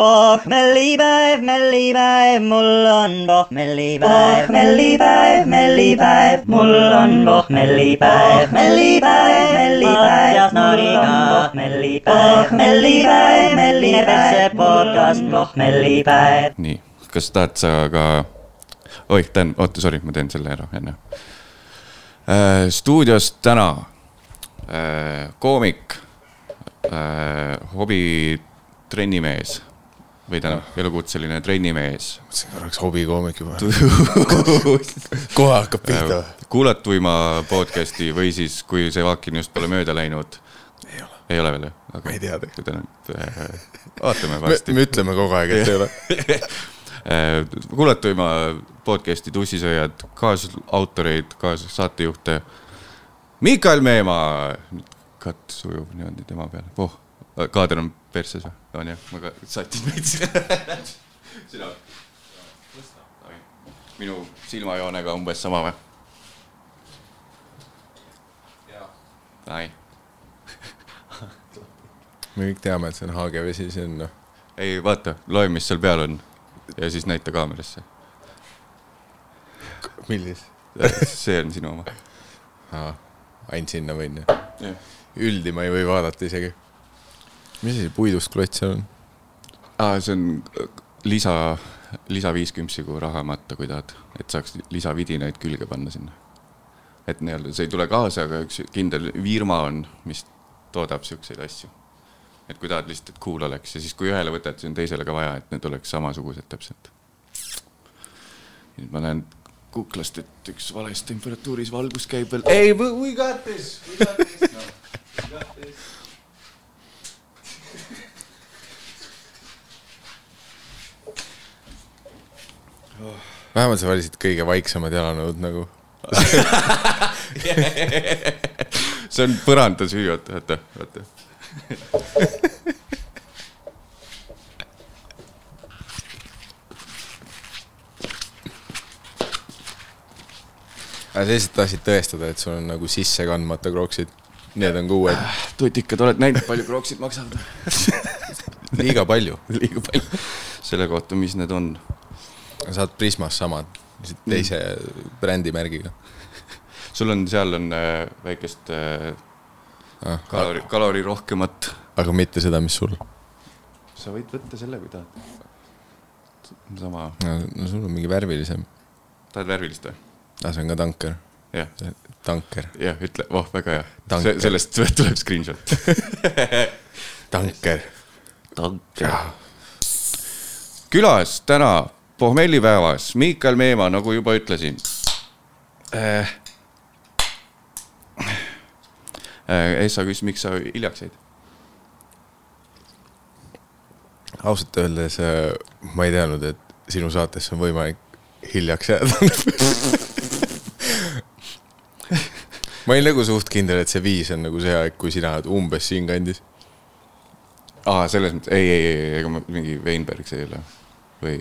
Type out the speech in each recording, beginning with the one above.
pohmellipäev, mellipäev, mul on pohmellipäev, mellipäev, mellipäev, mul on pohmellipäev, mellipäev, mellipäev, mul on pohmellipäev, mellipäev, mellipäev, podcast pohmellipäev. nii, kas tahad sa ka, oih, tähendab, oota, sorry, ma teen selle ära enne äh,. stuudios täna äh, koomik äh,, hobitrennimees või tähendab elukutseline trennimees mõtlesin korraks hobikoomik juba. kohe hakkab pihta või? kuulatuima podcast'i või siis, kui see vaakin just pole mööda läinud. ei ole. ei ole veel ju? Ma ei tea tegelikult. vaatame me, varsti me. ütleme kogu aeg, et ei ole. kuulatuima podcast'i Tussisööjad, kaasautoreid, kaassaatejuhte. Miikael Meemaa, katt sujub niimoodi tema peale oh,. Kaader on perses või? on jah, ma ka sätin veits. sina. minu silmajoonega umbes sama või? ai, me kõik teame, et see on haagevesi, see on noh, ei vaata, loe, mis seal peal on ja siis näita kaamerasse. millis? see on sinu oma. ainult sinna võin jah üldi ma ei või vaadata isegi. Mis asi puidust klots seal on? aa, see on äh, lisa, lisa viis küpsiku raha matta, kui tahad, et saaks lisavidinaid külge panna sinna. et nii-öelda see ei tule kaasa, aga üks kindel firma on, mis toodab siukseid asju. et kui tahad lihtsalt, et cool oleks ja siis, kui ühele võtad, siis on teisele ka vaja, et need oleks samasugused täpselt. nüüd ma näen kuklast, et üks vales temperatuuris valgus käib veel. ei, we got this, we got this no.. We got this. Vähemalt sa valisid kõige vaiksemad jalanõud nagu. see on põranda süü, oota, oota, oota. aga sa lihtsalt tahtsid tõestada, et sul on nagu sisse kandmata kroksid. Need on ka uued, tutikad, oled näinud, palju kroksid maksavad? liiga palju. liiga palju. selle kohta, mis need on. Saad Prismas samad, lihtsalt teise brändimärgiga. sul on, seal on äh, väikest äh, Ah, kalori, kalori rohkemat. aga mitte seda, mis sul. sa võid võtta selle, kui tahad. sama, no sul on mingi värvilisem. tahad värvilist või? aa, see on ka tanker. jah, tanker. jah, ütle, oh, väga hea. Tanker. sellest tuleb screenshot. tanker. külas täna pohmellipäevas Miikal Meemaa, nagu juba ütlesin äh,. Äh, Essa küsis, miks sa hiljaks jäid? ausalt öeldes äh, ma ei teadnud, et sinu saatesse on võimalik hiljaks jääda. ma olin nagu suht kindel, et see viis on nagu see aeg, kui sina oled umbes siinkandis. aa, selles mõttes, ei, ei, ei, ega ma mingi Weinberg see ei ole või?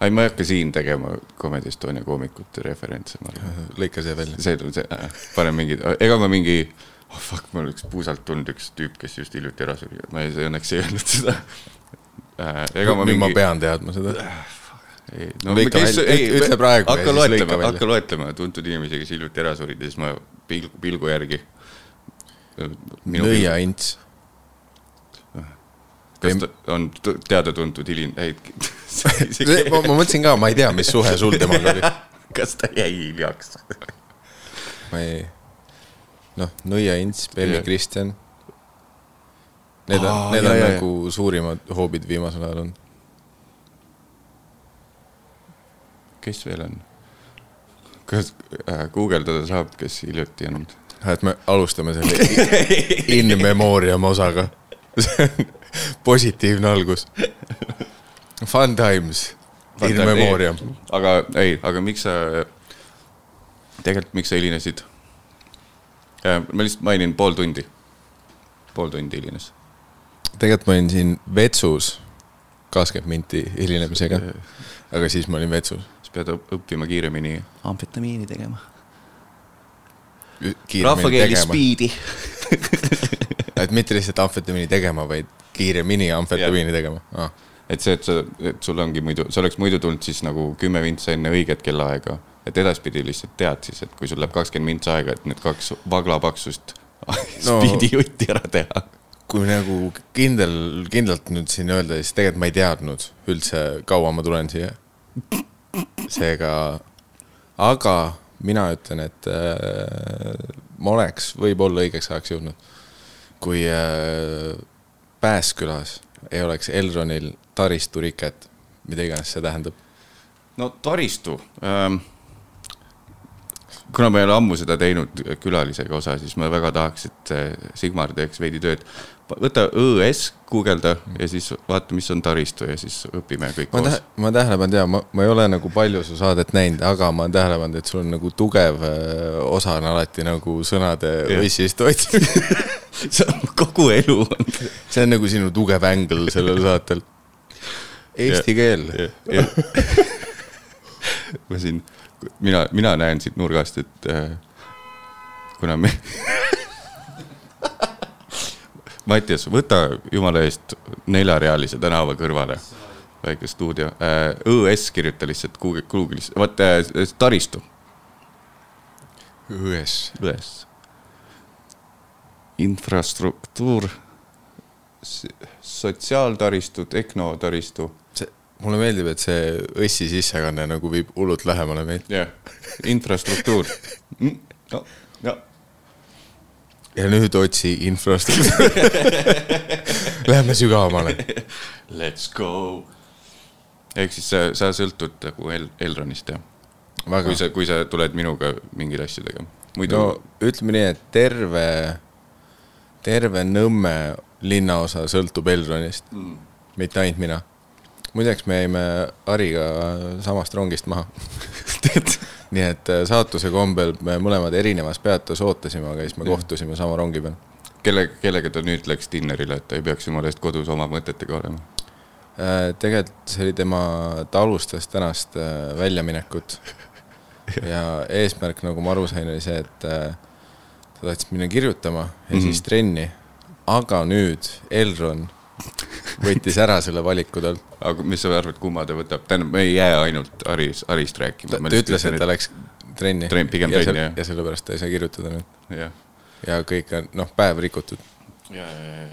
ei, ma ei hakka siin tegema Comedy Estonia koomikute referentse, ma arvan. lõika see välja. see, see äh,, panen mingi, ega ma mingi, oh fuck, mul oleks puusalt tulnud üks tüüp, kes just hiljuti ära suri, ma ei, õnneks ei öelnud seda äh,. ega ma nüüd ma mingi, pean teadma seda. ei, Lõika välja, ütle praegu hakka loetlema, hakka loetlema tuntud inimesi, kes hiljuti ära surid ja siis ma pilgu, pilgu järgi. nõiaints. kas ta on teada-tuntud hilin-, ei. Ma, ma mõtlesin ka, ma ei tea, mis suhe sul temaga oli. kas ta jäi hiljaks? ma ei, noh, nõiaints, Bemmi Jah. Kristjan. Need on need on nagu suurimad hoobid viimasel ajal olnud. kes veel on? kas äh, guugeldada saab, kes hiljuti on? et me alustame selle in memoriam osaga. see on positiivne algus. Fun times, in memoriam. aga ei, aga miks sa, tegelikult miks sa hilinesid? ma lihtsalt mainin pool tundi, pool tundi hilines. tegelikult ma olin siin vetsus kakskümmend minti hilinemisega, aga siis ma olin vetsus. sa pead õp- õppima kiiremini. amfetamiini tegema. rahvakeeli. spiidi. et mitte lihtsalt amfetamiini tegema, vaid kiiremini amfetamiini tegema ah.. Et see, et sa, et sul ongi muidu, sa oleks muidu tulnud siis nagu kümme vintsa enne õiget kellaaega, et edaspidi lihtsalt tead siis, et kui sul läheb kakskümmend vintsa aega, et need kaks vaglapaksust no. No. spiidijutti ära teha. kui nagu kindel, kindlalt nüüd siin öelda, siis tegelikult ma ei teadnud üldse, kaua ma tulen siia. seega, aga mina ütlen, et äh, ma oleks võib-olla õigeks ajaks jõudnud, kui äh, Pääskülas ei oleks Elronil taristuriket, mida iganes see tähendab. no taristu ähm,. kuna ma ei ole ammu seda teinud külalisega osa, siis ma väga tahaks, et äh, Sigmar teeks veidi tööd. Võta õ-s, guugelda ja siis vaata, mis on taristu ja siis õpime kõik ma koos ma tähele pannud ja ma, ma ei ole nagu palju su saadet näinud, aga ma olen tähele pannud, et sul on nagu tugev äh, osa on alati nagu sõnade Jah. õssist otsimine. see on kogu elu on. see on nagu sinu tugev ängel sellel saatel. Eesti keel. ma siin, mina, mina näen siit nurgast, et äh, kuna me. Mattias, võta jumala eest neljarealise tänava kõrvale, väike stuudio. Äh,, õ-s kirjuta lihtsalt Google, Google'is, vot äh, taristu, ões. õ-s. infrastruktuur, sotsiaaltaristu, tehnotaristu, see, mulle meeldib, et see õssi sissekanne nagu viib hullult lähemale meid. jah, infrastruktuur. no, no ja nüüd otsi infrastruktuuri. Läheme sügavamale. Let's go. ehk siis sa, sa sõltud nagu El-, Elronist jah? kui. sa, kui sa tuled minuga mingeid asju tegema. muidu no., ütleme nii, et terve, terve Nõmme linnaosa sõltub Elronist mm., mitte ainult mina. muideks me jäime Hariga samast rongist maha. Nii et äh, saatuse kombel me mõlemad erinevas peatus ootasime, aga siis me kohtusime sama rongi peal. kelle, kellega ta nüüd läks dinnerile, et ta ei peaks jumala eest kodus oma mõtetega olema? Äh, tegelikult see oli tema, ta alustas tänast äh, väljaminekut ja eesmärk, nagu ma aru sain, oli see, et ta tahtis minna kirjutama ja mm. -hmm. siis trenni. aga nüüd Elron võttis ära selle valiku talt. Aga mis sa arvad, kumma ta võtab, tähendab, me ei jää ainult Haris, Harist rääkima. ta, ta ütles, et ta läks trenni. Trenn- pigem ja trenni, jah. ja sellepärast ta ei saa kirjutada nüüd ja kõik on, noh, päev rikutud. ja, ja, ja.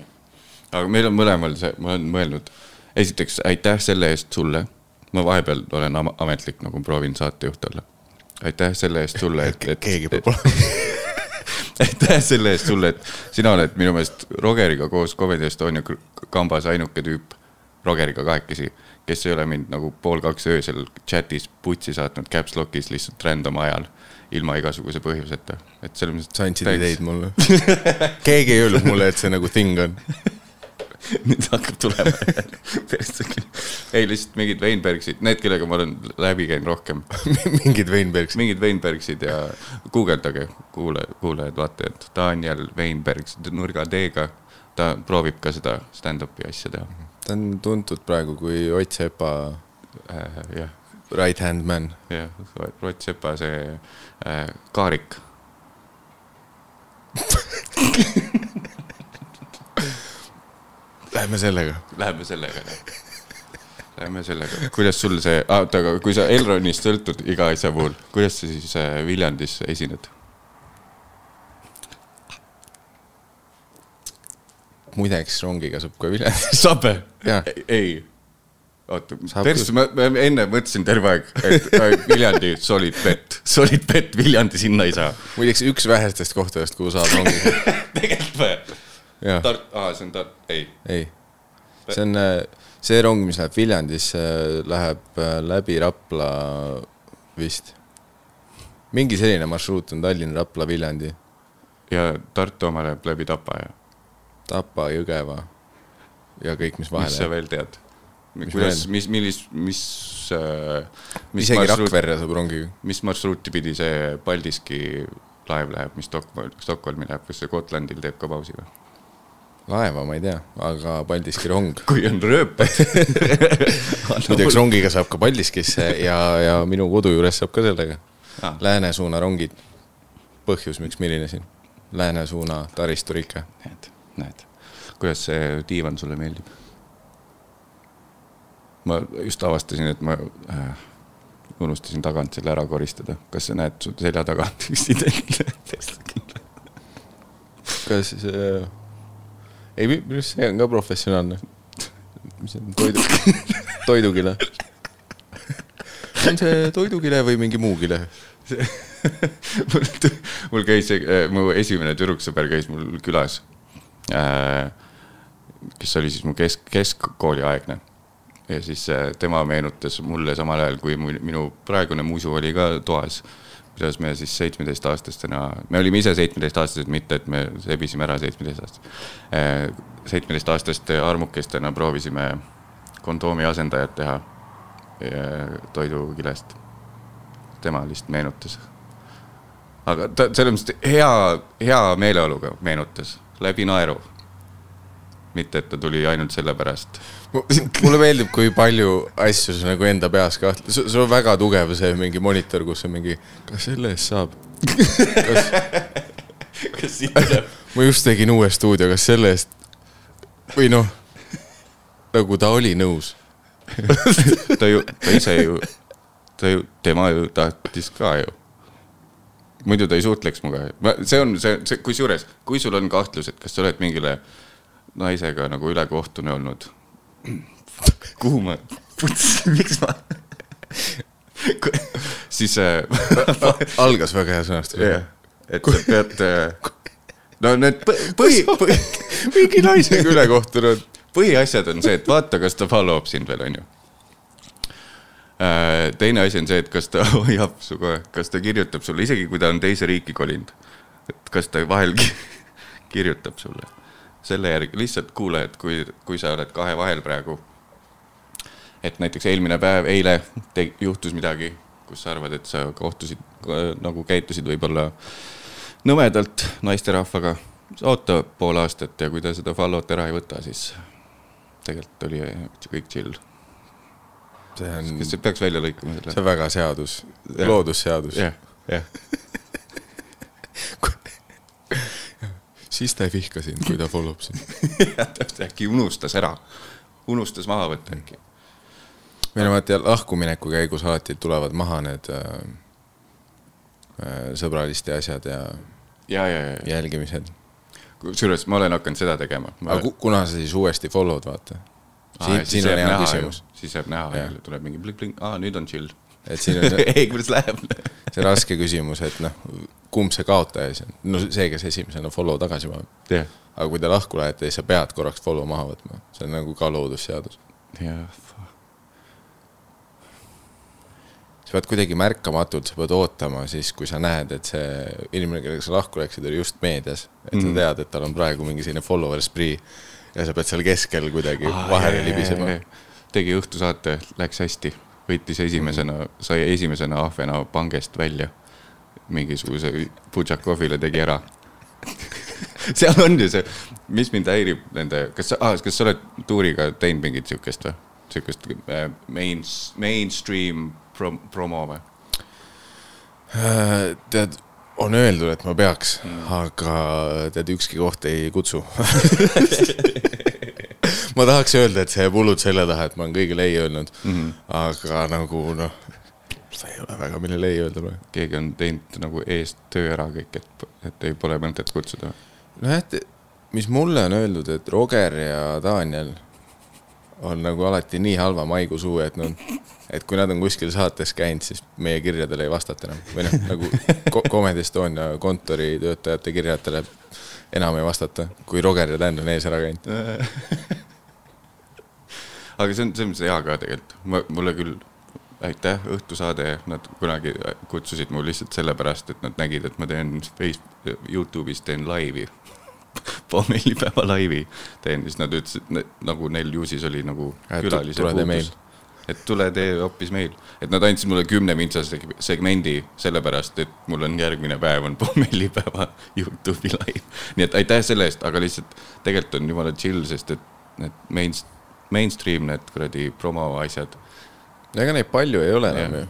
aga meil on mõlemal see, ma olen mõelnud, esiteks aitäh selle eest sulle. ma vahepeal olen am- ametlik nagu proovin saatejuht olla. aitäh selle eest sulle, et, et. keegi peab olema. aitäh selle eest sulle, et sina oled minu meelest Rogeriga koos Comedy Estonia kambas ainuke tüüp, Rogeriga kahekesi, kes ei ole mind nagu pool kaks öösel chatis putsi saatnud caps lock'is lihtsalt random ajal, ilma igasuguse põhjuseta, et selles mõttes. sa andsid ideid mulle. keegi ei öelnud mulle, et see nagu thing on. nüüd hakkab tulema ei, lihtsalt mingid Weinbergsid, need, kellega ma olen läbi käinud rohkem, mingid Weinbergs. mingid Weinbergsid ja guugeldage, kuule, kuulajad, vaatajad, Daniel Weinberg nurga D-ga, ta proovib ka seda stand-up'i asja teha ta on tuntud praegu kui Ott Sepa äh,. jah, right hand man. jah, Rott Sepa see äh, Kaarik. Lähme sellega. Läheme sellega. Läheme sellega, kuidas sul see, oota, aga kui sa Elronist sõltud iga asja puhul, kuidas sa siis äh, Viljandis esined? Muideks rongiga saab ka Viljandis. saab või Jaa.? ei, oota, persse, ma, enne mõtlesin terve aeg, et Viljandi solid bet, solid bet, Viljandi sinna ei saa. muideks üks vähestest kohtadest, kuhu saab rongiga. tegelikult või? jah, Tart-, aa, see on Tart-, ei. ei. see on äh, see rong, mis läheb Viljandisse, läheb äh, läbi Rapla vist. mingi selline marsruut on Tallinn, Rapla, Viljandi, ja Tartu oma läheb läbi Tapa ja Tapa, Jõgeva ja kõik, mis mis vahele sa jääb. veel tead? Mis kuidas, mis, millis, mis äh,, mis isegi marsruut, Rakverre saab rongiga. mis marsruuti pidi see Paldiski laev läheb, mis Stockholm, Stockholmi läheb, kas see Gotlandil teeb ka pausi või? laeva ma ei tea, aga Paldiski rong. kui on rööpad. muideks rongiga saab ka Paldiskisse ja, ja minu kodu juures saab ka sellega Ah.. Lääne suuna rongid. põhjus, miks ma helinesin. Lääne suuna taristurike. näed, näed, kuidas see diivan sulle meeldib? ma just avastasin, et ma äh, unustasin tagant selle ära koristada, kas sa näed su selja taga sidekindla kas siis äh..., ei, minu arust see on ka professionaalne. mis see on, toidu, toidukile. on see toidukile või mingi muu kile? mul, käis, mu esimene tüdruksõber käis mul külas äh,. Kes oli siis mu kesk, keskkooli aegne. ja siis äh, tema meenutas mulle samal ajal, kui minu praegune musu oli ka toas. kuidas me siis seitsmeteistaastastena, me olime ise seitsmeteistaastased, mitte et me sebisime ära seitsmeteistaastased. seitsmeteistaastaste armukestena proovisime kondoomi asendajat teha äh, toidukilest tema lihtsalt meenutas. aga ta selles mõttes hea, hea meeleoluga meenutas, läbi naeru. mitte, et ta tuli ainult sellepärast. mulle meeldib, kui palju asju sa nagu enda peas kahtled, sul on väga tugev see mingi monitor, kus on mingi, kas selle eest saab? kas, kas siit tuleb? ma just tegin uue stuudio, kas selle eest või noh, nagu ta oli nõus. ta ju, ta ise ju, ta ju, tema ju tahtis ka ju. Muidu ta ei suhtleks minuga, see on see, see, kusjuures, kui sul on kahtlus, et kas sa oled mingile naisega nagu ülekohtune olnud. kuhu ma, miks ma, siis äh, algas väga hea sõnastus jah, et sa pead, no need põ- põhi, põhi, mingi naisega üle kohtunud. põhiasjad on see, et vaata, kas ta follow up sind veel, onju. Teine asi on see, et kas ta hoiab sinuga, kas ta kirjutab sulle, isegi kui ta on teise riiki kolinud. et kas ta vahel ki- kirjutab sulle. selle järgi lihtsalt kuule, et kui, kui sa oled kahe vahel praegu. et näiteks eelmine päev, eile te, juhtus midagi, kus sa arvad, et sa kohtusid nagu käitusid võib-olla nõmedalt naisterahvaga. oota pool aastat ja kui ta seda follow't ära ei võta, siis tegelikult oli kõik chill. See on, kas see peaks välja lõikama selle? see on väga seadus, Jah. loodusseadus. jah, jah. siis ta ei vihka sind, kui ta follow b sind. äkki unustas ära, unustas maha võtta äkki. meil on vaata lahkumineku käigus alati tulevad maha need äh, äh, sõbraliste asjad ja ja, ja, ja, jälgimised. kusjuures ma olen hakanud seda tegema. aga ku, kuna sa siis uuesti follow'd, vaata. siin, siin on hea küsimus., siis jääb näha Jah., tuleb mingi pling-pling, aa nüüd on chill. et siin on see, ei, kuidas läheb? see raske küsimus, et noh, kumb see kaotaja siis on. no see, kes esimesena follow tagasi paneb. jah, aga kui te lahku lähete, siis sa pead korraks follow maha võtma, see on nagu ka loodusseadus. jah, sa pead kuidagi märkamatult, sa pead ootama siis, kui sa näed, et see inimene, kellega sa lahku läksid, oli just meedias. et Mhm. sa tead, et tal on praegu mingi selline follower spree ja sa pead seal keskel kuidagi vahele libisema. Tegi õhtusaate, läks hästi, võitis esimesena, sai esimesena ahvena pangest välja. mingisuguse Butšakovile tegi ära. seal on ju see, mis mind häirib nende, kas sa ah,, kas sa oled tuuriga teinud mingit siukest või? siukest äh, main, mainstream prom, promo või? Äh, tead, on öeldud, et ma peaks mm., aga tead, ükski koht ei kutsu ma tahaks öelda, et see jääb hullult selle taha, et ma olen kõigile ei öelnud mm, -hmm. aga nagu noh, seda ei ole väga, millele ei öelda praegu. keegi on teinud nagu eest töö ära kõik, et, et ei pole mõtet kutsuda. nojah, et mis mulle on öeldud, et Roger ja Daniel on nagu alati nii halva maigu suu, et noh, et kui nad on kuskil saates käinud, siis meie kirjadele ei vastata enam või noh, nagu Comedy Estonia kontoritöötajate kirjadele enam ei vastata, kui Roger ja Dan on ees ära käinud. aga see on selles mõttes hea ka tegelikult, ma, mulle küll aitäh, õhtusaade, nad kunagi kutsusid mu lihtsalt sellepärast, et nad nägid, et ma teen Face-, Youtube'is teen laivi. pommellipäeva laivi teen, siis nad ütlesid, nagu neil ju siis oli nagu Et külalise meil. et tule tee hoopis meil, et nad andsid mulle kümnemintsase segmendi sellepärast, et mul on järgmine päev on pommellipäeva Youtube'i live. nii et aitäh selle eest, aga lihtsalt tegelikult on jumala chill, sest et need main, mainstream need kuradi promo asjad. ega neid palju ei ole enam ju.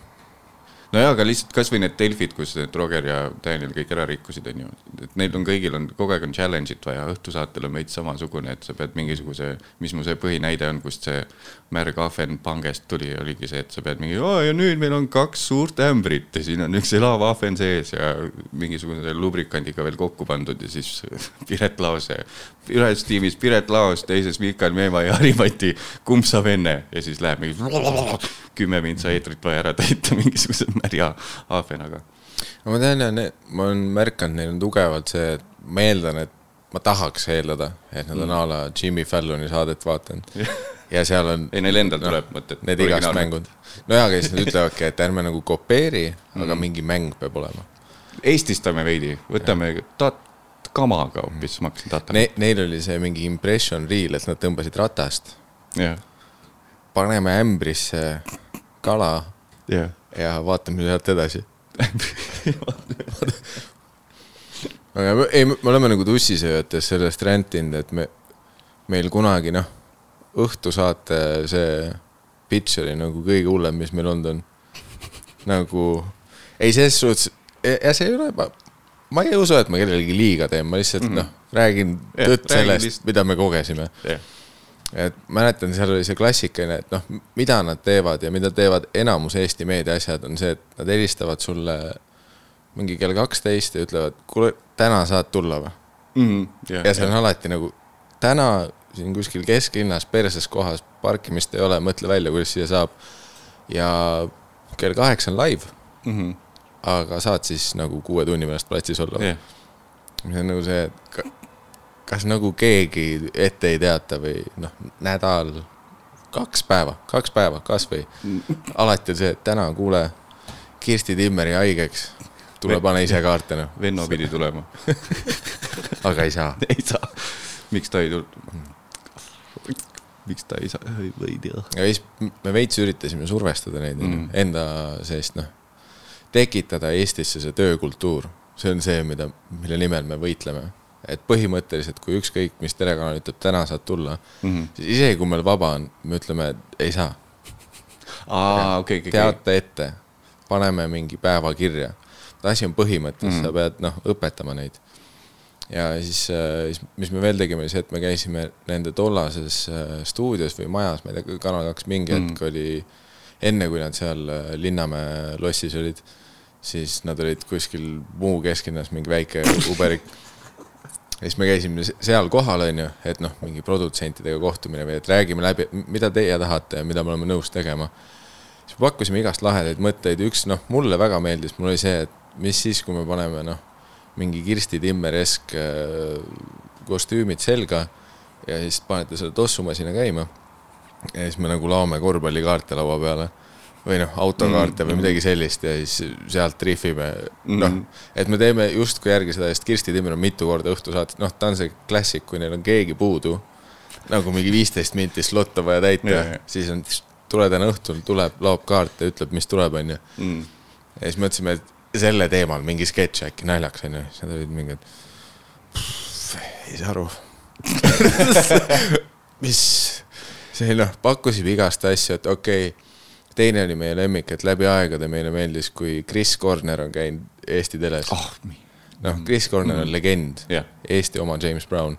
nojaa, aga lihtsalt kasvõi need Delfid, kus need Roger ja Daniel kõik ära rikkusid, on ju. et neil on kõigil on, kogu aeg on challenge'it vaja, õhtusaatel on veits samasugune, et sa pead mingisuguse, mis mu see põhinäide on, kust see märg ahven pangest tuli, oligi see, et sa pead mingi, ja nüüd meil on kaks suurt ämbrit ja siin on üks elav ahven sees ja mingisuguse lubrikandiga veel kokku pandud ja siis Piret Laose, ühes tiimis Piret Laos, teises Mikael Meemaa ja Harimati, kumb saab enne ja siis läheb mingi kümme mintsa eetrit vaja ära täita mingisuguse märja ahvenaga. ma tean ja ma olen märganud, neil on tugevalt see, et ma eeldan, et ma tahaks eeldada, et nad on mm. a la Jimmy Falloni saadet vaadanud ja seal on. ei, neil endal tuleb no, mõtet. Need igast mängud. nojah, aga siis nad ütlevadki, et ärme nagu kopeeri mm., aga mingi mäng peab olema. Eestistame veidi, võtame tat-, kamaga hoopis, ma hakkasin tatama ne,. Neil oli see mingi impression reel, et nad tõmbasid ratast yeah.. paneme ämbrisse kala yeah. ja vaatame sealt edasi aga ei, me oleme nagu tussisööjates sellest räntinud, et me, meil kunagi noh, õhtusaate see pitch oli nagu kõige hullem, mis meil olnud on. nagu, ei ses suhtes, ja see ei ole, ma, ma ei usu, et ma kellelegi liiga teen, ma lihtsalt mm -hmm. noh, räägin yeah, tõtt sellest, lihtsalt... mida me kogesime yeah et mäletan, seal oli see klassikaline, et noh, mida nad teevad ja mida teevad enamus Eesti meediaasjad, on see, et nad helistavad sulle mingi kell kaksteist ja ütlevad, kuule, täna saad tulla või mm? -hmm, yeah, ja see on yeah. alati nagu, täna siin kuskil kesklinnas perses kohas parkimist ei ole, mõtle välja, kuidas siia saab. ja kell kaheksa on live mm. -hmm. aga saad siis nagu kuue tunni pärast platsis olla yeah.. mis on nagu see, et kas nagu keegi ette ei teata või noh, nädal, kaks päeva, kaks päeva kasvõi. alati on see, et täna kuule, Kirsti Timmeri haigeks tule pane ise kaarte noh. Venno pidi tulema aga ei saa. ei saa. miks ta ei tulnud? Miks ta ei saa, ei tea. ja siis me veits üritasime survestada neid mm. enda seest noh, tekitada Eestisse see töökultuur, see on see, mida, mille nimel me võitleme. et põhimõtteliselt, kui ükskõik mis telekanal ütleb, täna saad tulla mm, -hmm. siis isegi kui meil vaba on, me ütleme, et ei saa. aa, okei, okei. teate ette, paneme mingi päeva kirja asi on põhimõttes mm, -hmm. sa pead noh, õpetama neid. Ja siis, äh, siis, mis me veel tegime, oli see, et me käisime nende tollases äh, stuudios või majas, ma ei tea, Kanal kaks mingi hetk mm -hmm. oli, enne kui nad seal äh, Linnamäe lossis olid, siis nad olid kuskil Muu kesklinnas, mingi väike uberik ja siis me käisime seal kohal, on ju, et noh, mingi produtsentidega kohtumine või et räägime läbi, mida teie tahate ja mida me oleme nõus tegema. siis pakkusime igast lahedaid mõtteid, üks noh, mulle väga meeldis, mul oli see, et mis siis, kui me paneme noh, mingi Kirsti Timmer-esk äh, kostüümid selga ja siis panete selle tossumasina käima. ja siis me nagu laome korvpallikaarte laua peale või noh, autokaarte mm -hmm. või midagi sellist ja siis sealt rihvime, noh, mhm. et me teeme justkui järgi seda, sest Kirsti Timmer on mitu korda õhtusaates, noh, ta on see klassik, kui neil on keegi puudu, nagu mingi viisteist minti slot on vaja täita, siis on, tule täna õhtul, tuleb, laob kaarte, ütleb, mis tuleb, onju. Mhm. ja siis mõtlesime, et selle teemal mingi sketš äkki naljakas onju, siis nad olid mingid. ei saa aru mis, see noh, pakkusime igast asju, et okei okay, teine oli meie lemmik, et läbi aegade meile meeldis, kui Chris Corner on käinud Eesti teles oh,. noh, Chris Corner mm. on legend yeah., Eesti oma James Brown.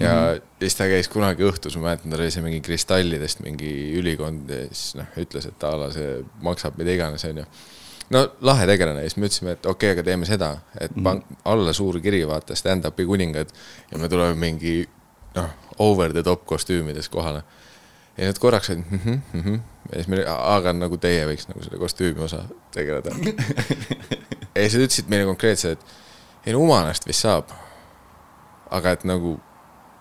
ja mm siis ta käis kunagi õhtus, ma mäletan, tal oli see mingi kristallidest mingi ülikond ja siis noh, ütles, et a la see maksab mida iganes, onju no lahe tegelane ja siis me ütlesime, et okei okay,, aga teeme seda, et mm -hmm. alla suur kiri, vaata stand-up'i kuningad ja me tuleme mingi noh, over the top kostüümides kohale. ja nad korraks olid mm -hmm, mm -hmm. ja siis me, aga nagu teie võiks nagu selle kostüümi osa tegeleda ja siis nad ütlesid meile konkreetselt, et ei no Umanast vist saab. aga et nagu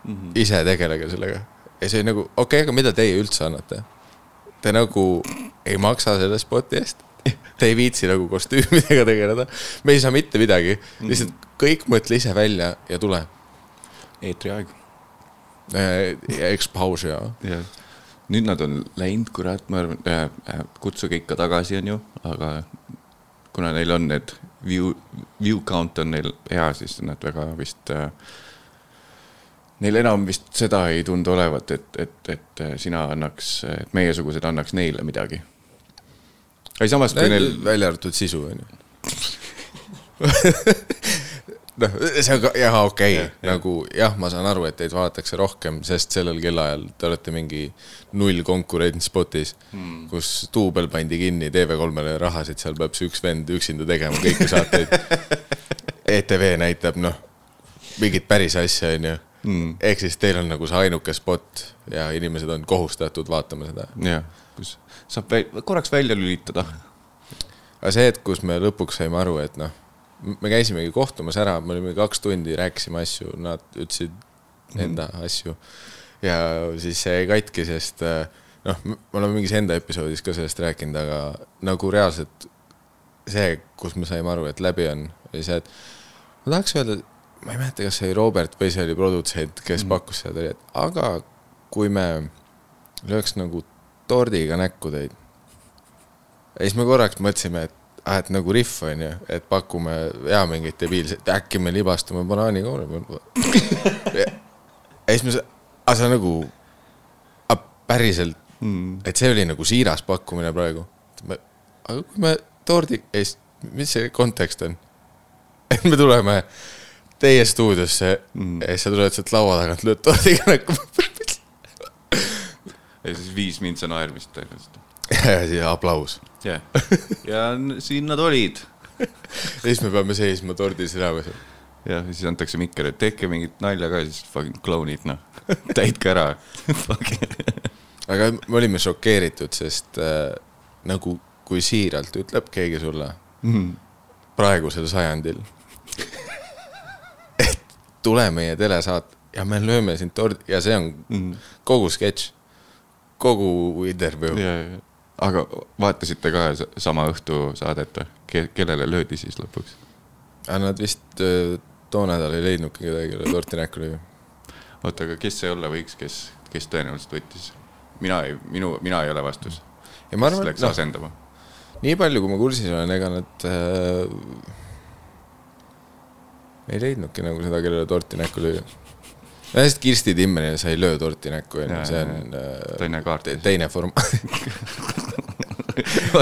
mm -hmm. ise tegelege sellega. ja see nagu okei okay,, aga mida teie üldse annate? Te nagu ei maksa selle spoti eest Te ei viitsi nagu kostüümidega tegeleda. me ei saa mitte midagi, lihtsalt kõik mõtle ise välja ja tule. eetriaeg. exposure ja. jah, nüüd nad on läinud, kurat, ma arvan äh,, äh kutsuge ikka tagasi, on ju, aga kuna neil on need view, view count on neil hea, siis nad väga vist äh, Neil enam vist seda ei tundu olevat, et, et, et sina annaks, et meiesugused annaks neile midagi ei samas, kui neil, välja arvatud sisu, onju. noh, see on ka, jah, okei okay., nagu jah, ma saan aru, et teid vaadatakse rohkem, sest sellel kellaajal te olete mingi null konkurents spotis hmm., kus duubel pandi kinni TV3-le rahasid, seal peab see üks vend üksinda tegema kõiki saateid. ETV näitab, noh, mingit päris asja, onju. ehk siis teil on nagu see ainuke spot ja inimesed on kohustatud vaatama seda jah, kus saab väl, korraks välja lülitada. aga see, et kus me lõpuks saime aru, et noh, me käisimegi kohtumas ära, me olime kaks tundi, rääkisime asju, nad ütlesid enda mm. asju. ja siis see jäi katki, sest äh, noh, me oleme mingis enda episoodis ka sellest rääkinud, aga nagu reaalselt see, kus me saime aru, et läbi on, oli see, et ma tahaks öelda, ma ei mäleta, kas see oli Robert või see oli produtsent, kes mm. pakkus seda, et aga kui me lööks nagu tordiga näkku teid. ja siis me korraks mõtlesime, et ah,, et nagu rihv on ju, et pakume ja mingit debiilset, äkki me libastume banaanikoori peal. ja siis me, aga see nagu, päriselt mm., et see oli nagu siiras pakkumine praegu. aga kui me tordi, mis see kontekst on? et me tuleme teie stuudiosse mm. ja siis sa tuled sealt laua tagant, lööd tordiga näkku. ja siis viis mintsa naermist tõenäoliselt. ja aplaus. jah, ja siin nad olid. ja siis me peame seisma tordi südames. jah, ja siis antakse mikker, et tehke mingit nalja ka, siis fucking klounid, noh. täitke ära. aga me olime šokeeritud, sest äh, nagu, kui siiralt ütleb keegi sulle Mhm. praegusel sajandil, et tule meie telesaat ja me lööme sind tordi ja see on Mhm. kogu sketš, kogu intervjuu. aga vaatasite ka sa- sama õhtu saadet või Ke? kellele löödi siis lõpuks? aga nad vist äh, too nädal ei leidnudki kedagi, kelle torti näkku lüüa. oota, aga kes see olla võiks, kes, kes tõenäoliselt võttis? mina ei, minu, mina ei ole vastus. ja ma arvan, et no. noh, asendama. nii palju, kui ma kursis olen, ega nad äh, ei leidnudki nagu seda, kellele torti näkku lüüa. Sest Kirsti Timmenile sa ei löö torti näkku, onju, see on äh, teine kaart teine form-.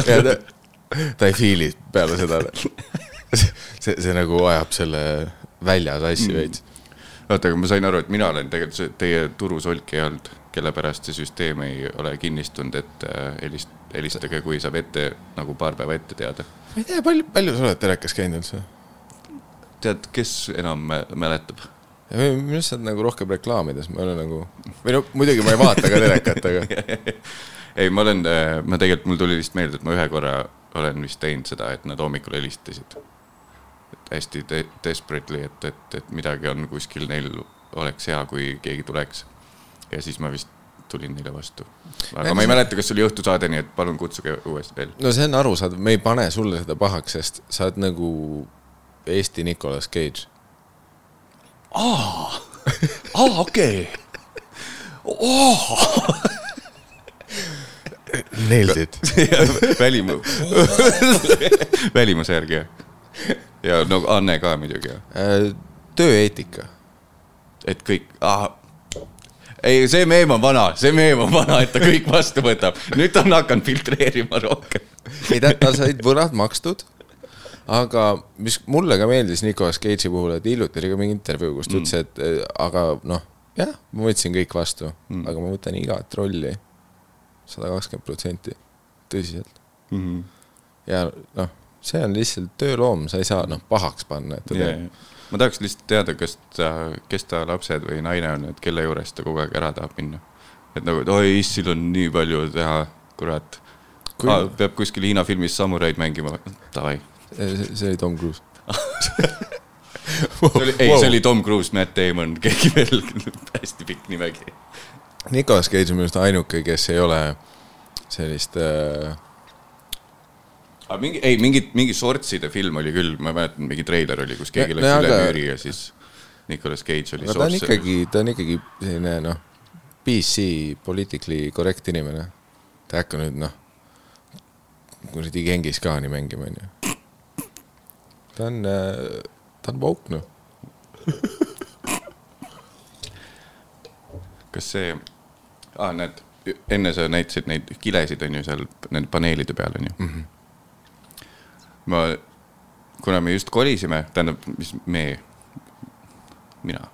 ta, ta ei fiili peale seda. see, see nagu ajab selle välja sassi Mm. veits. oota, aga ma sain aru, et mina olen tegelikult see teie turusolk ei olnud, kelle pärast see süsteem ei ole kinnistunud, et äh, helist-, helistage, kui saab ette nagu paar päeva ette teada. ma ei tea, palju, palju sa oled telekas käinud üldse? tead, kes enam mä- mäletab? Minu arust sa oled nagu rohkem reklaamides, ma ei ole nagu, või no muidugi ma ei vaata ka telekat, aga ei, ma olen, ma tegelikult, mul tuli lihtsalt meelde, et ma ühe korra olen vist teinud seda, et nad hommikul helistasid. hästi de desperately, et, et, et midagi on kuskil neil oleks hea, kui keegi tuleks. ja siis ma vist tulin neile vastu. aga ma ei mäleta, kas see oli õhtusaade, nii et palun kutsuge uuesti veel. no see on arusaadav, me ei pane sulle seda pahaks, sest sa oled nagu Eesti Nicolas Cage. aa, okei. Nailed it. välimu, välimuse järgi jah. ja no Anne ka muidugi jah, Äh, tööeetika. et kõik, ei, see meem on vana, see meem on vana, et ta kõik vastu võtab. nüüd ta on hakanud filtreerima rohkem. ei ta, tal said võlad makstud. Aga mis mulle ka meeldis Nicolas Cage'i puhul, et hiljuti oli ka mingi intervjuu, kus ta ütles, et aga noh, jah, ma võtsin kõik vastu mm., aga ma võtan igat rolli sada kakskümmend protsenti tõsiselt. ja noh, see on lihtsalt tööloom, sa ei saa noh pahaks panna, et ta Yeah. teeb. ma tahaks lihtsalt teada, kas ta, kes ta lapsed või naine on, et kelle juures ta kogu aeg ära tahab minna. et nagu, et oi, issil on nii palju teha, kurat Kui- ah,. peab kuskil Hiina filmis samuraid mängima, davai. See oli Tom Cruise. oli, ei, see oli Tom Cruise, Matt Damon, keegi veel, hästi pikk nimekiri. Nicolas Cage on minu arust ainuke, kes ei ole sellist äh, aga mingi, ei mingit, mingi sortside film oli küll, ma mäletan, mingi treiler oli, kus keegi läks üle aga- müüri ja siis Nicolas Cage oli no ta on ikkagi, ta on ikkagi selline noh, PC politically correct inimene. ta ei hakka nüüd noh, kuradi Gengis Khani mängima, onju. Ta on, ta on woke noh. kas see ah,, näed, enne sa näitasid neid kilesid, on ju, seal nende paneelide peal, on ju mm. -hmm. ma, kuna me just kolisime, tähendab, mis me, mina.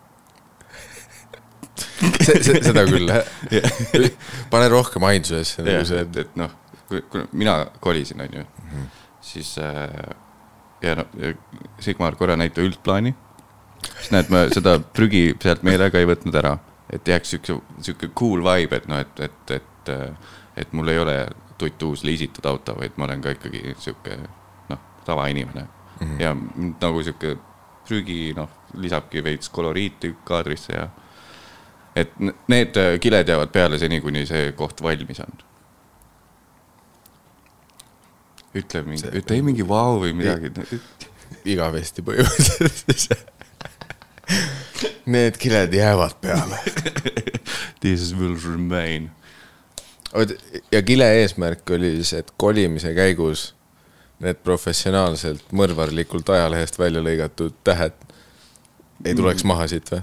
seda küll, pane rohkem ainsusesse nagu see et, et noh, kui mina kolisin, onju, siis äh, ja noh, Sigmar korra näita üldplaani. siis näed, ma seda prügi sealt meelega ei võtnud ära, et jääks siukse, siuke cool vibe, et noh, et, et, et, et mul ei ole tuttuus liisitud auto, vaid ma olen ka ikkagi sihuke noh, tavainimene mm. -hmm. ja mind nagu sihuke prügi noh, lisabki veits koloriiti kaadrisse ja et need äh, kiled jäävad peale seni, kuni see koht valmis on. Ütle mingi, ütle ei mingi vau või midagi. igavesti põhimõtteliselt. Need kiled jäävad peale. This will remain. oot, ja kile eesmärk oli siis, et kolimise käigus need professionaalselt mõrvarlikult ajalehest välja lõigatud tähed ei tuleks maha siit või?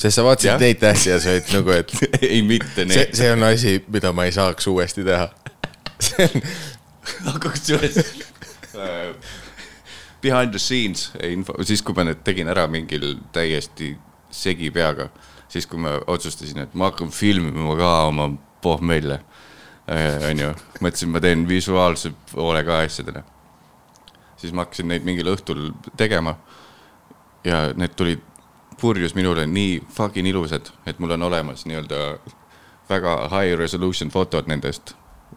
sest sa vaatasid neid tähti ja sa olid nagu, et ei, mitte need. see on asi, mida ma ei saaks uuesti teha. See on, aga kusjuures äh, behind the scenes info, siis kui ma need tegin ära mingil täiesti segi peaga, siis kui ma otsustasin, et ma hakkan filmima ka oma pohmelle, onju, mõtlesin, ma teen visuaalse poole ka asjadele. siis ma hakkasin neid mingil õhtul tegema ja need tulid purjus minule nii fucking ilusad, et mul on olemas nii-öelda väga high resolution fotod nendest.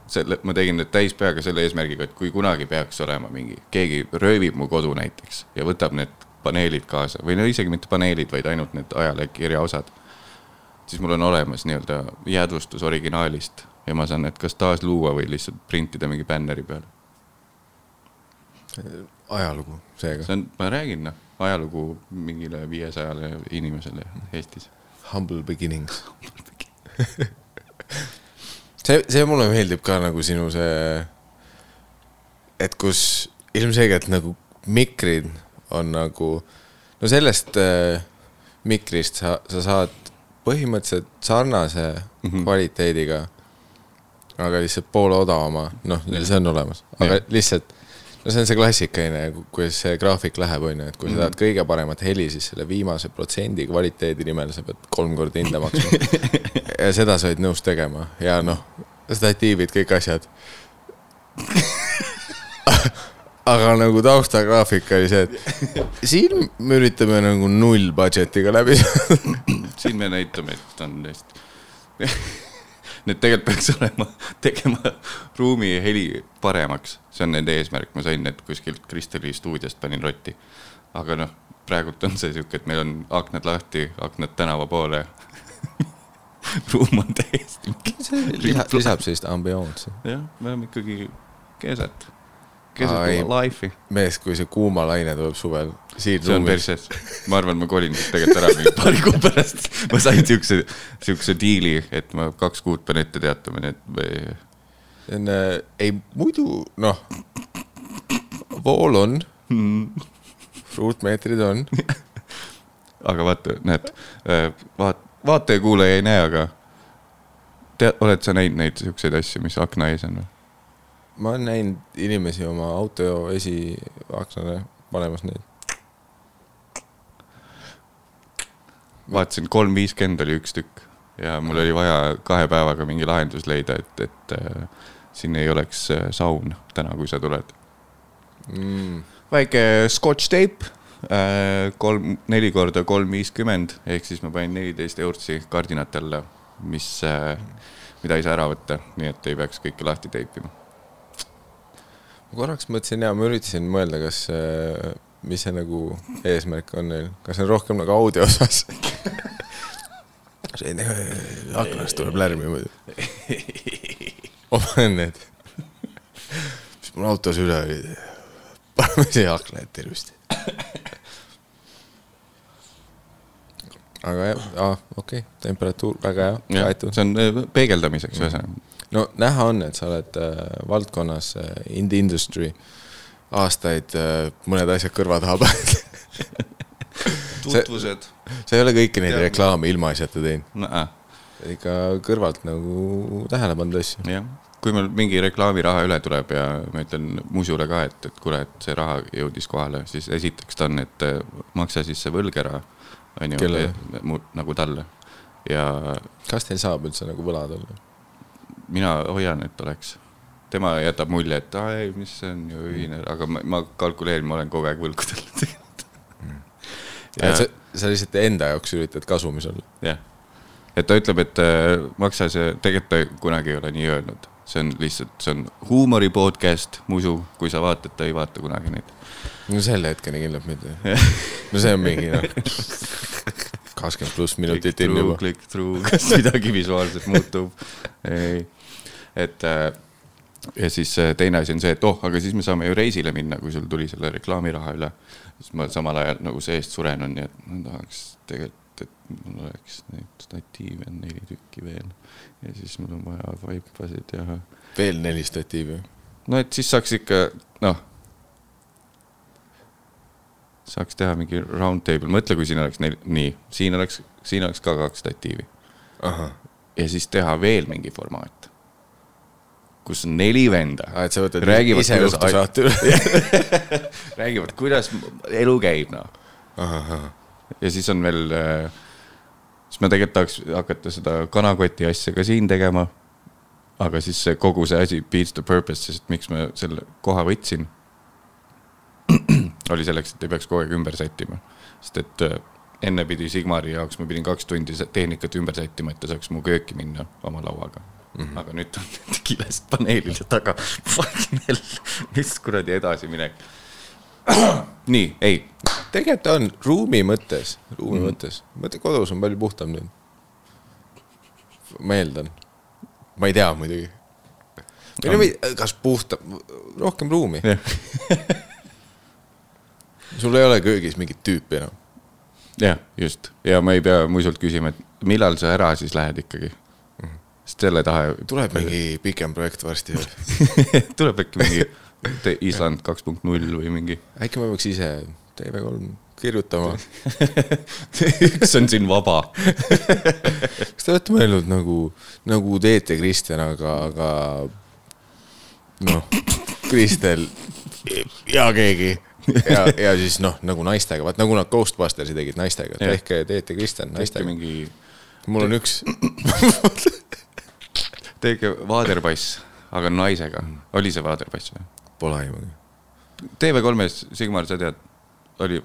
selle, ma tegin need täispeaga selle eesmärgiga, et kui kunagi peaks olema mingi, keegi röövib mu kodu näiteks ja võtab need paneelid kaasa või no isegi mitte paneelid, vaid ainult need ajalehekirja osad. siis mul on olemas nii-öelda jäädvustus originaalist ja ma saan need kas taasluua või lihtsalt printida mingi bänneri peale. ajalugu seega. see on, ma räägin noh, ajalugu mingile viiesajale inimesele Eestis. Humble beginnings. see, see mulle meeldib ka nagu sinu see, et kus ilmselgelt nagu mikrid on nagu, no sellest äh, mikrist sa, sa saad põhimõtteliselt sarnase mm -hmm. kvaliteediga, aga lihtsalt poole odavama, noh, see on olemas, aga Jah. lihtsalt no see on see klassikaline, kuidas see graafik läheb, on ju, et kui sa tahad kõige paremat heli, siis selle viimase protsendi kvaliteedi nimel sa pead kolm korda hinda maksma. ja seda sa olid nõus tegema ja noh, statiivid, kõik asjad. aga nagu taustagraafik oli see, et siin me üritame nagu null budget'iga läbi saada. siin me näitame, et on hästi. Need tegelikult peaks olema, tegema ruumi heli paremaks, see on nende eesmärk, ma sain need kuskilt Kristeli stuudiost, panin rotti. aga noh, praegult on see sihuke, et meil on aknad lahti, aknad tänava poole. ruum on täiesti. lisab, sellist ambianssi. jah, me oleme ikkagi keset, keset ei. oma life'i. mees, kui see kuumalaine tuleb suvel, siin see on ruumis, perses, ma arvan, ma kolin siit tegelikult ära mingi paari kuu pärast. ma sain siukse, siukse diili, et ma kaks kuud pean ette teatama, nii et või see on äh,, ei muidu noh, vool on, ruutmeetrid on, aga vaata, näed, vaat-, vaataja, kuulaja ei näe, aga tead, oled sa näinud neid siukseid asju, mis akna ees on või? Ma olen näinud inimesi oma auto esiaknale panemas neid. vaatasin, kolm viiskümmend oli üks tükk ja mul oli vaja kahe päevaga mingi lahendus leida, et, et äh, siin ei oleks äh, saun täna, kui sa tuled. Mm, väike scotch tape, kolm, neli korda kolm viiskümmend ehk siis ma panin neliteist eurtsi kardinat alla, mis, mida ei saa ära võtta, nii et ei peaks kõike lahti teipima. Ma korraks mõtlesin ja ma üritasin mõelda, kas, mis see nagu eesmärk on neil, kas see on rohkem nagu audio osas? see aknast tuleb lärmi muidu. ma panen need, mis mul autos üle oli, paneme siia akna ette ilusti. aga jah, aa okei okay., temperatuur väga hea, kaetud. see on äh, peegeldamiseks ühesõnaga. No näha on, et sa oled äh, valdkonnas äh, in the industry aastaid äh, mõned asjad kõrva taha pannud. tutvused. sa ei ole kõiki neid reklaame ilmaasjata teinud, jah, ikka kõrvalt nagu tähele pannud asju. jah, kui mul mingi reklaamiraha üle tuleb ja ma ütlen Musule ka, et, et kuule, et see raha jõudis kohale, siis esiteks ta on, et eh, maksa siis see võlg ära, on ju nagu talle. ja kas teil saab üldse nagu võlad olla? Mina hoian, et oleks. tema jätab mulje, et aa ei, mis see on ju ühine, aga ma, ma kalkuleerin, ma olen kogu aeg võlgudel et sa, sa lihtsalt enda jaoks üritad kasumis olla. jah, et ta ütleb, et äh, maksa see, tegelikult ta kunagi ei ole nii öelnud, see on lihtsalt, see on huumori podcast, muidu kui sa vaatad, ta ei vaata kunagi neid. no selle hetkeni kindlalt mitte. no see on mingi noh, kakskümmend pluss minutit in juba. click through, kas midagi visuaalselt muutub? ei, et äh, ja siis äh, teine asi on see, et oh, aga siis me saame ju reisile minna, kui sul tuli selle reklaamiraha üle. siis ma samal ajal nagu seest surenan, nii et ma tahaks tegelikult, et mul oleks neid statiive on neli tükki veel. ja siis mul on vaja vaipasid ja veel neli statiivi. no et siis saaks ikka, noh. saaks teha mingi round table, mõtle, kui siin oleks neil, nii, siin oleks, siin oleks ka kaks statiivi ja siis teha veel mingi formaat, kus on neli venda, et sa võtad Räägivad, ise kuidas- juhtu saate üle. räägivad, kuidas elu käib, noh. ja siis on veel, siis ma tegelikult tahaks hakata seda kanakoti asja ka siin tegema. aga siis see kogu see asi beats the purpose, sest miks ma selle koha võtsin, oli selleks, et ei peaks kogu aeg ümber sättima. sest et äh, enne pidi Sigmari jaoks, ma pidin kaks tundi tehnikat ümber sättima, et ta saaks mu kööki minna oma lauaga mm. -hmm. aga nüüd on kilest paneelide taga. Fucking hell, mis kuradi edasiminek. nii, ei tegelikult on ruumi mõttes, ruumi mm. mõttes, mõtle kodus on palju puhtam nüüd. ma eeldan, ma ei tea muidugi. või no või- kas puhtam, rohkem ruumi, sul ei ole köögis mingit tüüpi enam. jah, just ja ma ei pea muisult küsima, et millal sa ära siis lähed ikkagi. Sest selle taha tuleb mingi pikem projekt varsti veel. tuleb äkki mingi Island kaks punkt null või mingi. äkki ma peaks ise TV3 kirjutama. üks on siin vaba. kas te olete mõelnud nagu, nagu teete Kristjan, aga, aga noh, Kristel ja keegi ja, ja siis noh, nagu naistega, vaat nagu nad Ghostbustersi tegid naistega, tehke, teete Kristjan naistega. mingi, mul on üks, tehke vaaderpass, aga naisega. oli see vaaderpass või? pole aimugi. TV3-s, Sigmar, sa tead, oli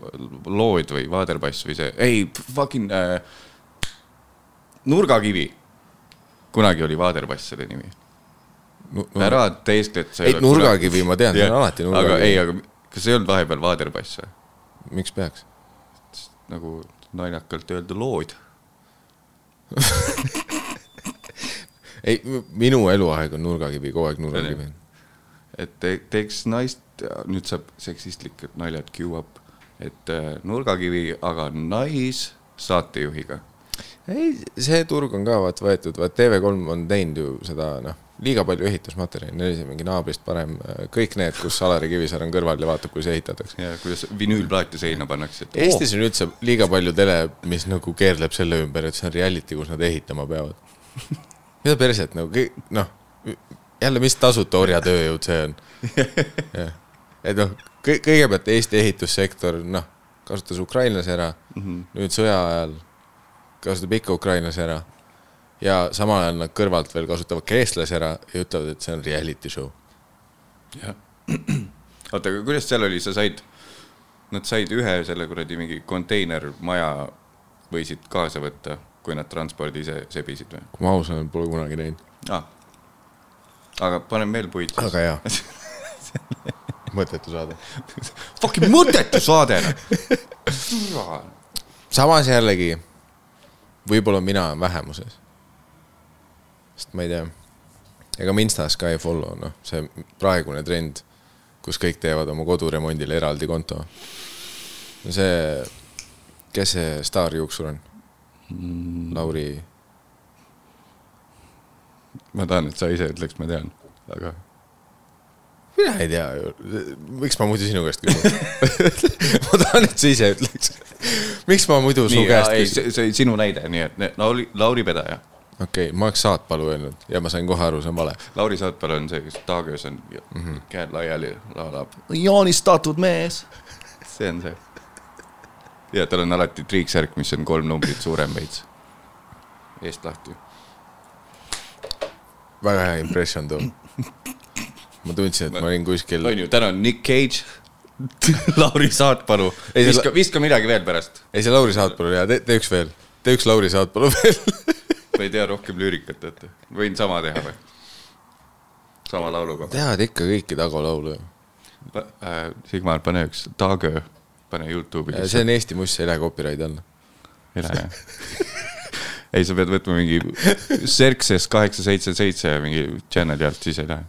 lood või vaaderpass või see, ei, fucking äh, nurgakivi. kunagi oli vaaderpass selle nimi. ära teeskle, et sa ei, nurgakivi ma tean, see on alati aga ei, nurgakivi. aga kas ei olnud vahepeal vaaderpass või? miks peaks? nagu naljakalt öelda lood. ei, minu eluaeg on nurgakivi, kogu aeg nurgakivi. et te, teeks naist, nüüd saab seksistlikud naljad queue up, et äh, nurgakivi, aga nais saatejuhiga. ei, see turg on ka vaat võetud, vaat TV3 on teinud ju seda noh, liiga palju ehitusmaterjali, neil oli mingi naabrist parem, kõik need, kus Alari Kivisaar on kõrval ja vaatab, kuidas ehitatakse. ja kuidas vinüülplaate seina pannakse, et Eestis on üldse liiga palju tele, mis nagu keerleb selle ümber, et see on reality, kus nad ehitama peavad. mida perset nagu noh, jälle, mis tasuta orjatööjõud see on? et noh, kõigepealt Eesti ehitussektor, noh, kasutas ukrainlasi ära mm, -hmm. nüüd sõja ajal kasutab ikka ukrainlasi ära ja samal ajal nad kõrvalt veel kasutavad ka eestlasi ära ja ütlevad, et see on reality show. jah. oota, aga kuidas seal oli, sa said, nad said ühe selle kuradi mingi konteinermaja võisid kaasa võtta, kui nad transpordi ise sebisid või kui ma aus olen, pole kunagi näinud. ah.? aga panen veel puid. aga jaa, mõttetu saade. Fucking mõttetu saade noh. samas jällegi, võib-olla mina olen vähemuses. sest ma ei tea, ega ma Instas ka ei follow, noh, see praegune trend, kus kõik teevad oma koduremondile eraldi konto. no see, kes see staarjuuksur on? Lauri, ma tahan, et sa ise ütleks, ma tean, aga mina ei tea ju, miks ma muidu sinu käest küsin? ma tahan, et sa ise ütleks. miks ma muidu su nii, käest küsin? see, see sinu näide, nii et Lauri, Lauri Pedaja. okei okay,, ma oleks Saatpalu öelnud ja ma sain kohe aru, see on vale. Lauri Saatpalu on see, kes Taagöös on mm, -hmm. käed laiali laulab, joonistatud mees. see on see. Ja tal on alati triiksärk, mis on kolm numbrit suurem veits, eest lahti. väga hea impression too. ma tundsin, et ma olin kuskil, on ju, täna on Nick Cage, Lauri Saatpalu, viska, viska midagi veel pärast. ei see Lauri Saatpalu hea, tee, tee üks veel, tee üks Lauri Saatpalu veel. ma ei tea rohkem lüürikat, et võin sama teha või? sama lauluga. tead ikka kõiki Tago laulu ju. Äh, Sigmar, pane üks Taagöö, pane Youtube'i. see on Eesti must, see ei lähe copyrighti alla. ei lähe jah? ei, sa pead võtma mingi Xerxes kaheksa seitse seitse mingi channel'i alt, siis ei lähe.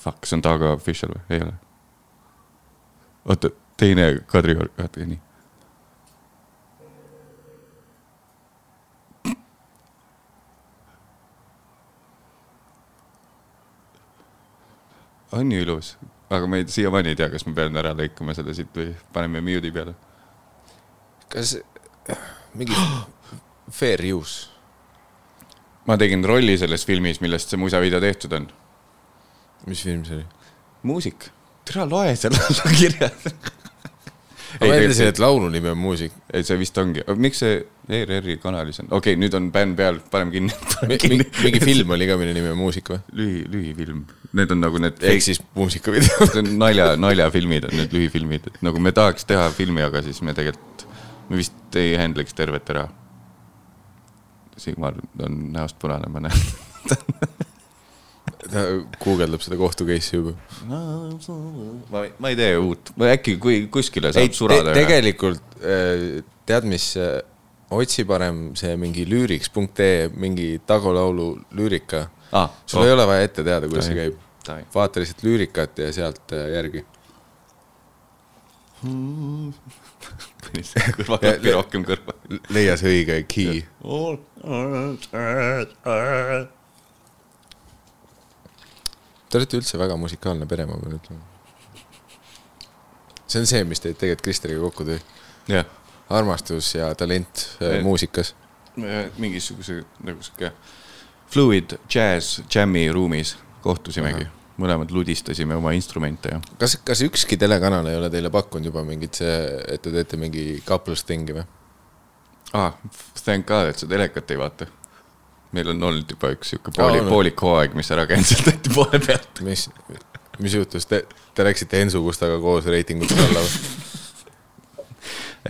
Fuck, see on Taga official või? ei ole. oota, teine Kadriorg, oota nii. on ju ilus, aga ma ei, siiamaani ei tea, kas ma pean ära lõikama selle siit või paneme mute'i peale. kas mingi fair use? ma tegin rolli selles filmis, millest see muisavideo tehtud on. mis film see oli? muusik. tere, loe seal alla kirjas. ma mõtlesin, et laulu nimi on muusik. ei, see vist ongi, miks see ERR-i kanalis on, okei okay,, nüüd on bänn peal, paneme kinni. mingi, mingi film oli ka, mille nimi on muusik või? lühi, lühifilm, need on nagu need ehk siis muusikavideo. see on nalja, naljafilmid on need lühifilmid, et nagu me tahaks teha filmi, aga siis me tegelikult, me vist ei handle'iks tervet ära. Sigmar on näost punane, ma näen. ta guugeldab seda kohtu case'i juba. ma, ma ei tee uut, äkki kui kuskile ei saab, surada te,. tegelikult äh, tead, mis, otsi parem see mingi lüüriks.ee mingi Tago laulu lüürika. Ah, sul oh. ei ole vaja ette teada, kuidas see käib vaata lihtsalt lüürikat ja sealt äh, järgi. pani see kõrvaklapi rohkem kõrva. leia see õige key. Te olete üldse väga musikaalne pere, ma pean ütlema. see on see, mis teid tegelikult Kristeriga kokku tõi. jah, armastus ja talent Eh. muusikas. mingisuguse nagu sihuke fluid jazz jam'i ruumis kohtusimegi, mõlemad ludistasime oma instrumente ja kas, kas ükski telekanal ei ole teile pakkunud juba mingit see, et te teete mingi couples thing'i või? ah,, thank god, et sa telekat ei vaata. meil on olnud juba üks sihuke Aa, pooli poolik hooaeg, mis ära canceldati poole pealt. mis, mis juhtus, te, te läksite Ensu Gustaga koos reitingutes alla või?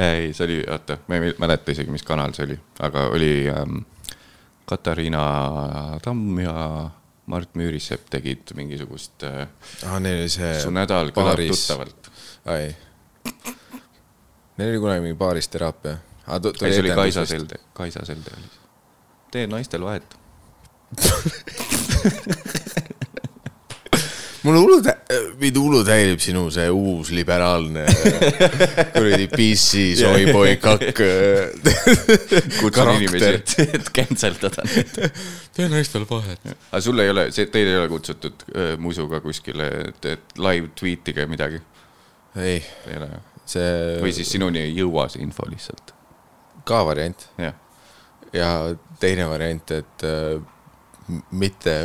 ei, see oli, oota, ma ei mäleta isegi, mis kanal see oli, aga oli ähm, Katariina Tamm ja Mart Müürisepp tegid mingisugust äh, aa, neil oli see Su nädal kõlab tuttavalt. ai. Neil oli kunagi mingi baaris teraapia. ei, see oli Kaisa. Selde, Kaisa Selde oli see. tee naistel vahet. mulle hullult, mind hullult häirib sinu see uus liberaalne kuradi PC soiboi kakk. kutsun inimesi, et, et cancel dada neid. tee naistel vahet. aga sul ei ole, see, teil ei ole kutsutud äh, musuga kuskile, et, et live tweet ige midagi? ei, ei ole jah? see või siis sinuni ei jõua see info lihtsalt, ka variant ja teine variant, et äh, mitte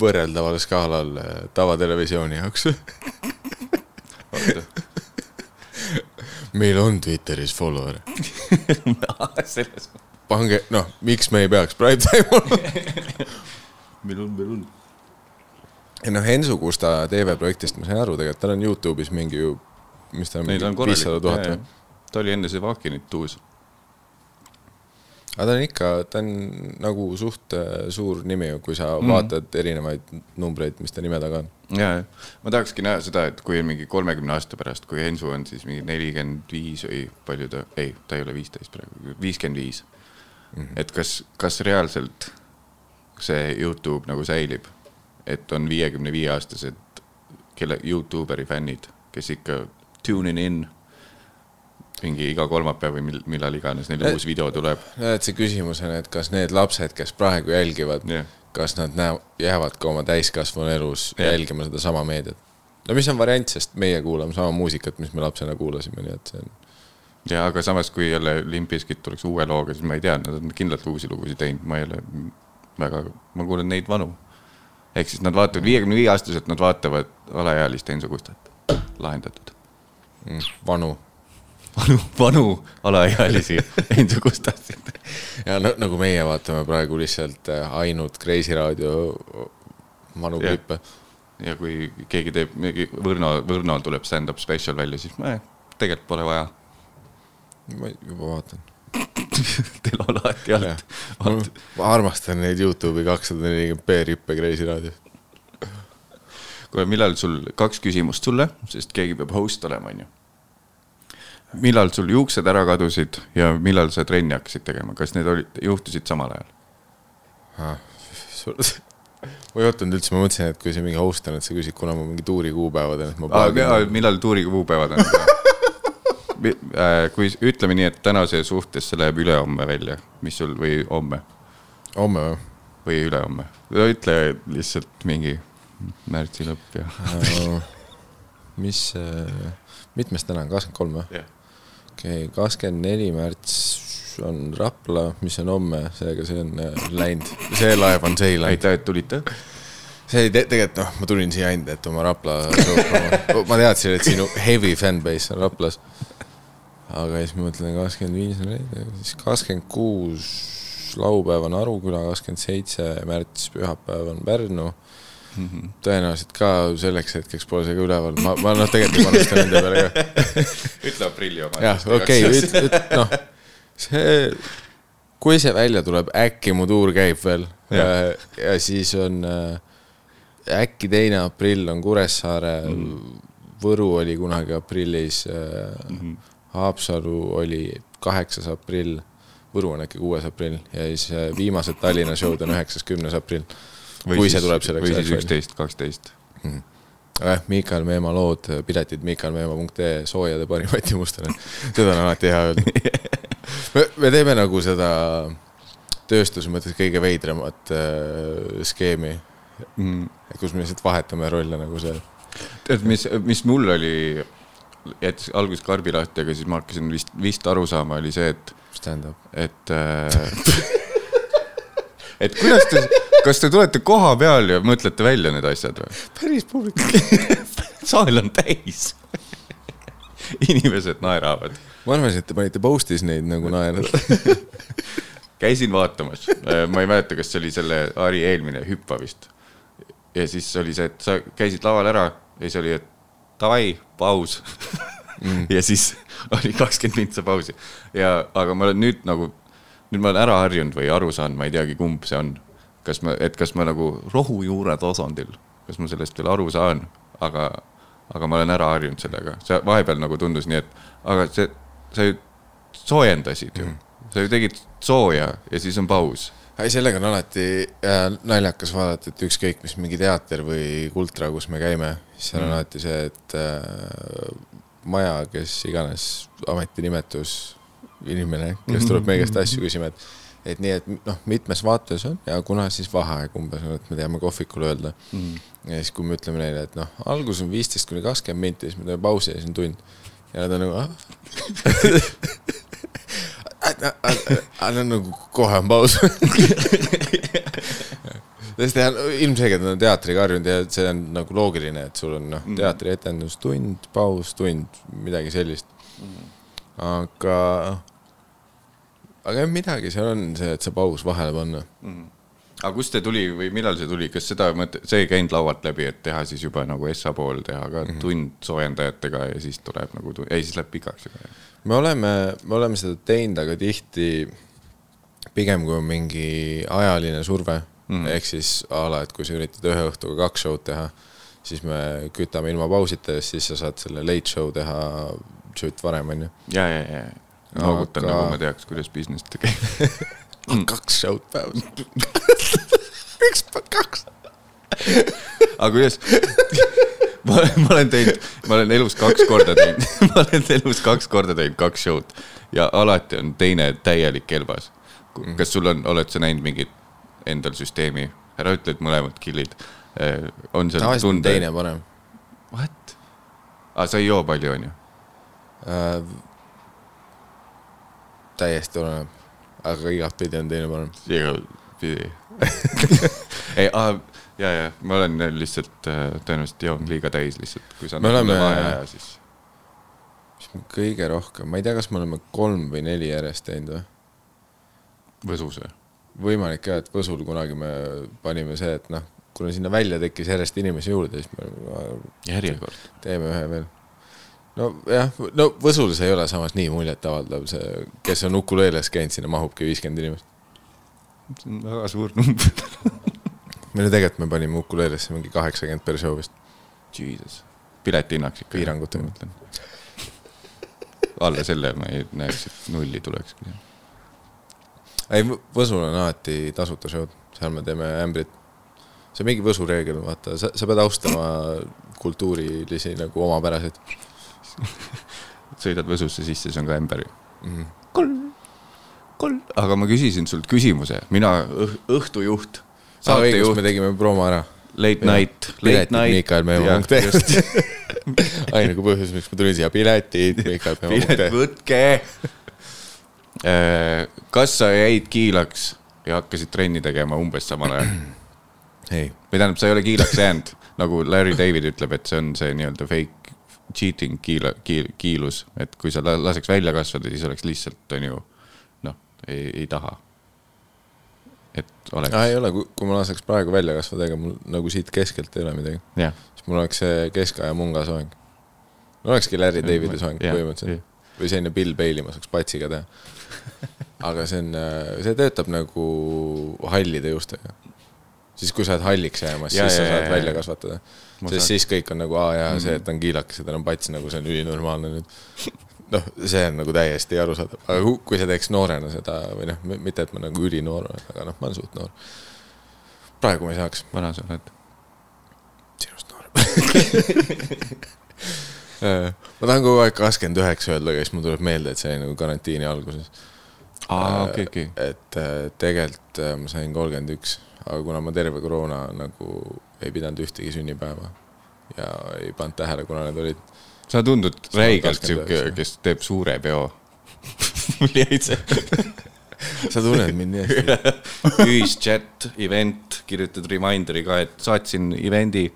võrreldaval skaalal tavatelevisiooni jaoks. meil on Twitteris follower. selles pange, noh, miks me ei peaks prime time olema? meil on, meil on. ei noh, Ensu Gusta TV-projektist ma sain aru tegelikult, tal on Youtube'is mingi ju, mis ta on, viissada tuhat või?. ta oli enne Sevakinit uus. Aga ta on ikka, ta on nagu suht äh, suur nimi kui sa mm. vaatad erinevaid numbreid, mis ta nime taga on. ja, ja ma tahakski näha seda, et kui mingi kolmekümne aasta pärast, kui Ensu on siis mingi nelikümmend viis või palju ta, ei, ta ei ole viisteist praegu, viiskümmend viis. et kas, kas reaalselt see Youtube nagu säilib, et on viiekümne viie aastased, kelle Youtuberi fännid, kes ikka tune'in in mingi iga kolmapäev või mil, millal iganes neil Eh, uus video tuleb. et see küsimus on, et kas need lapsed, kes praegu jälgivad Jah. kas nad näevad, jäävad ka oma täiskasvanu elus Jah. jälgima sedasama meediat. no mis on variant, sest meie kuulame sama muusikat, mis me lapsena kuulasime, nii et see on ja aga samas, kui jälle Limp Bizkit tuleks uue looga, siis ma ei tea, nad on kindlalt uusi lugusid teinud, ma ei ole väga, ma kuulen neid vanu. ehk siis nad vaatavad viiekümne viie aastaselt, nad vaatavad alaealist Enso Gustat, lahendatud. Mm, vanu. vanu, vanu alaealisi Enso Gustasid. ja no, nagu meie vaatame praegu lihtsalt äh, ainult Kreisi raadio vanu klippe. ja kui keegi teeb mingi Võrno, Võrnol tuleb stand-up special välja, siis ma eh, tegelikult pole vaja. ma juba vaatan. Teil on alati alt., ma armastan neid Youtube'i kakssada nelikümmend B rippe Kreisi raadios. kuule, millal sul, kaks küsimust sulle, sest keegi peab host olema, onju. Millal sul juuksed ära kadusid ja millal sa trenni hakkasid tegema, kas need olid, juhtusid samal ajal? ma ei ootanud üldse, ma mõtlesin, et kui sa mingi host on, et sa küsid, kuna ma mingi tuuri kuupäevad on, et ma plaagin. millal tuuri kuupäevad on? kui ütleme nii, et tänase suhtes see läheb ülehomme välja, mis sul või homme homme või? või ülehomme, ütle lihtsalt mingi märtsi lõpp ja. mis, mitmes täna on, kakskümmend kolm või? Okei okay,, kakskümmend neli märts on Rapla, mis on homme, seega see on äh, läinud, see laev on seilanud. aitäh, et tulite. see oli te tegelikult noh, ma tulin siia ainult, et oma Rapla ma teadsin, et sinu heavy fanbase on Raplas. aga siis ma mõtlen kakskümmend viis on reede, siis kakskümmend kuus laupäev on Aruküla, kakskümmend seitse märts pühapäev on Pärnu. Tõenäoliselt ka selleks hetkeks pole see ka üleval, ma, ma noh, tegelikult ei panusta nende peale ka ütle aprilli oma. jah, okei, noh, see, kui see välja tuleb, äkki mu tuur käib veel ja, Jah. ja siis on äh, äkki teine aprill on Kuressaare mm., Võru oli kunagi aprillis mm, -hmm. Haapsalu oli kaheksas aprill, Võru on äkki kuues aprill ja siis äh, viimased Tallinna show'd on üheksas, kümnes aprill. Kui see tuleb selleks või siis üksteist, kaksteist. jah, Miikal Meemaa lood, piletid miikalmeemaa.ee soojade parimaid timustele, seda on alati hea öelda. me, me teeme nagu seda tööstuse mõttes kõige veidramat äh, skeemi, Mm. kus me lihtsalt vahetame rolle nagu see. tead, mis, mis mul oli, jättis alguses karbi lahti, aga siis ma hakkasin vist, vist aru saama, oli see, et, stand-up. et äh, et kuidas te, kas te tulete koha peal ja mõtlete välja need asjad või? päris publik. saal on täis. inimesed naeravad. ma arvasin, et te panite post'is neid nagu naerda. käisin vaatamas, ma ei mäleta, kas see oli selle Ari eelmine Hüppa vist. ja siis oli see, et sa käisid laval ära ja siis oli, et davai, paus mm. ja siis oli kakskümmend mintsa pausi ja, aga ma olen nüüd nagu, nüüd ma olen ära harjunud või aru saanud, ma ei teagi, kumb see on. Kas ma, et kas ma nagu rohujuure tasandil, kas ma sellest veel aru saan, aga, aga ma olen ära harjunud sellega, see vahepeal nagu tundus nii, et aga see, sa ju soojendasid ju mm., sa ju tegid sooja ja siis on paus ei, sellega on alati äh, naljakas vaadata, et ükskõik mis mingi teater või kultra, kus me käime, siis seal on Mm. alati see, et äh, maja, kes iganes ametinimetus inimene, kes tuleb meie käest asju küsima, et et nii, et noh, mitmes vaates on ja kuna siis vaheaeg umbes on, et me teame kohvikul öelda mm.. ja siis, kui me ütleme neile, et noh, algus on viisteist kuni kakskümmend minti, siis me teeme pausi ja siis on tund. ja nad on nagu ah? Nad on nagu kohe on paus. sest jah, ilmselgelt nad on teatriga harjunud ja see on nagu loogiline, et sul on noh, teatrietendus tund, paus tund, midagi sellist. aga, aga jah, midagi seal on see, et see paus vahele panna aga kust see tuli või millal see tuli, kas seda mõte, see ei käinud laualt läbi, et teha siis juba nagu Essa pool teha ka mm -hmm. tund soojendajatega ja siis tuleb nagu, ei siis läheb pikaks juba. me oleme, me oleme seda teinud, aga tihti pigem kui on mingi ajaline surve mm. -hmm. ehk siis a la, et kui sa üritad ühe õhtuga kaks show'd teha, siis me kütame ilma pausita ja siis sa saad selle late show teha šut varem, onju. ja, ja, ja, noogutan Aga- nagu ma teaks, kuidas business käib. kaks show'd päevas. üks, kaks. aga kuidas? ma olen, ma olen teinud, ma olen elus kaks korda teinud, ma olen elus kaks korda teinud kaks show'd ja alati on teine täielik kelbas. kas sul on, oled sa näinud mingit endal süsteemi, ära ütle, et mõlemad kill'id. on seal tavaliselt on tunde teine parem. What? aa, sa ei joo palju, onju? Äh, täiesti oleneb, aga igatpidi on teine parem. igatpidi. ei, ja, ja ma olen lihtsalt äh, tõenäoliselt joonud liiga täis lihtsalt, kui sa Me oleme- siis mis me kõige rohkem, ma ei tea, kas me oleme kolm või neli järjest teinud või? Võsus või? võimalik jah, et Võsul kunagi me panime see, et noh, kuna sinna välja tekkis järjest inimesi juurde, siis me järjekord. teeme ühe veel. nojah, no Võsul see ei ole samas nii muljetavaldav, see, kes on ukuleeles käinud, sinna mahubki viiskümmend inimest. see on väga suur number. meil ju tegelikult me panime ukuleelesse mingi kaheksakümmend per show vist. Jesus. piletihinnaks ikka. Piirangutega. mõtlen. alla selle ma ei näeks, et nulli tulekski. ei, Võsul on alati tasuta show'd, seal me teeme ämbrit. see on mingi Võsu reegel, vaata, sa, sa pead austama kultuurilisi nagu omapäraseid sõidad Võsusse sisse, see on ka ämber ju. mm. -hmm. kolm, kolm. aga ma küsisin sult küsimuse, mina õh- õhtujuht, saatejuht. me tegime promo ära. late Jah. night, late piletid night. Miikael Meemaa.ee ainuke põhjus, miks ma tulin siia, piletid Miikael pilet Meemaa.ee. võtke. kas sa jäid kiilaks ja hakkasid trenni tegema umbes samal ajal? ei, või tähendab, sa ei ole kiilaks jäänud, nagu Larry David ütleb, et see on see nii-öelda fake cheating kiila-, kiil-, kiilus, et kui sa la- laseks välja kasvada, siis oleks lihtsalt, on ju, noh, ei, ei taha. et oleks ei ole, kui ma laseks praegu välja kasvada, ega mul nagu siit keskelt ei ole midagi. siis mul oleks see keskaja munga soeng. no olekski Larry Davidi soeng põhimõtteliselt. või selline Bill Bailey, ma saaks patsiga teha. aga see on, see töötab nagu hallide juustega. siis, kui sa oled halliks jäämas, Ja, siis sa ja, saad ja, välja ja. kasvatada. Sest saan- siis kõik on nagu, aa jaa, see, et ta on kiilakas ja tal on pats nagu see on ülinormaalne nüüd. noh, see on nagu täiesti arusaadav, aga ku- kui sa teeks noorena seda või noh, mitte et ma nagu ülinoor olen, aga noh, ma olen suht noor. praegu ma ei saaks. vana sa oled? sinust noor. ma tahan kogu aeg kakskümmend üheksa öelda, aga siis mul tuleb meelde, et see oli nagu karantiini alguses. aa, okei, okei. et tegelikult äh, ma sain kolmkümmend üks, aga kuna ma terve koroona nagu ei pidanud ühtegi sünnipäeva ja ei pannud tähele, kuna need olid, sa tundud räigelt 29, sihuke kes teeb suure peo. mul jäi see sa tunned mind nii hästi. ühischat, event, kirjutad reminder'i ka, et saatsin event'i.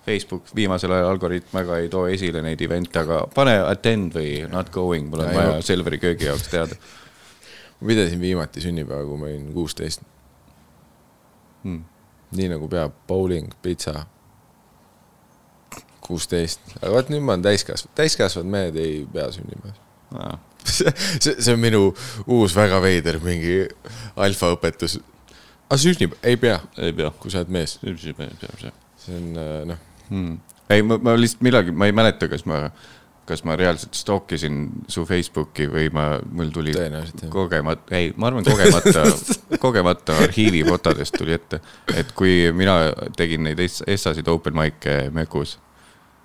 Facebook viimasel ajal algoritm väga ei too esile neid event'e, aga pane attend või not going, mul on Ja, vaja. Selveri köögi jaoks teada ma pidasin viimati sünnipäeva, kui ma olin kuusteist, hmm.. Nii nagu peab, bowling, pitsa. kuusteist, aga vot nüüd ma olen täiskasvanud, täiskasvanud mehed ei pea sünnipäeva. Ah. see, see on minu uus väga veider mingi alfaõpetus. aga sünnib, ei pea, ei pea. kui sa oled mees, see see on äh, noh, hmm.. ei, ma, ma lihtsalt millalgi, ma ei mäleta, kas ma, kas ma reaalselt stalkisin su Facebooki või ma, mul tuli kogemata, ei, ma arvan kogemata, kogemata arhiivifotodest tuli ette, et kui mina tegin neid es- essasid open mic'e Mekus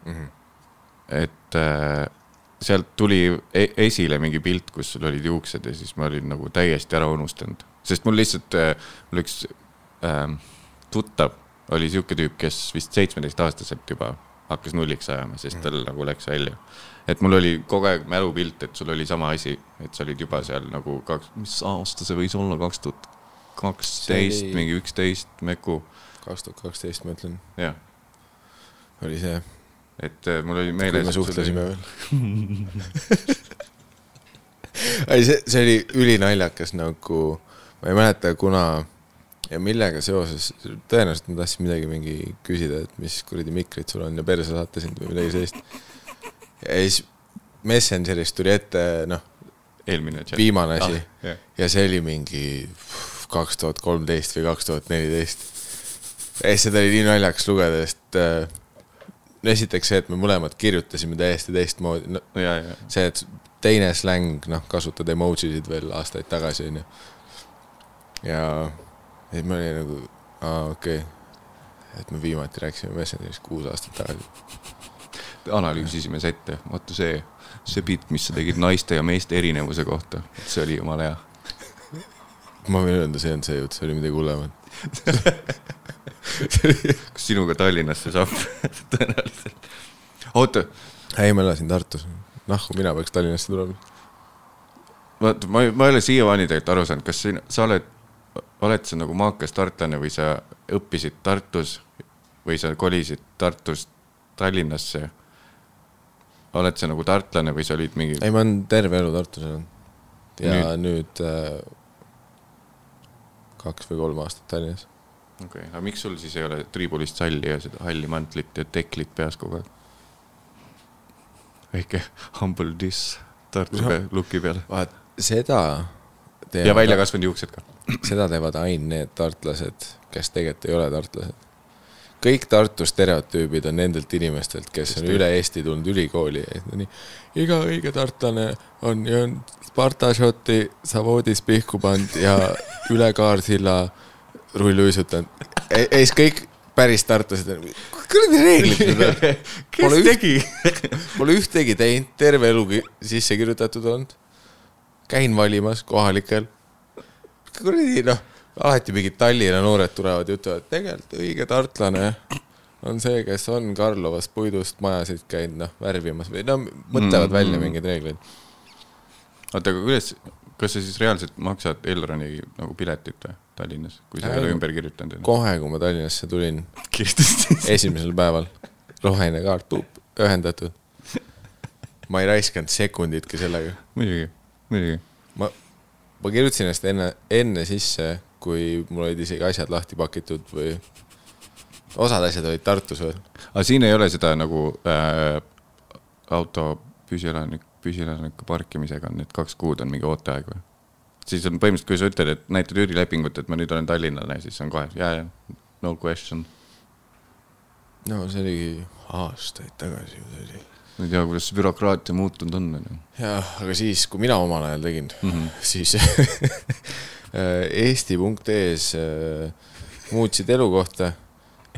mm -hmm. et äh, sealt tuli e esile mingi pilt, kus sul olid juuksed ja siis ma olin nagu täiesti ära unustanud, sest mul lihtsalt äh,, mul üks äh, tuttav oli sihuke tüüp, kes vist seitsmeteistaastaselt juba hakkas nulliks ajama, sest tal nagu läks välja. Et mul oli kogu aeg mälupilt, et sul oli sama asi, et sa olid juba seal nagu kaks, mis aasta see võis olla, kaks tuhat kaksteist oli- mingi üksteist Meku, kaks tuhat kaksteist ma ütlen, jah. oli see, et äh, mul oli kui meeles. me suhtlesime veel. ei, see, see oli ülinaljakas nagu, ma ei mäleta, kuna ja millega seoses, tõenäoliselt ma tahtsin midagi mingi küsida, et mis kuradi mikrid sul on ja perse saate sind või midagi sellist. Ja siis Messengerist tuli ette, noh, eelmine chat. viimane asi Ah, jah. ja see oli mingi kaks tuhat kolmteist või kaks tuhat neliteist. ja siis seda oli nii naljakas lugeda, sest äh, no esiteks see, et me mõlemad kirjutasime täiesti teistmoodi, no ja, ja see, et teine släng, noh, kasutad emojisid veel aastaid tagasi, onju. ja siis ma olin nagu, aa, okei okay.. et me viimati rääkisime Messengeris kuus aastat tagasi. Analüüsisime sette, vaata see, see bitt, mis sa tegid naiste ja meeste erinevuse kohta, see oli jumala hea. ma võin öelda, see on see jutt, see oli midagi hullemat. kas sinuga Tallinnasse saab tõenäoliselt? oota, ei, ma elasin Tartus. nahku, mina peaks Tallinnasse tulema. vaata, ma, ma ei ole siiamaani tegelikult aru saanud, kas siin, sa oled, oled sa nagu maakas tartlane või sa õppisid Tartus või sa kolisid Tartust Tallinnasse? Oled sa nagu tartlane või sa olid mingi, ei, ma olen terve elu Tartus elanud. ja nüüd, nüüd äh, kaks või kolm aastat Tallinnas. okei okay., aga miks sul siis ei ole triibulist salli ja seda halli mantlit ja teklit peas kogu aeg? väike humble diss Tartu pe- looki peale. vaat seda ja välja kasvanud juuksed ka. seda teevad ainult need tartlased, kes tegelikult ei ole tartlased. Kõik Tartu stereotüübid on nendelt inimestelt, kes on üle Eesti tulnud ülikooli on nii, iga õige tartlane on joonud Sparta šoti Savoodis pihku pannud ja üle Kaarsilla rulluisutanud. ja siis kõik päris tartlased kuradi reeglid need on. Üht- tegi? Pole ühtegi teinud, terve elu sisse kirjutatud olnud. käin valimas kohalikel. kuradi noh, alati mingid Tallinna noored tulevad ja ütlevad, tegelikult õige tartlane on see, kes on Karlovas puidust majasid käinud noh värvimas või no mõtlevad Mm, välja mm. mingeid reegleid. oota, aga kuidas, kas sa siis reaalselt maksad Elroni nagu piletit või Tallinnas, kui sa ei ole Äh, ümber kirjutanud? kohe, kui ma Tallinnasse tulin, esimesel päeval, roheline kaart, ühendatud. ma ei raiskanud sekunditki sellega muidugi, muidugi. ma, ma kirjutasin ennast enne, enne sisse, kui mul olid isegi asjad lahti pakitud või osad asjad olid Tartus veel. aga siin ei ole seda nagu äh, auto püsielanik, püsielaniku parkimisega on need kaks kuud on mingi ooteaeg või? siis on põhimõtteliselt, kui sa ütled, et näitad üürilepingut, et ma nüüd olen tallinlane, siis on kohe ja, ja no question. no see oligi aastaid tagasi ju see oli. Ma ei tea, kuidas see bürokraatia muutunud on, onju. jah, aga siis, kui mina omal ajal tegin mm. -hmm. siis eesti.ee-s äh, muutsid elukohta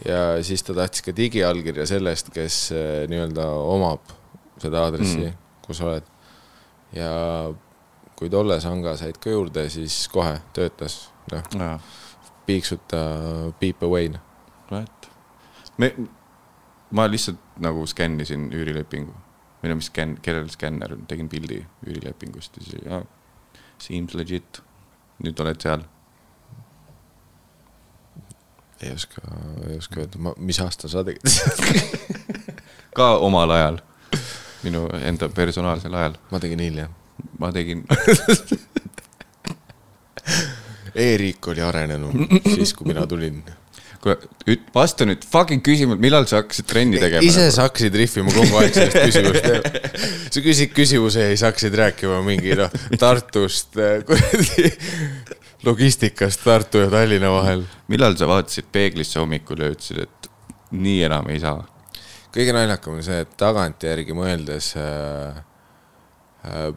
ja siis ta tahtis ka digiallkirja sellest, kes äh, nii-öelda omab seda aadressi Mm. mm., kus oled. ja kui tolle sanga said ka juurde, siis kohe töötas, noh, piiksuta beep away. noh. right. me, ma lihtsalt nagu skännisin üürilepingu või no mis skänn, kellel skänner, tegin pildi üürilepingust ja siis jaa, seems legit. nüüd oled seal. ei oska, ei oska öelda, ma, mis aastal sa tegid? ka omal ajal, minu enda personaalsel ajal, ma tegin hiljem. ma tegin, E-riik oli arenenud siis, kui mina tulin. kuule, vasta nüüd fucking küsimusele, millal sa hakkasid trenni tegema? ise sa hakkasid rihvima kogu aeg sellest küsimust. sa küsid küsimuse ja siis hakkasid rääkima mingi noh, Tartust, kuradi logistikast Tartu ja Tallinna vahel. millal sa vaatasid peeglisse hommikul ja ütlesid, et nii enam ei saa? kõige naljakam on see, et tagantjärgi mõeldes äh, äh,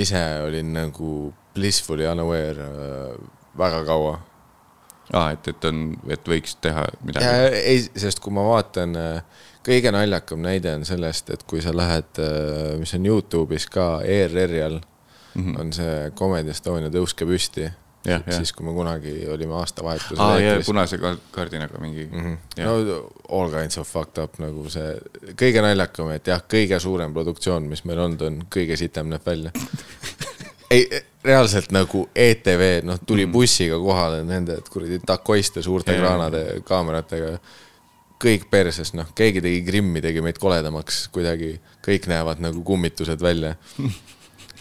ise olin nagu blissfully unaware äh, väga kaua aa, et, et on, et võiks teha midagi. ja ei, sest kui ma vaatan, kõige naljakam näide on sellest, et kui sa lähed, mis on Youtube'is ka ERR-i all mm, -hmm. on see Comedy Estonia Tõuske püsti. Jah. siis, kui me kunagi olime aastavahetusel aa, ja eetris. punase ka- kardinaga mingi mm. -hmm. no all kinds of fucked up nagu see, kõige naljakam, et jah, kõige suurem produktsioon, mis meil olnud on, kõige sitem näeb välja. ei, reaalselt nagu ETV, noh, tuli bussiga kohale nende kuradi takoiste suurte Jaa. kraanade kaameratega. kõik perses, noh, keegi tegi Krimmi, tegi meid koledamaks kuidagi, kõik näevad nagu kummitused välja.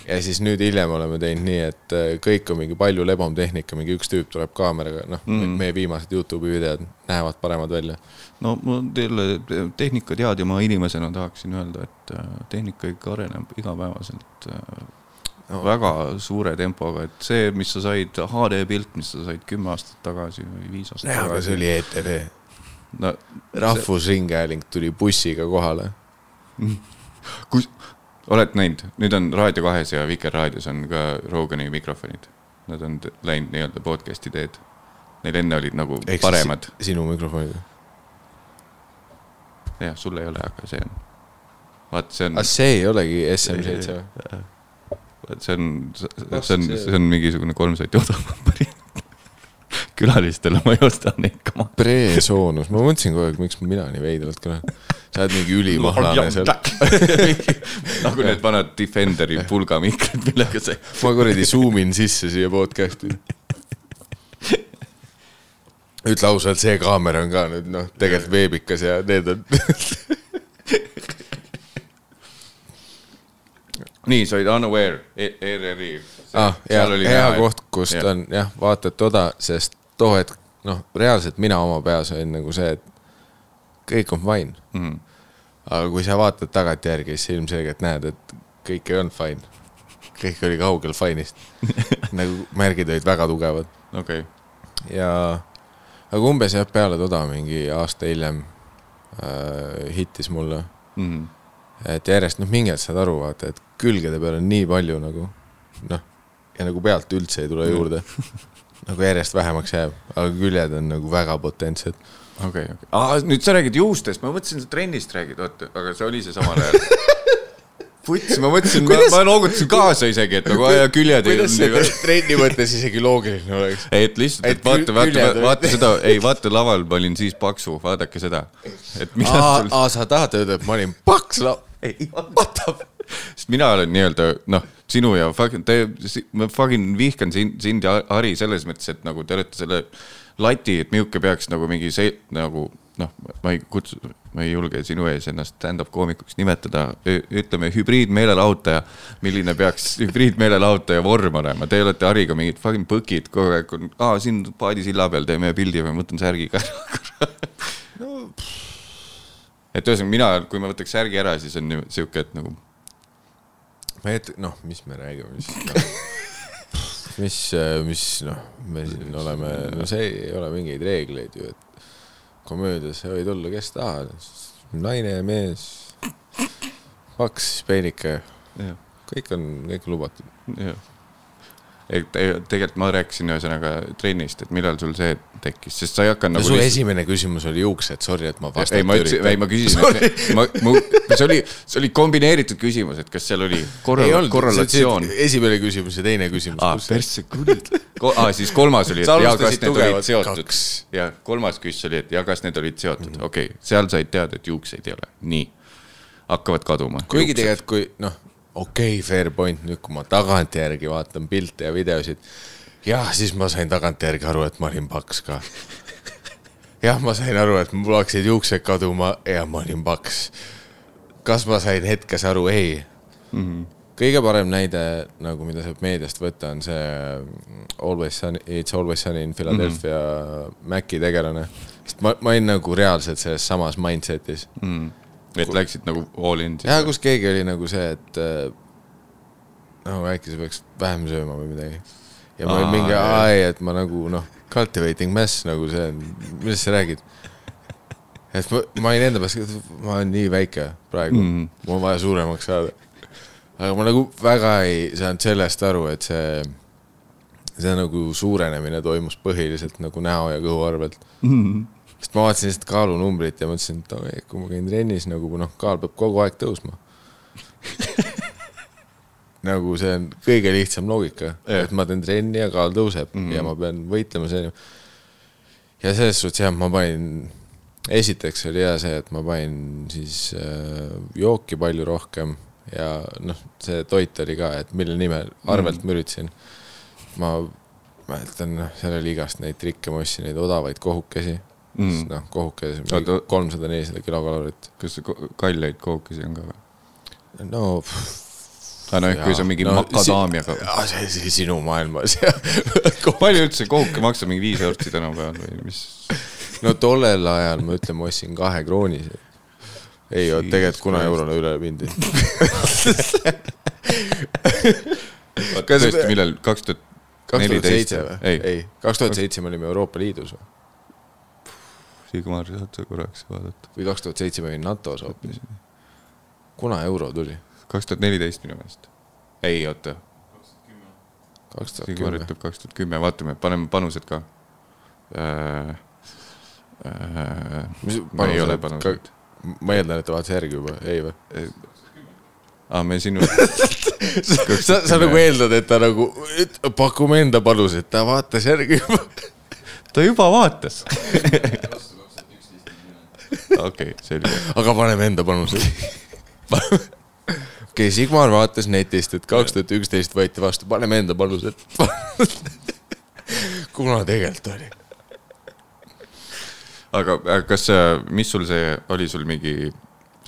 ja siis nüüd hiljem oleme teinud nii, et äh, kõik on mingi palju lebam tehnika, mingi üks tüüp tuleb kaameraga, noh mm., meie viimased Youtube'i videod näevad paremad välja. no ma teile tehnikatead ja ma inimesena tahaksin öelda, et äh, tehnika ikka areneb igapäevaselt äh. Väga suure tempoga, et see, mis sa said, HD pilt, mis sa said kümme aastat tagasi või viis aastat aga tagasi. see oli ETV. no rahvusringhääling tuli bussiga kohale. kus, oled näinud, nüüd on Raadio kahes ja Vikerraadios on ka Rogani mikrofonid. Nad on läinud nii-öelda podcast'i teed. Neil enne olid nagu Eks paremad. sinu mikrofonid. jah, sul ei ole, aga see on. vaat see on aga, see ei olegi SM7 või? See on, see on, see on mingisugune kolm sotti odavam variant. külalistele ma ei osta neid kama. Presoonus, ma mõtlesin kogu aeg, miks mina nii veidralt kõlan. sa oled mingi ülimahlane seal. nagu need vanad Defenderi pulgamikrid, millega see. ma kuradi zoom in sisse siia podcast'i. ütle ausalt, see kaamera on ka nüüd noh, tegelikult veebikas ja need on. nii, sa olid unaware, ERR-i. ah,. ja hea koht, kust ja. on jah, vaatad toda, sest too hetk, noh, reaalselt mina oma peas olin nagu see, et kõik on fine mm. -hmm. aga kui sa vaatad tagantjärgi, siis ilmselgelt näed, et kõik ei olnud fine. kõik oli kaugel fine'ist. nagu märgid olid väga tugevad okei, ja, aga umbes jah, peale toda mingi aasta hiljem äh, hittis mulle, Mhm. et järjest noh, mingid saad aru, vaata, et külgede peal on nii palju nagu noh, ja nagu pealt üldse ei tule juurde. nagu järjest vähemaks jääb, aga küljed on nagu väga potentsed. okei, okei. aa, nüüd sa räägid juustest, ma mõtlesin, sa trennist räägid, oota, aga see oli see samal ajal. Vuts, ma mõtlesin, ma, ma noogutasin kaasa isegi, et nagu aja küljed ei kuidas see trenni mõttes isegi loogiline oleks? ei, et lihtsalt, et vaata, vaata vaata seda, ei vaata laval ma olin siis paksu, vaadake seda. aa, sa tahad öelda, et ma olin paks la-? ei, vaata. Sest mina olen nii-öelda noh, sinu ja fucking, te, ma fucking vihkan sind, sind ja Hari selles mõttes, et nagu te olete selle lati, et milline peaks nagu mingi see nagu noh, ma ei kutsu, ma ei julge sinu ees ennast stand-up koomikuks nimetada, ütleme hübriidmeelelahutaja, milline peaks hübriidmeelelahutaja vorm olema, te olete Hariga mingid fucking põkid kogu aeg aa siin paadisilla peal teeme pildi ma võtan särgi ka. Ära. et ühesõnaga mina, kui ma võtaks särgi ära, siis on nii- sihuke, et nagu tea, noh, mis me räägime, mis no,, mis, mis noh, me siin oleme, no see ei ole mingeid reegleid ju, et komöödiasse võid olla kes tahad, naine mees, paks, peenike, kõik on, kõik on lubatud. jah. Et te- tegelikult ma rääkisin ühesõnaga trennist, et millal sul see tekkis, sest sa ei hakanud nagu sul lihtsalt- esimene küsimus oli juuksed, sorry, et ma vastata ei, ma ütlesin, ei ma küsisin, ma, mu, see oli, see oli kombineeritud küsimus, et kas seal oli korrel-, korrelatsioon. esimene küsimus ja teine küsimus. aa, persse kurid. aa, siis kolmas oli, et ja kas need olid seotud ja kolmas küsimus oli, et ja kas need olid seotud, okei okay., seal said teada, et juukseid ei ole, nii. hakkavad kaduma. kuigi. tegelikult, kui noh, okei okay,, fair point, nüüd kui ma tagantjärgi vaatan pilte ja videosid, jah, siis ma sain tagantjärgi aru, et ma olin paks ka. jah, ma sain aru, et mul hakkasid juuksed kaduma ja ma olin paks. kas ma sain hetkes aru, ei mm. -hmm. kõige parem näide nagu, mida saab meediast võtta, on see mm, Always Sunny, It's Always Sunny in Philadelphia mm -hmm. Maci tegelane. sest ma, ma olin nagu reaalselt selles samas mindset'is Mm. Et läksid nagu all in jah, kus keegi oli nagu see, et äh, no äkki sa peaks vähem sööma või midagi. ja ma olin mingi, ei, et ma nagu noh, cultivating mass nagu see, millest sa räägid? et ma, ma olin enda peas, ma olen nii väike praegu mm. -hmm. mul on vaja suuremaks saada. aga ma nagu väga ei saanud sellest aru, et see, see nagu suurenemine toimus põhiliselt nagu näo ja kõhu arvelt mm. -hmm. Sest ma vaatasin lihtsalt kaalunumbrit ja mõtlesin, et oi, kui ma käin trennis nagu noh, kaal peab kogu aeg tõusma. nagu see on kõige lihtsam loogika, et ma teen trenni ja kaal tõuseb mm Mhm. -hmm. ja ma pean võitlema selle. ja selles suhtes jah, ma panin, esiteks oli hea see, et ma panin siis äh, jooki palju rohkem ja noh, see toit oli ka, et mille nimel arvelt mm -hmm. ma üritasin. ma mäletan, noh, seal oli igast neid trikke, ma ostsin neid odavaid kohukesi Mm. mm., noh, kohukesi kolmsada, nelisada kilokalorit. kas kalleid kookesi on ka või? no. aa no ehk kui on mingi makadaamiaga. see, see sinu maailmas palju üldse kohuke maksab, mingi viis eurtsi tänapäeval või mis? no tollel ajal ma ütlen, ma ostsin kahe kroonise. ei, tegelikult kuna eurole üle mindi. kas tõesti, millal, kaks tuhat neliteist? ei, kaks tuhat seitse me olime Euroopa Liidus või? Sigmar, saad sa korraks vaadata? või kaks tuhat seitse me olime NATO-s hoopis. kuna euro tuli? kaks tuhat neliteist minu meelest. ei, oota, kaks tuhat Sigmar kümme. ütleb kaks tuhat kümme, vaatame, paneme panused ka äh,. Mis ma ei panused? ole panuseid. ma eeldan, et ta vaatas järgi juba, ei või? aa, me sinu, sa, sa nagu eeldad, et ta nagu, pakume enda panuseid, ta vaatas järgi juba. ta juba vaatas okei, selge. aga paneme enda panuse. okei, Sigmar vaatas netist, et kaks tuhat üksteist võeti vastu, paneme enda panused. kuna tegelikult oli? aga kas, mis sul see, oli sul mingi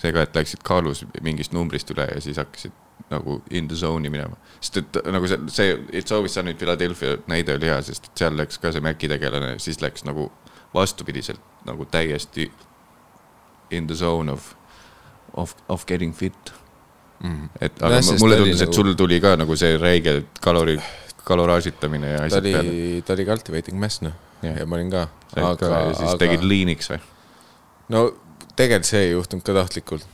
see ka, et läksid kaalus mingist numbrist üle ja siis hakkasid nagu in the zone'i minema? sest et nagu see, see It's Always Sunny Philadelphia näide oli hea, sest seal läks ka see Maci tegelane, siis läks nagu vastupidiselt nagu täiesti in the zone of, of, of getting fit. et aga Jah, ja, sest mulle tundus, et nagu- sul tuli ka nagu see räige kalori, kaloraažitamine ja asjad peale. oli, ta oli cultivating mass noh, Jah. ja ma olin ka. ja siis tegid lean'iks või? no tegelikult see ei juhtunud ka tahtlikult.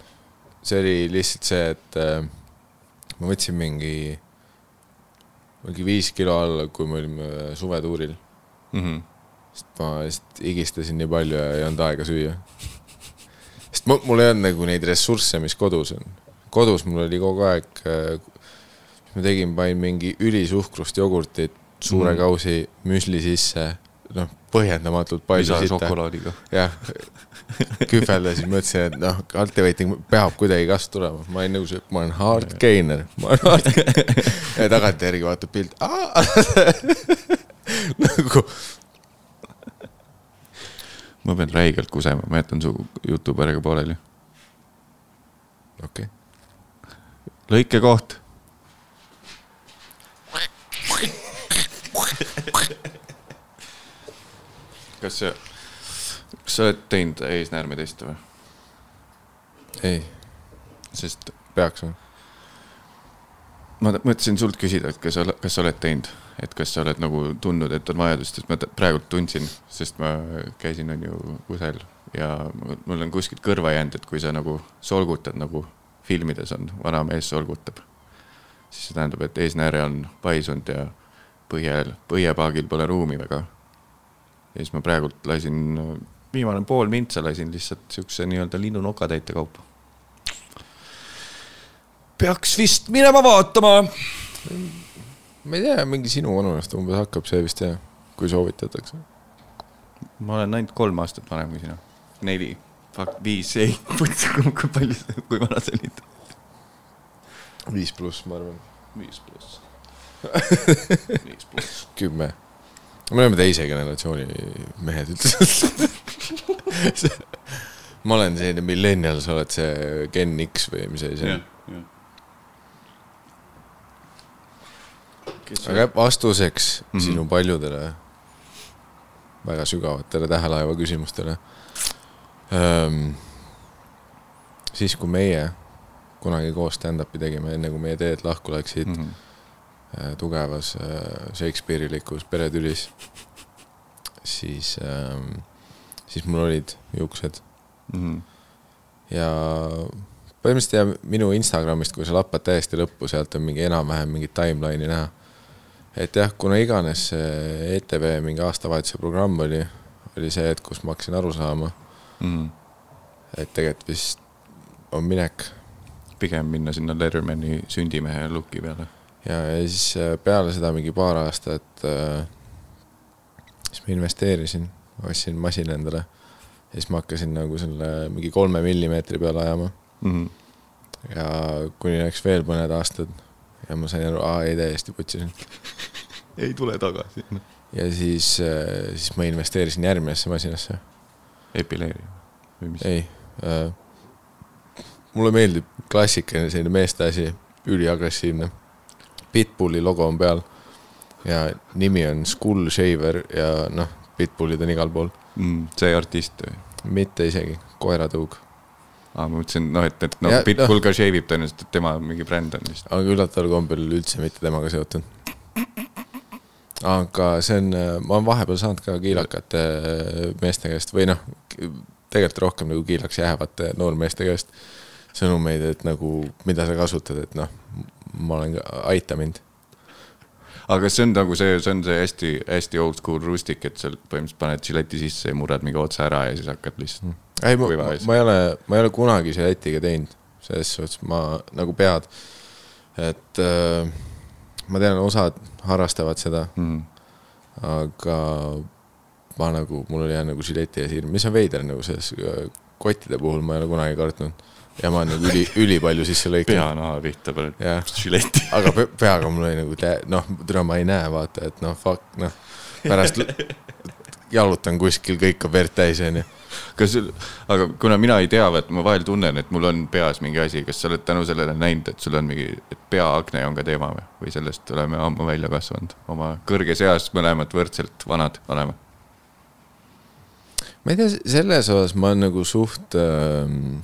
see oli lihtsalt see, et äh, ma võtsin mingi, mingi viis kilo alla, kui me olime suvetuuril. Mhm. sest ma lihtsalt higistasin nii palju ja ei olnud aega süüa. mul, ei olnud nagu neid ressursse, mis kodus on. kodus mul oli kogu aeg, ma tegin, panin mingi ülisuhkrust jogurtit suure mm. kausi müsli sisse, noh, põhjendamatult palju sita. jah, kühveldasin, mõtlesin, et noh, cultivating peab kuidagi kasv tulema, ma olin nõus, et ma olen hard gainer, ma olen hard ja tagantjärgi vaatab pilt, nagu ma pean räigelt kusema, ma jätan su jutu perega pooleli. okei okay., lõikekoht. kas sa, kas sa oled teinud eesnäärmeteste või? ei, sest peaks või? Ma mõtlesin sult küsida, et kas sa, kas sa oled teinud, et kas sa oled nagu tundnud, et on vajadust, sest ma praegult tundsin, sest ma käisin, on ju, kusel ja mul- on kuskilt kõrva jäänud, et kui sa nagu solgutad nagu filmides on, vanamees solgutab, siis see tähendab, et eesnääre on paisunud ja põhjal, põhjapaagil pole ruumi väga. ja siis ma praegult lasin, viimane pool mintsa lasin lihtsalt siukse nii-öelda linnunokatäite kaupa. Peaks vist minema vaatama. ma ei tea, mingi sinu vanusest umbes hakkab see vist jah, kui soovitatakse. ma olen ainult kolm aastat vanem kui sina. neli, viis, ei, kui palju, kui vana sa olid? viis pluss, ma arvan, viis pluss. viis pluss. kümme. me oleme teise generatsiooni mehed üldse. ma olen selline millennial, sa oled see Gen X või mis asi see on., jah. Aga vastuseks mm. -hmm. sinu paljudele väga sügavatele tähelaeva küsimustele ähm,. siis, kui meie kunagi koos stand-up'i tegime, enne kui meie teed lahku läksid mm. -hmm. tugevas äh, Shakespeare'ilikus peretülis, siis ähm,, siis mul olid juuksed Mhm. ja põhimõtteliselt ja minu Instagramist, kui sa lappad täiesti lõppu, sealt on mingi enam-vähem mingit timeline'i näha. Et jah, kuna iganes see ETV mingi aastavahetuse programm oli, oli see hetk, kus ma hakkasin aru saama, Mhm. et tegelikult vist on minek pigem minna sinna Lettermani sündimehe luki peale. ja, ja siis äh, peale seda mingi paar aastat äh, siis ma investeerisin, ostsin masina endale ja siis ma hakkasin nagu selle mingi kolme millimeetri peale ajama Mhm. ja kuni läks veel mõned aastad ja ma sain aru, aa ei täiesti putsisin. ei tule tagasi. ja siis, siis ma investeerisin järgmisesse masinasse. epileeri või mis? ei äh,, mulle meeldib klassikaline selline meeste asi, üliagressiivne. Pitbulli logo on peal ja nimi on Skull Shaver ja noh, Pitbullid on igal pool, Mm, see artist või? mitte isegi, koeratõug. aa, ma mõtlesin, noh, et, et noh Pitbull noh. ka shave ib tõenäoliselt, et tema mingi bränd on vist. aga üllataval kombel üldse mitte temaga seotud. aga see on, ma olen vahepeal saanud ka kiilakate meeste käest või noh, tegelikult rohkem nagu kiilaks jäävate noormeeste käest sõnumeid, et nagu, mida sa kasutad, et noh, ma olen, aita mind. Aga see on nagu see, see on see hästi, hästi old school rustic, et sa põhimõtteliselt paned žileti sisse ja murrad mingi otsa ära ja siis hakkad lihtsalt. ei, ma, ma, ei ole, ma ei ole kunagi žiletiga teinud, selles suhtes ma nagu pead, et äh, ma tean, osad harrastavad seda, Mm. aga ma nagu, mul oli jah nagu žileti ees hirm, mis on veider nagu selles äh, kottide puhul ma ei ole kunagi kartnud. Ja ma nagu üli, ülipalju sisse lõikanud. peanaha pihta paned Jah. žiletti. aga pe peaga mul oli nagu tä-, noh, täna ma ei näe, vaata, et noh, fuck, noh. pärast jalutan kuskil, kõik on verd täis, onju. kas, aga kuna mina ei tea, et ma vahel tunnen, et mul on peas mingi asi, kas sa oled tänu sellele näinud, et sul on mingi, et peaakne on ka teema või, või sellest oleme ammu välja kasvanud, oma kõrges eas mõlemad võrdselt vanad oleme? ma ei tea, selles osas ma olen nagu suht ähm,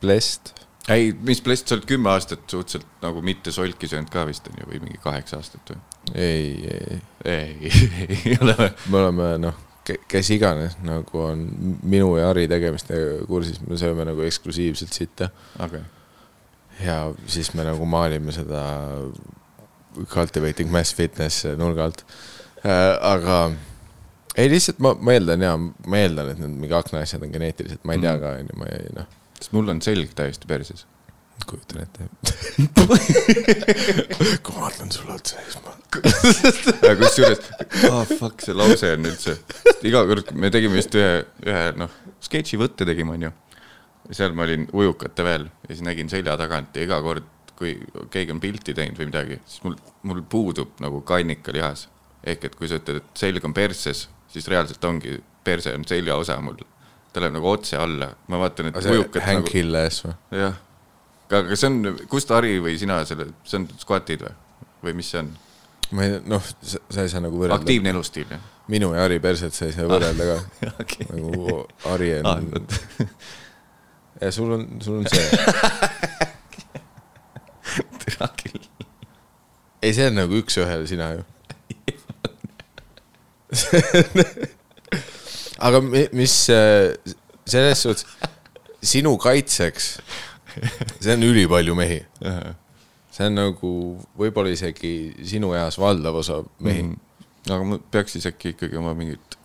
blessed. ei, mis plest, sa oled kümme aastat suhteliselt nagu mitte solki söönud ka vist on ju, või mingi kaheksa aastat või? ei, ei, ei, ei ole või? me oleme noh, kes iganes nagu on minu ja Harri tegemistega kursis, me sööme nagu eksklusiivselt sitta okei, ja siis me nagu maalime seda cultivating mass fitness nurga alt äh,. aga ei, lihtsalt ma, ma eeldan ja ma eeldan, et need mingi aknaasjad on geneetilised, ma ei tea ka, onju, ma ei noh, sest mul on selg täiesti perses. kujutan ette. kui ma vaatan sulle otsa, siis ma. aga kusjuures, ah oh, fuck, see lause on üldse, iga kord, me tegime just ühe, ühe noh, sketši võtte tegime, onju. seal ma olin ujukate veel ja siis nägin selja tagant ja iga kord, kui keegi on pilti teinud või midagi, siis mul, mul puudub nagu kannikalihas. ehk et kui sa ütled, et selg on perses, siis reaalselt ongi, perse on seljaosa mul. Ta läheb nagu otse alla, ma vaatan, et ujukad Hank nagu, Hill ees või? jah. aga see on, kust Harri või sina selle, see on squat'id või, või mis see on? ma ei, noh, sa ei saa nagu võrrelda. aktiivne elustiil, jah? minu ja Harri perset sa ei saa võrrelda ka. okei. nagu Harri Ah, on, vot. ja sul on, sul on see. tere küll. ei, see on nagu üks-ühele sina ju. aga mi- mis äh, selles suhtes, sinu kaitseks, see on ülipalju mehi. see on nagu võib-olla isegi sinu eas valdav osa mehi mm. Mhm. aga ma peaks siis äkki ikkagi oma mingit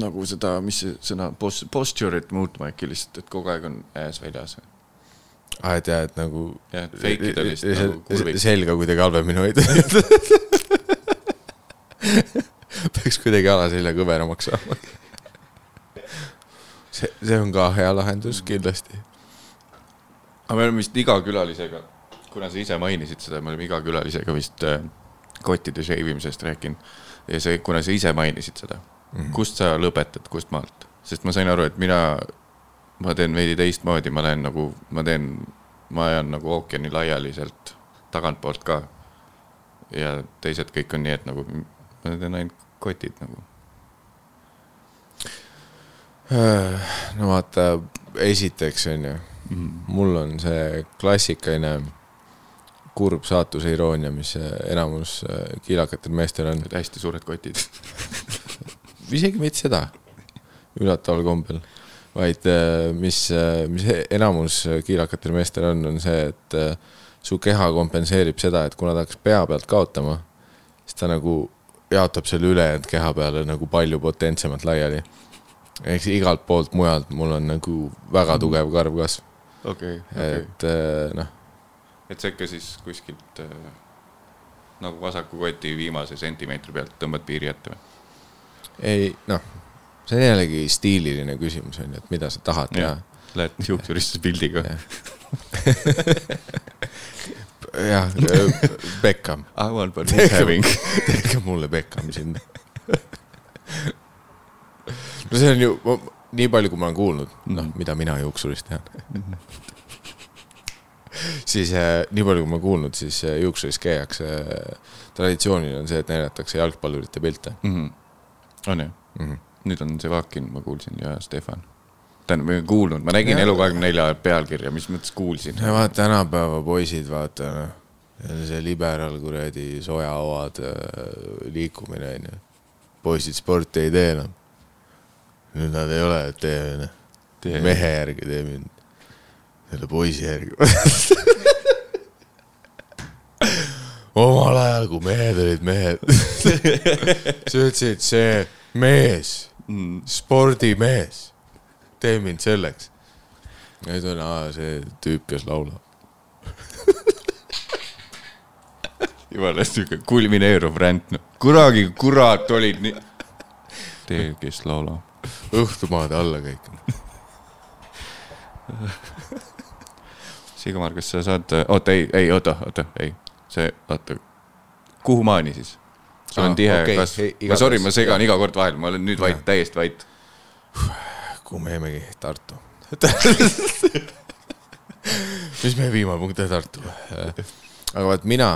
nagu seda, mis see sõna, pos-, posture'it muutma äkki lihtsalt, et kogu aeg on ääs väljas. ah,. et jah, et nagu. Jah, et fake ida lihtsalt nagu kurviks. selga kuidagi halvemini hoida. peaks kuidagi alaselja kõveramaks saama. see, see on ka hea lahendus kindlasti. aga me oleme vist iga külalisega, kuna sa ise mainisid seda, me oleme iga külalisega vist äh, kottide shave imisest rääkinud. ja see, kuna sa ise mainisid seda mm, -hmm. kust sa lõpetad, kust maalt? sest ma sain aru, et mina, ma teen veidi teistmoodi, ma lähen nagu, ma teen, ma ajan nagu ookeani laiali sealt tagantpoolt ka. ja teised kõik on nii, et nagu ma teen ainult kotid nagu. No vaata, esiteks on ju, mul on see klassikaline kurb saatuse iroonia, mis äh, enamus äh, kiilakatel meestel on. hästi suured kotid. isegi mitte seda, üllataval kombel, vaid äh, mis, mis enamus kiilakatel meestel on, on see, et äh, su keha kompenseerib seda, et kuna ta hakkas pea pealt kaotama, siis ta nagu jaotab selle ülejäänud keha peale nagu palju potentsemalt laiali. Ehk siis igalt poolt mujalt mul on nagu väga tugev karvkasv, okei, okei. et äh, noh, et sa ikka siis kuskilt äh, nagu vasaku koti viimase sentimeetri pealt tõmbad piiri ette või? ei noh, see on jällegi stiililine küsimus on ju, et mida sa tahad teha lähed juuksurisse pildiga. jah, Beckham I want but who's having. tehke mulle Beckham sinna. no see on ju, nii palju, kui ma olen kuulnud, noh, mida mina juuksurist tean. siis äh, nii palju, kui ma kuulnud, siis äh, juuksuris käiakse äh,, traditsiooniline on see, et näidatakse jalgpallurite pilte Mhm. on ju? mm. -hmm. nüüd on Sevakin, ma kuulsin ja Stefan. tähendab, ma ei kuulnud, ma nägin Jah. Elu24 pealkirja, mis mõttes kuulsin. ja vaata tänapäeva poisid, vaata noh, see liberal kuradi sojaoad liikumine onju. poisid sporti ei tee enam. Nüüd nad ei ole, et tee onju. Tee. mehe järgi tee mind, selle poisi järgi. omal ajal, kui mehed olid mehed, sa ütlesid, see mees, Mm. spordimees, tee mind selleks. nüüd on aa, see tüüp, kes laulab. jumala siuke kulmineeruv ränd, noh. kunagi kurat olid nii, tee, kes laulab. Õhtumaade alla kõik. Sigmar, kas sa saad, oota, ei, ei, oota, oota, ei, see, oota, kuhumaani siis? sul on Aa, tihe okei, kasv ei,, ma sorry, ma segan iga kord vahele, ma olen nüüd vait, täiesti vait. kuhu me jäimegi? Tartu. mis meie viimane punkt oli Tartu? aga vaat mina,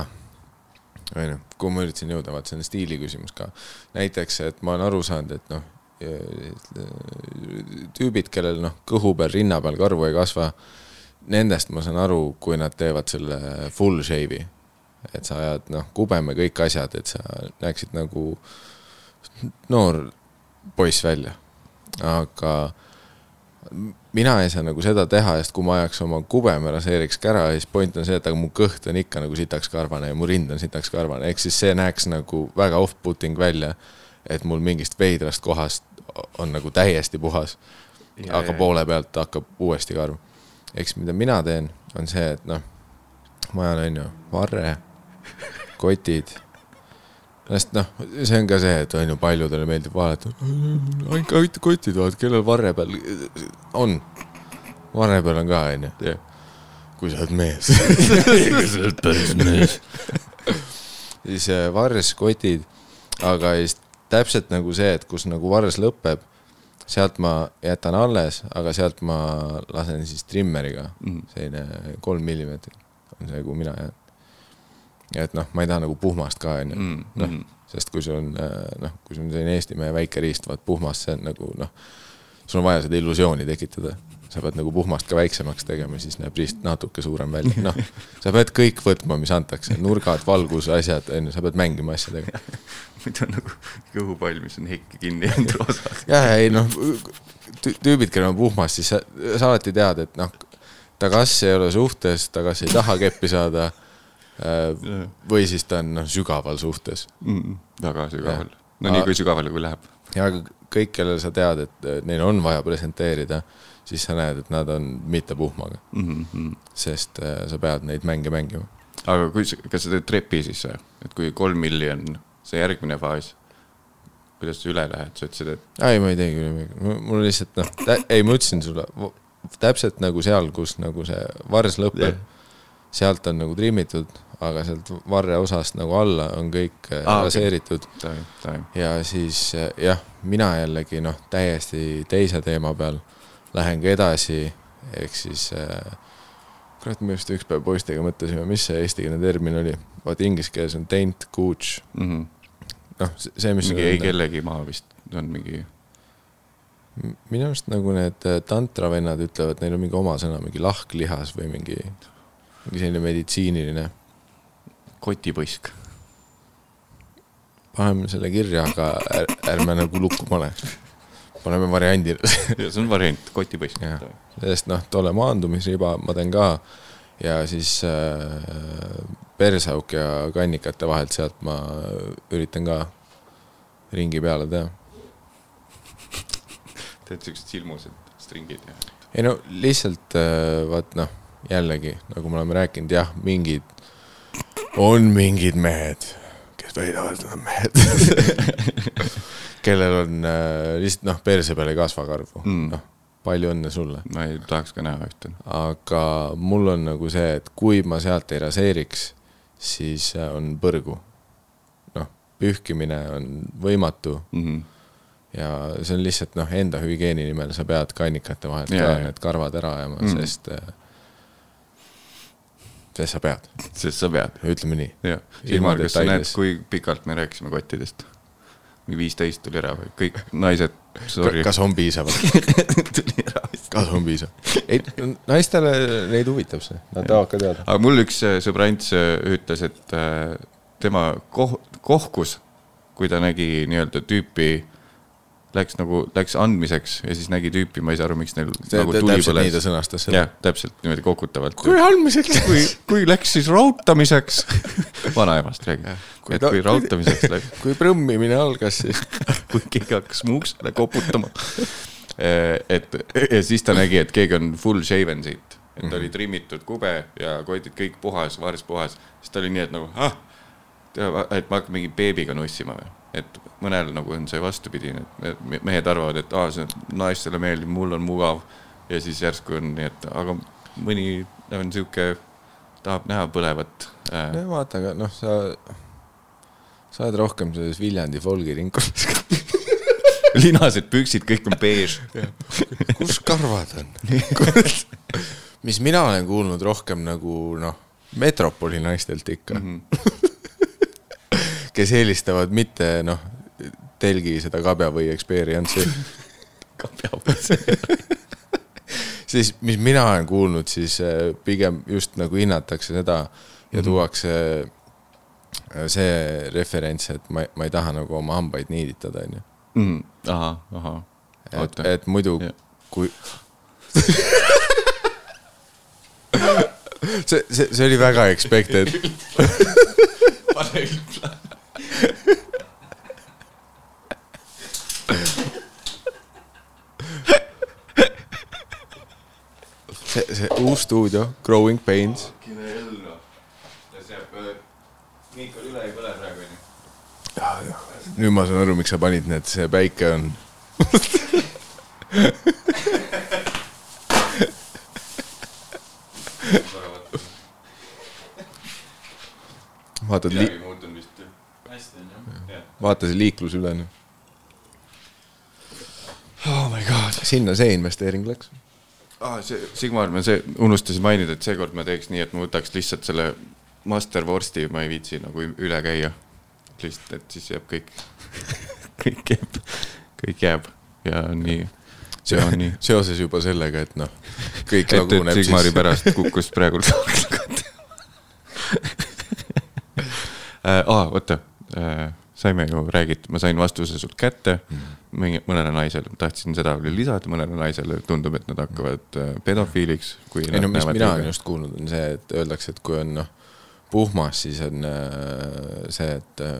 onju, kuhu ma üritasin jõuda, vaat see on stiili küsimus ka. näiteks, et ma olen aru saanud, et noh, tüübid, kellel noh, kõhu peal, rinna peal karvu ei kasva, nendest ma saan aru, kui nad teevad selle full shave'i. et sa ajad noh, kubeme kõik asjad, et sa näeksid nagu noor poiss välja. aga mina ei saa nagu seda teha, sest kui ma ajaks oma kubeme, raseeriks ka ära, siis point on see, et aga mu kõht on ikka nagu sitaks karvane ja mu rind on sitaks karvane, ehk siis see näeks nagu väga off-putting välja. et mul mingist veidrast kohast on nagu täiesti puhas, aga poole pealt hakkab uuesti karv. eks mida mina teen, on see, et noh, ma ajan onju varre, kotid sest noh, see on ka see, et on ju paljudele meeldib vaadata, ainult ainult kotid vaatad, kellel varre peal on. varre peal on ka, onju. jah, kui sa oled mees. sa oled päris mees. siis äh, varres kotid, aga siis täpselt nagu see, et kus nagu varres lõpeb, sealt ma jätan alles, aga sealt ma lasen siis trimmeriga Mhm. selline kolm millimeetrit on see, kuhu mina jään. et noh, ma ei taha nagu puhmast ka, onju. Mm, noh, sest kui sul on noh, kui sul on selline Eestimehe väike riist, vaat puhmas, see on nagu noh, sul on vaja seda illusiooni tekitada. Sa pead nagu puhmast ka väiksemaks tegema, siis näeb riist natuke suurem välja, noh. sa pead kõik võtma, mis antakse, nurgad, valgus, asjad, on ju, sa pead mängima asjadega. muidu on nagu kõhupall, mis on hekki kinni jäänud roosas. jah, ei noh, tüübid, kellel on puhmas, siis sa, sa alati tead, et noh, ta kas ei ole suhtes, ta kas ei taha keppi saada äh, või siis ta on noh, sügaval suhtes. Mm, väga sügaval no nii kui sügavale, kui läheb. ja aga kõik, kellel sa tead, et neil on vaja presenteerida, siis sa näed, et nad on mitte puhmaga, Mm -hmm. sest äh, sa pead neid mänge mängima. aga kui, kas sa teed trepi siis või? et kui kolm milli on see järgmine faas, kuidas sa üle lähed, sa ütlesid, et ei, ma ei teegi üle midagi, mul lihtsalt noh, ei, ma ütlesin sulle, täpselt nagu seal, kus nagu see vars lõpeb Jah. sealt on nagu trimmitud, aga sealt varre osast nagu alla on kõik Aa, ah, raseeritud ta, ja siis äh, jah, mina jällegi noh, täiesti teise teema peal lähen ka edasi, ehk siis äh, kurat, me just üks päev poistega mõtlesime, mis see eestikeelne termin oli, vaata inglise keeles on taint, gooch, mm -hmm. noh, see, mis mingi ei kellegi maa vist on mingi, minu arust nagu need äh, tantravennad ütlevad, neil on mingi oma sõna, mingi lahklihas või mingi, mingi selline meditsiiniline. kotipõisk. paneme selle kirja, aga är, ärme nagu lukku pane. Paneme variandina, see on variant, kotipõisk. Jah. sest noh, tolle maandumisriba ma teen ka ja siis äh, persauk ja kannikate vahelt sealt ma üritan ka ringi peale teha. teed siuksed silmused stringid ja. ei no lihtsalt äh, vaat noh, jällegi nagu me oleme rääkinud, jah, mingid, on mingid mehed, et nad on mehed. kellel on äh, lihtsalt noh, perse peal ei kasva karvu Mm. noh, palju õnne sulle. ma ei tahaks ka näha ühte. aga mul on nagu see, et kui ma sealt ei raseeriks, siis äh, on põrgu. noh, pühkimine on võimatu Mm -hmm. ja see on lihtsalt noh, enda hügieeni nimel sa pead kannikate vahelt Jaa, ka need karvad ära ajama Mm. mm., sest, sest sa pead, sest sa pead. ütleme nii. jah, Ilma Ilmar, kas sa näed kui pikalt me rääkisime kottidest? mingi viisteist tuli ära või kõik naised, sorry. kas on piisavalt? tuli ära vist. kas on piisav? ei, naistele neid huvitab see, nad tahavad ka teada. aga mul üks äh, sõbrants äh, ütles, et äh, tema koh-, kohkus, kui ta nägi nii-öelda tüüpi, läks nagu, läks andmiseks ja siis nägi tüüpi, ma ei saa aru, miks neil nagu tuli täpselt nii ta põles. sõnastas seda. jah, täpselt niimoodi kokutavalt. kui andmiseks kui, kui läks siis rautamiseks, vanaemast räägib, Kui et kui rautamiseks läks, kui prõmmimine algas, siis kui keegi hakkas mu uksele koputama. et ja siis ta nägi, et keegi on full shaven siit, et Mhm. oli trimmitud kube ja kotid kõik puhas, varis puhas, siis ta oli nii, et nagu ah, et ma hakkan mingi beebiga nussima või, et mõnel nagu on see vastupidine, et me- mehed arvavad, et aa, see naistele meeldib, mul on mugav. ja siis järsku on nii, et aga mõni on sihuke, tahab näha põlevat äh, no vaata, aga noh, sa, sa oled rohkem selles Viljandi folgi ringkonnas. linased püksid, kõik on beež. kus karvad on? mis mina olen kuulnud rohkem nagu noh, metropoli naistelt ikka mm. -hmm. kes eelistavad mitte noh, telgi seda kabja või experience'i siis mis mina olen kuulnud, siis äh, pigem just nagu hinnatakse seda ja mm -hmm. tuuakse äh, see referents, et ma, ma ei taha nagu oma hambaid niiditada, onju. mm,. ahah, ahah. et, et muidu Jah. kui see, see, see oli väga expected. see, see uus stuudio, Growing Pains, Miikal üle ei põle praegu onju. nüüd ma saan aru, miks sa panid need, see päike on. vaatad, midagi muutunud vist. hästi on jah. Vaata see liiklus üle nüüd. oh my god. sinna see investeering läks. ah,. see Sigmar, ma see unustasin mainida, et seekord ma teeks nii, et ma võtaks lihtsalt selle master vorsti, ma ei viitsi nagu üle käia. lihtsalt, et siis jääb kõik, kõik jääb, kõik jääb ja nii, see on nii. seoses juba sellega, et noh, kõik laguneb Sigmari siis. pärast kukkus praegu tagant. aa, oota, saime ju räägitud, ma sain vastuse sult kätte mingi, mõnele naisele, tahtsin seda veel lisada, mõnele naisele tundub, et nad hakkavad äh, pedofiiliks, kui ei no mis mina olen just kuulnud, on see, et öeldakse, et kui on noh, puhmas, siis on äh, see, et äh,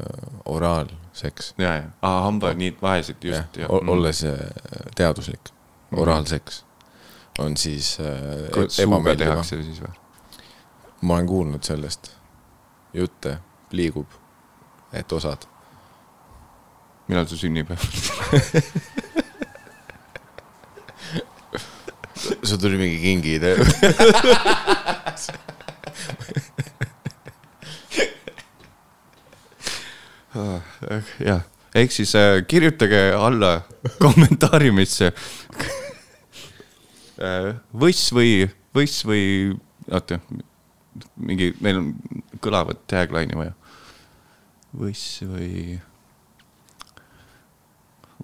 oraalseks. ja, ja, aa, hambaniid vahesid just. olles äh, teaduslik, oraalseks on siis äh, suuga ebameeldiv. tehakse siis või? ma olen kuulnud sellest jutte, liigub, et osad. Millal su sünnipäev? sul tuli mingi kingiidee. jah, ehk siis äh, kirjutage alla kommentaariumisse äh, võss või, võss või, oota, mingi, meil on kõlavat tagline'i vaja. võss või,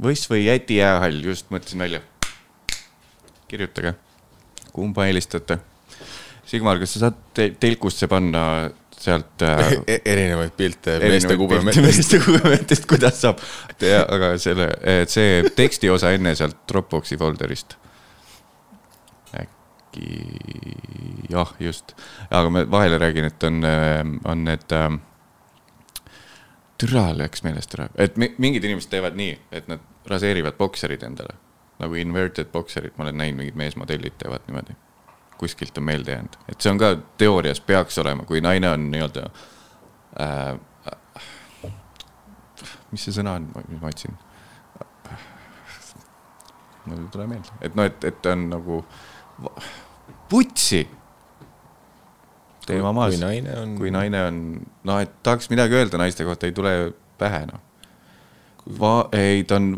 võss või jäti jäähall, just mõtlesin välja. kirjutage, kumba eelistate. Sigmar, kas sa saad te telkusse panna sealt äh, erinevaid pilte meeste erinevaid pilte kubemetest. meeste kubemetest, kuidas saab, aga selle, see teksti osa enne sealt Dropboxi folder'ist. äkki jah, just, aga ma vahele räägin, et on, on need ähm, türa läks meelest ära, et mi- mingid inimesed teevad nii, et nad raseerivad bokserid endale nagu inverted bokserid, ma olen näinud, mingid meesmodellid teevad niimoodi. kuskilt on meelde jäänud, et see on ka teoorias peaks olema, kui naine on nii-öelda äh,. mis see sõna on, mis ma otsin? mul ei tule meelde, et noh, et, et on nagu putsi. Teema maas kui, naine on. kui naine on, noh, et tahaks midagi öelda naiste kohta, ei tule pähe noh. Va-, ei, ta on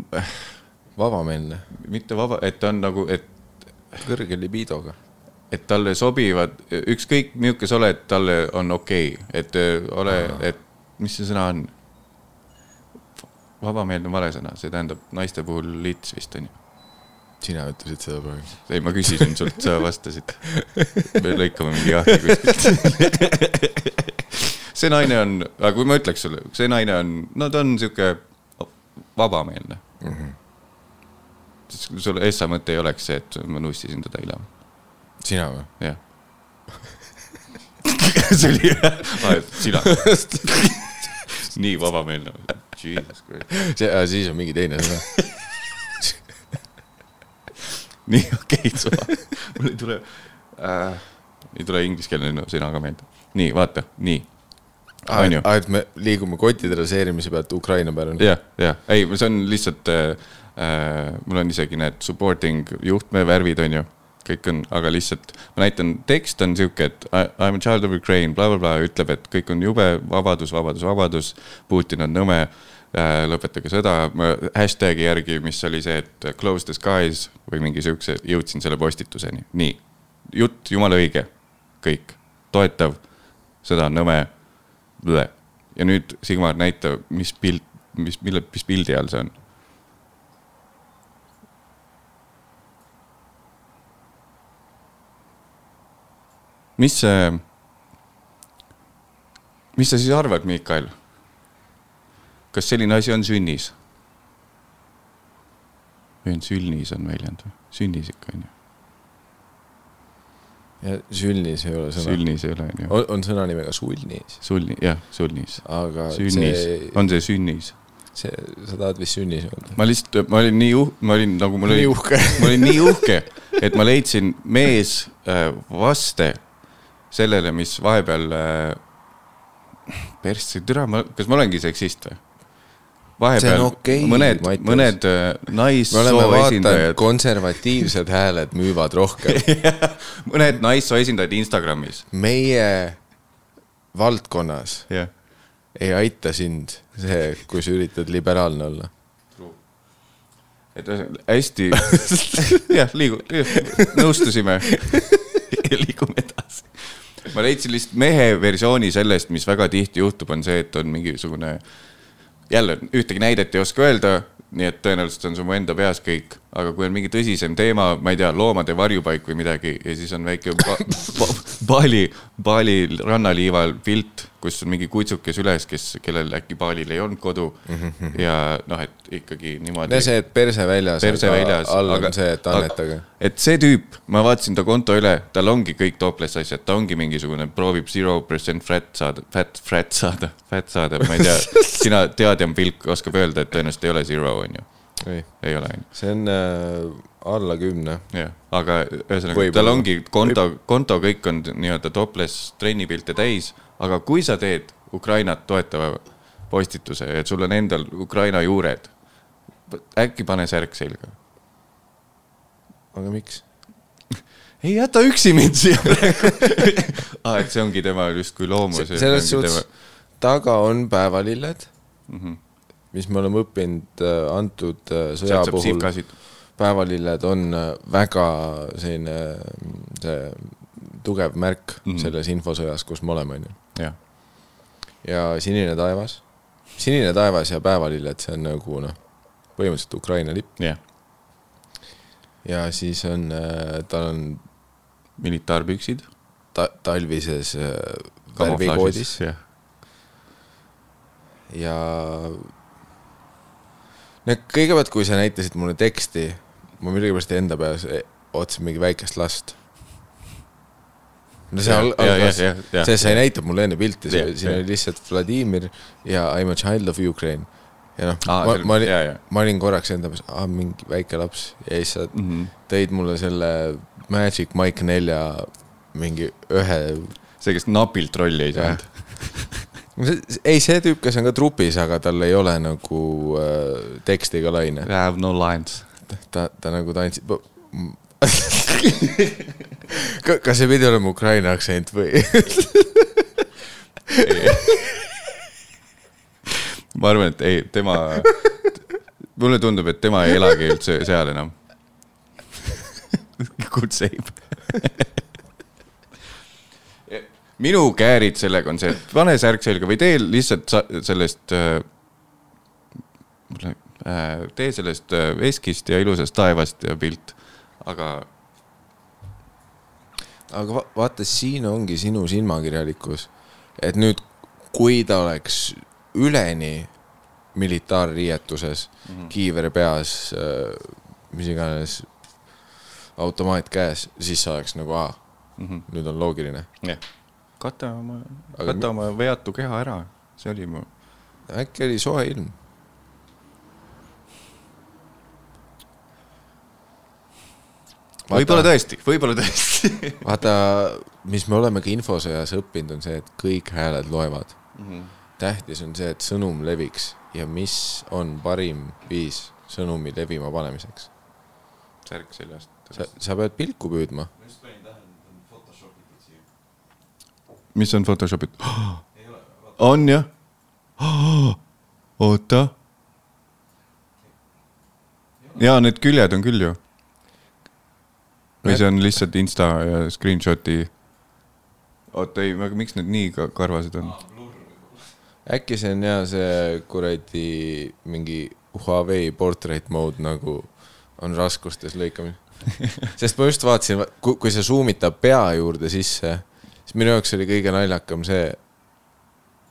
vabameelne, mitte vaba, et ta on nagu, et kõrge libidoga. et talle sobivad, ükskõik milline sa oled, talle on okei okay., et ole, et mis see sõna on? vabameelne on vale sõna, see tähendab naiste puhul lits vist on ju. Sina ütlesid seda praegu. ei, ma küsisin sult, sa vastasid. me lõikame mingi jahti kuskilt. see naine on, aga kui ma ütleks sulle, see naine on, no ta on sihuke vabameelne mm. -hmm. siis sul essa mõte ei oleks see, et ma nussisin teda eile sina või? jah. see oli jah, sina. nii vabameelne. Jesus Christ. see, siis on mingi teine sõna. nii okei okay,, suva. mul ei tule äh,, ei tule ingliskeelne sõna ka meelde. nii, vaata, nii ju. et me liigume kotide raseerimise pealt Ukraina peale jah, jah, ei, see on lihtsalt äh,, äh, mul on isegi need supporting juhtme värvid, on ju, kõik on, aga lihtsalt ma näitan, tekst on sihuke, et I I m a child of Ukraine bla,, blablabla, ütleb, et kõik on jube, vabadus, vabadus, vabadus, Putin on nõme äh,, lõpetage sõda, hashtag'i järgi, mis oli see, et close the skies või mingi siukse, jõudsin selle postituseni, nii. jutt jumala õige, kõik, toetav, sõda on nõme, ja nüüd Sigmar näita, mis pilt, mis, mille, mis pildi all see on. Mis mis sa siis arvad, Miikael? Kas selline asi on sünnis? või on sülnis on väljend või? sünnis ikka on ju, ja sülnis ei ole sõna. sülnis ei ole on ju, on, sõna nimega sulnis, sulni, jah, sulnis, aga sünnis, see, on see sünnis? see, sa tahad vist sünnis öelda? ma lihtsalt, ma olin nii uh-, ma olin nagu mul oli ma olin nii uhke, et ma leidsin mees äh, vaste sellele, mis vahepeal äh, persse, türa, ma, kas ma olengi seksist või? Vahepeal okei, mõned, mõned äh, naissoo esindajad, konservatiivsed hääled müüvad rohkem. mõned naissoo esindajad Instagramis, meie valdkonnas jah. ei aita sind see, kui sa üritad liberaalne olla. et ühesõnaga hästi, jah, liigu, nõustusime ja liigume edasi. ma leidsin lihtsalt mehe versiooni sellest, mis väga tihti juhtub, on see, et on mingisugune, jälle ühtegi näidet ei oska öelda, nii et tõenäoliselt on see mu enda peas kõik, aga kui on mingi tõsisem teema, ma ei tea, loomade varjupaik või midagi ja siis on väike ba ba Bali, Bali rannaliival pilt, kus on mingi kutsuke süles, kes, kellel äkki Balil ei olnud kodu ja noh, et ikkagi niimoodi see, et perse väljas, perse väljas. all on see, et annetage. et see tüüp, ma vaatasin ta konto üle, tal ongi kõik topless asjad, ta ongi mingisugune, proovib zero percent fat saada, fat, fat saada, fat saada, ma ei tea, sina teadjam pilk oskab öelda, et tõenäoliselt ei ole zero, on ju, ei, ei ole, see on äh, alla kümne. jah, aga ühesõnaga, tal ongi konto, konto kõik on nii-öelda topless trennipilte täis, aga kui sa teed Ukrainat toetava postituse, et sul on endal Ukraina juured, äkki pane särk selga aga miks? ei jäta üksi mind siia praegu ah,. et see ongi tema justkui loomus. selles suhtes taga on päevalilled mm. -hmm. Mis me oleme õppinud äh, antud äh, sõja puhul. päevalilled on äh, väga selline mm, see tugev märk mm. -hmm. selles infosõjas, kus me oleme, onju. jah, ja sinine taevas, sinine taevas ja päevalilled, see on nagu noh, põhimõtteliselt Ukraina lipp jah, ja siis on tal on militaarpüksid. ta talvises värvikoodis jah, ja no kõigepealt, kui sa näitasid mulle teksti, ma millegipärast enda peas e- otsin mingi väikest last. no see Ja, al- ja, algas see, sa ei näita mulle enne pilti, siin oli lihtsalt Vladimir ja I m a child of Ukraine. ja noh, Aa, ma, ma olin ma olin korraks enda peas, aa mingi väike laps ja siis sa mm. -hmm. tõid mulle selle Magic Mike nelja mingi ühe see, kes napilt rolli ei saanud. ei, see tüüp, kes on ka trupis, aga tal ei ole nagu äh, teksti ka laine. I have no lines. ta, ta nagu tantsib. kas see pidi olema Ukraina aktsent või? ma arvan, et ei, tema, mulle tundub, et tema ei elagi üldse seal enam. Good save. minu käärid sellega on see, et pane särk selga või tee lihtsalt sa- sellest äh,, tee sellest äh, veskist ja ilusast taevast ja pilt, aga aga va vaata, siin ongi sinu silmakirjalikkus. et nüüd, kui ta oleks üleni militaarriietuses mm, -hmm. kiiver peas, mis iganes, automaat käes, siis sa oleks nagu, aa -hmm. nüüd on loogiline. jah, kata oma, kata oma veatu keha ära, see oli mu äkki oli soe ilm? võib-olla tõesti, võib-olla tõesti vaata, mis me oleme ka infosõjas õppinud, on see, et kõik hääled loevad Mhm. tähtis on see, et sõnum leviks ja mis on parim viis sõnumi levima panemiseks. särk seljast. sa, sa pead pilku püüdma. ma just panin tähele, et on photoshopitud siia. Mis on Photoshopid? on jah? oota. jaa, need küljed on küll ju. või see on lihtsalt insta ja screenshot'i. oota ei, aga miks need nii ka- karvased on? äkki see on ja see kuradi mingi Huawei portrait mode nagu on raskustes lõikamine. sest ma just vaatasin, kui, see zoom itab pea juurde sisse, siis minu jaoks oli kõige naljakam see,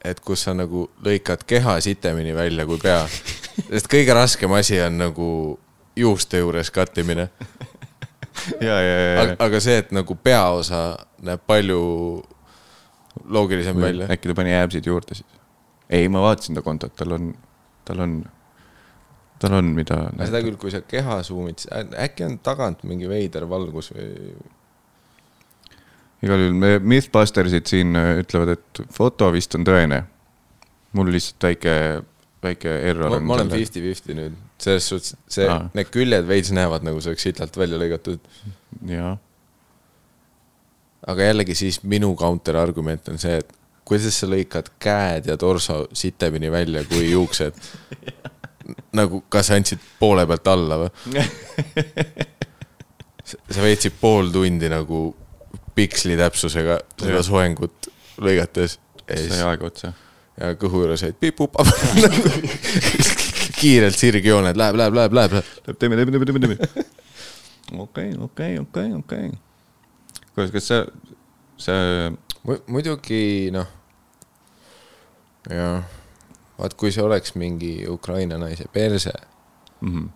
et kus sa nagu lõikad keha sitemini välja kui pea. sest kõige raskem asi on nagu juuste juures kattimine. ja, ja, ja, aga, aga see, et nagu peaosa näeb palju loogilisem ja välja. äkki ta pani jääbsid juurde siis? ei, ma vaatasin ta kontot, tal on, tal on, tal on, mida. seda küll, kui sa keha suumid, äkki on tagant mingi veider valgus või igal juhul me Mythbustersid siin äh, ütlevad, et foto vist on tõene. mul lihtsalt väike, väike error ma, on. ma olen fifty-fifty nüüd, selles suhtes, see Aa., need küljed veits näevad nagu see oleks sitalt välja lõigatud. jaa, aga jällegi siis minu counter argument on see, et kuidas sa lõikad käed ja torso sitemini välja kui juuksed. nagu, kas andsid poole pealt alla või? sa veetsid pool tundi nagu piksli täpsusega seda soengut lõigates. sai aega otsa. ja kõhu juures olid pipupap kiirelt sirgjooned, läheb, läheb, läheb, läheb, läheb. teeme, teeme, teeme, teeme, teeme. okei, okei, okei, okei. kuule, kas see, see, muidugi noh, jah, vaat kui see oleks mingi Ukraina naise perse, mhm,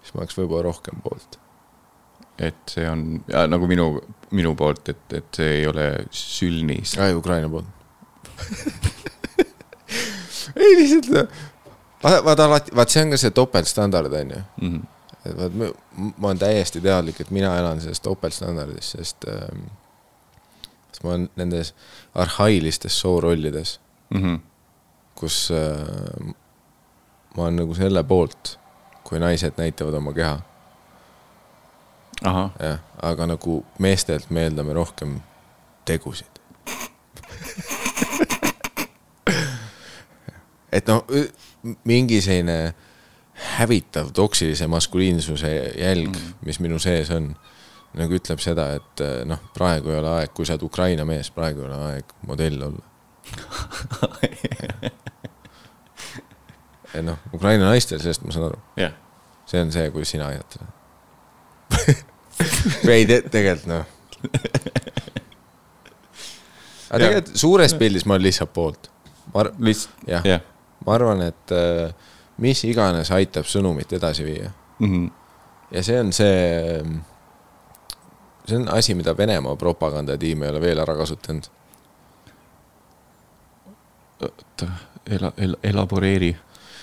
siis ma oleks võib-olla rohkem poolt. Et see on ja, nagu minu, minu poolt, et, et see ei ole sülnis. ai, Ukraina poolt. ei lihtsalt, vaata, vaata alati, vaat see on ka see topeltstandard on ju. Mhm. et vaat ma, ma olen täiesti teadlik, et mina elan selles topeltstandardis, sest ähm, sest ma olen nendes arhailistes soorollides, Mhm. kus äh, ma olen nagu selle poolt, kui naised näitavad oma keha, jah, aga nagu meestelt me eeldame rohkem tegusid. et noh, mingi selline hävitav toksilise maskuliinsuse jälg mm, mis minu sees on, nagu ütleb seda, et noh, praegu ei ole aeg, kui sa oled Ukraina mees, praegu ei ole aeg modell olla. noh, Ukraina naistel, sellest ma saan aru, jah. see on see, kuidas sina aidata. ei te,, tegelikult noh. aga tegelikult suures pildis ma olen lihtsalt poolt. ma ar-, lihtsalt, jah, jah. ma arvan, et äh, mis iganes aitab sõnumit edasi viia Mhm. ja see on see, see on asi, mida Venemaa propagandatiim ei ole veel ära kasutanud. oota, ela-, ela-, elaboreeri.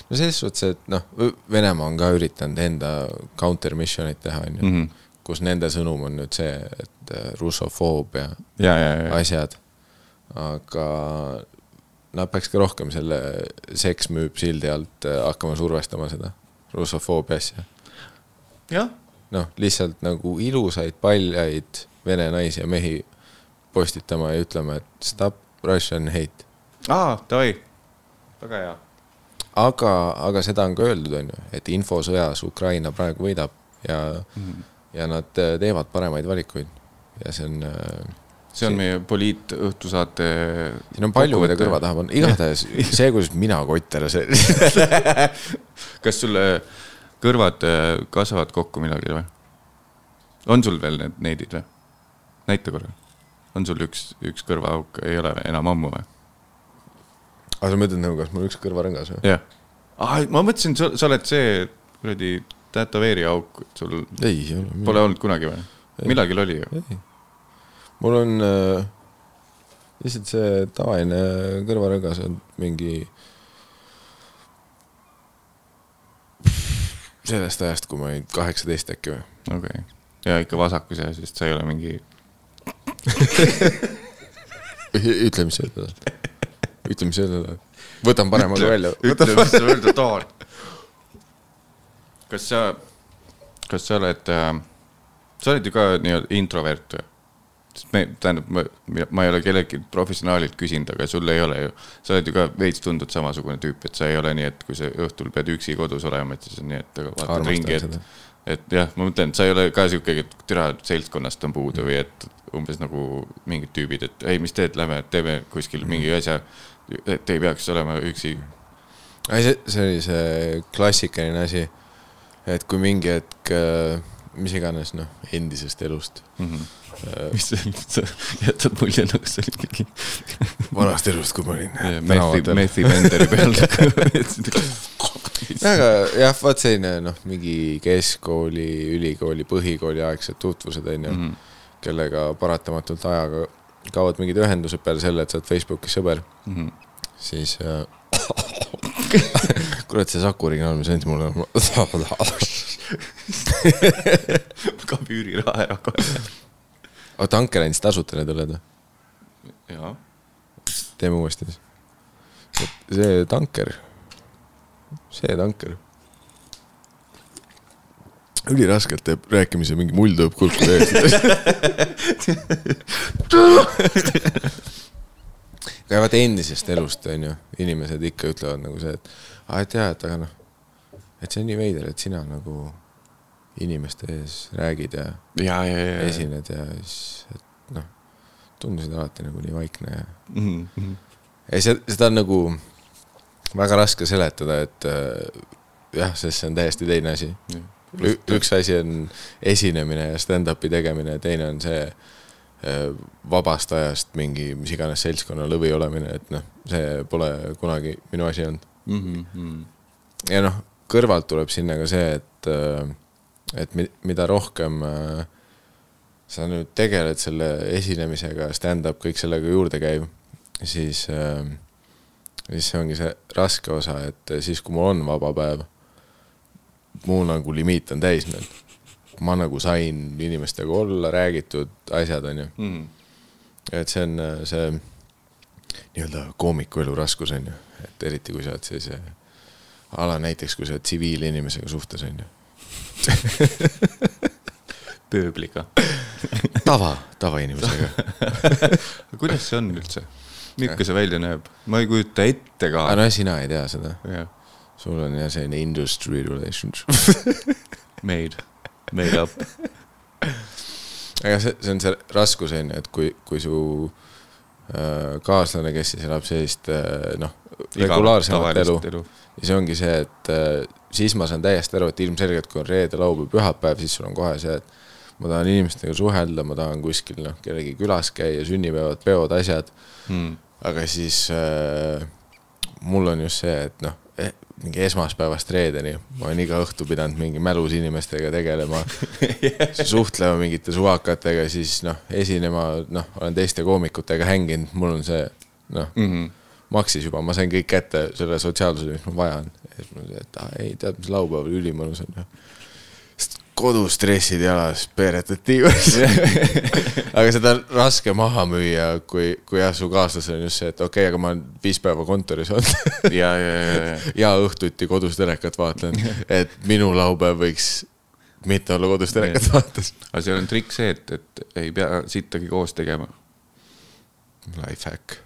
no selles suhtes, et noh, Venemaa on ka üritanud enda counter mission'it teha, onju, Mhm. Kus nende sõnum on nüüd see, et äh, russofoobia ja, ja, ja, asjad, aga nad peaks ka rohkem selle seks müüb sildi alt äh, hakkama survestama seda russofoobia asja. jah, noh, lihtsalt nagu ilusaid paljaid vene naisi ja mehi postitama ja ütlema, et stop Russian hate. aa, davai, väga hea. aga, aga seda on ka öeldud, on ju, et infosõjas Ukraina praegu võidab ja mm, -hmm. Ja nad äh, teevad paremaid valikuid ja see on, see on meie poliitõhtusaate. siin on palju, mida kõrva taha panna, igatahes see, kuidas mina kott ära see, kas sul äh, kõrvad äh, kasvavad kokku millalgi või? on sul veel need neidid või? näita korra. on sul üks, üks kõrvaauk, ei ole enam ammu või? aga sa mõtled nagu, kas mul üks kõrvarõngas või? jah. ma mõtlesin, sa oled see kuradi tätoveerija auk, et sul ei, ei ole. pole olnud kunagi või? millalgi oli ju. mul on äh, lihtsalt see tavaline kõrvarõngas on mingi sellest ajast, kui ma olin kaheksateist äkki või. okei okay., ja ikka vasakus ja, sest sa ei ole mingi, ütle, mis sa tahad. ütle, mis sa tahad. võtan paremaga välja. ütle, mis sa öelda tahad. Kas sa, kas sa oled äh,, sa oled ju ka nii-öelda introvert või? sest me, tähendab, ma, ma ei ole kellelgi professionaalilt küsinud, aga sul ei ole ju, sa oled ju ka veits tundnud samasugune tüüp, et sa ei ole nii, et kui sa õhtul pead üksi kodus olema, et siis on nii, et vaatad Armastan ringi, et et jah, ma mõtlen, et sa ei ole ka sihuke, et türa seltskonnast on puudu või et umbes nagu mingid tüübid, et ei, mis teed, lähme teeme kuskil mingi asja. et ei peaks olema üksi. ei, see, see oli see klassikaline asi, et kui mingi hetk, mis iganes, noh, endisest elust, mis see, sa jätad mulje nagu see oli mingi vanast elust, kui ma olin methi, methi venderi peal. aga jah, vaat selline noh, mingi keskkooli, ülikooli, põhikooli aegsed tutvused onju mm. -hmm. kellega paratamatult ajaga kaovad mingid ühendused peale selle, et sa oled Facebookis sõber, Mhm. siis äh. kurat, see Saku originaal, mis andis mulle. ka üüriraha ära kohe. oota, Anker andis tasuta need õlled või? jaa. teeme uuesti siis. see tanker, see tanker. üliraskelt teeb rääkimise mingi mull tõob kulku täiesti. aga vaata endisest elust onju, inimesed ikka ütlevad nagu see, et aa, et jaa, et aga noh, et see on nii veider, et sina nagu inimeste ees räägid ja ja, ja, ja, ja. esined ja siis, et noh, tundusid alati nagu nii vaikne ja Mhm, ei, see, seda on nagu väga raske seletada, et äh, jah, sest see on täiesti teine asi. üks asi on esinemine ja stand-up'i tegemine ja teine on see äh, vabast ajast mingi mis iganes seltskonna lõvi olemine, et noh, see pole kunagi minu asi olnud. Mhm, ja noh, kõrvalt tuleb sinna ka see, et, et mi- mida rohkem äh, sa nüüd tegeled selle esinemisega, stand-up, kõik sellega juurde käib, siis, siis see ongi see raske osa, et siis, kui mul on vaba päev, mul nagu limiit on täis nüüd. ma nagu sain inimestega olla, räägitud asjad, onju. mhm. et see on äh, see nii-öelda koomiku elu raskus, onju. et eriti, kui sa oled sellise ala näiteks, kui sa oled tsiviilinimesega suhtes, onju. pööbliga. tava, tavainimesega. kuidas see on üldse? milline see välja näeb? ma ei kujuta ette ka aga. no sina ei tea seda. jah, sul on jah selline industry relations. made, made up. aga see, see on see raskus on ju, et kui, kui su kaaslane, kes siis elab sellist äh, noh, regulaarsemat elu, elu. siis ongi see, et äh, siis ma saan täiesti aru, et ilmselgelt kui on reede, laupäev, pühapäev, siis sul on kohe see, et ma tahan inimestega suhelda, ma tahan kuskil noh, kellegi külas käia, sünnipäevad, peod, asjad, Hmm. aga siis äh, mul on just see, et noh eh,, mingi esmaspäevast reedeni ma olen iga õhtu pidanud mingi mälus inimestega tegelema, suhtlema mingite suvakatega, siis noh, esinema, noh, olen teiste koomikutega hänginud, mul on see noh mm. -hmm. maksis juba, ma sain kõik kätte selle sotsiaalsuse, mis ma vajan. ja siis ma ütlesin, et ah, ei, tead, mis laupäeval ülimõnus on ju. kodus stressid jalas, peeretad tiivas. aga seda on raske maha müüa, kui, kui jah, su kaaslasel on just see, et okei okay,, aga ma olen viis päeva kontoris olnud ja, ja, ja, ja. ja õhtuti kodus telekat vaatan, et minu laupäev võiks mitte olla kodus telekat vaatamas. aga seal on trikk see, et, et ei pea sittagi koos tegema. Lifehack.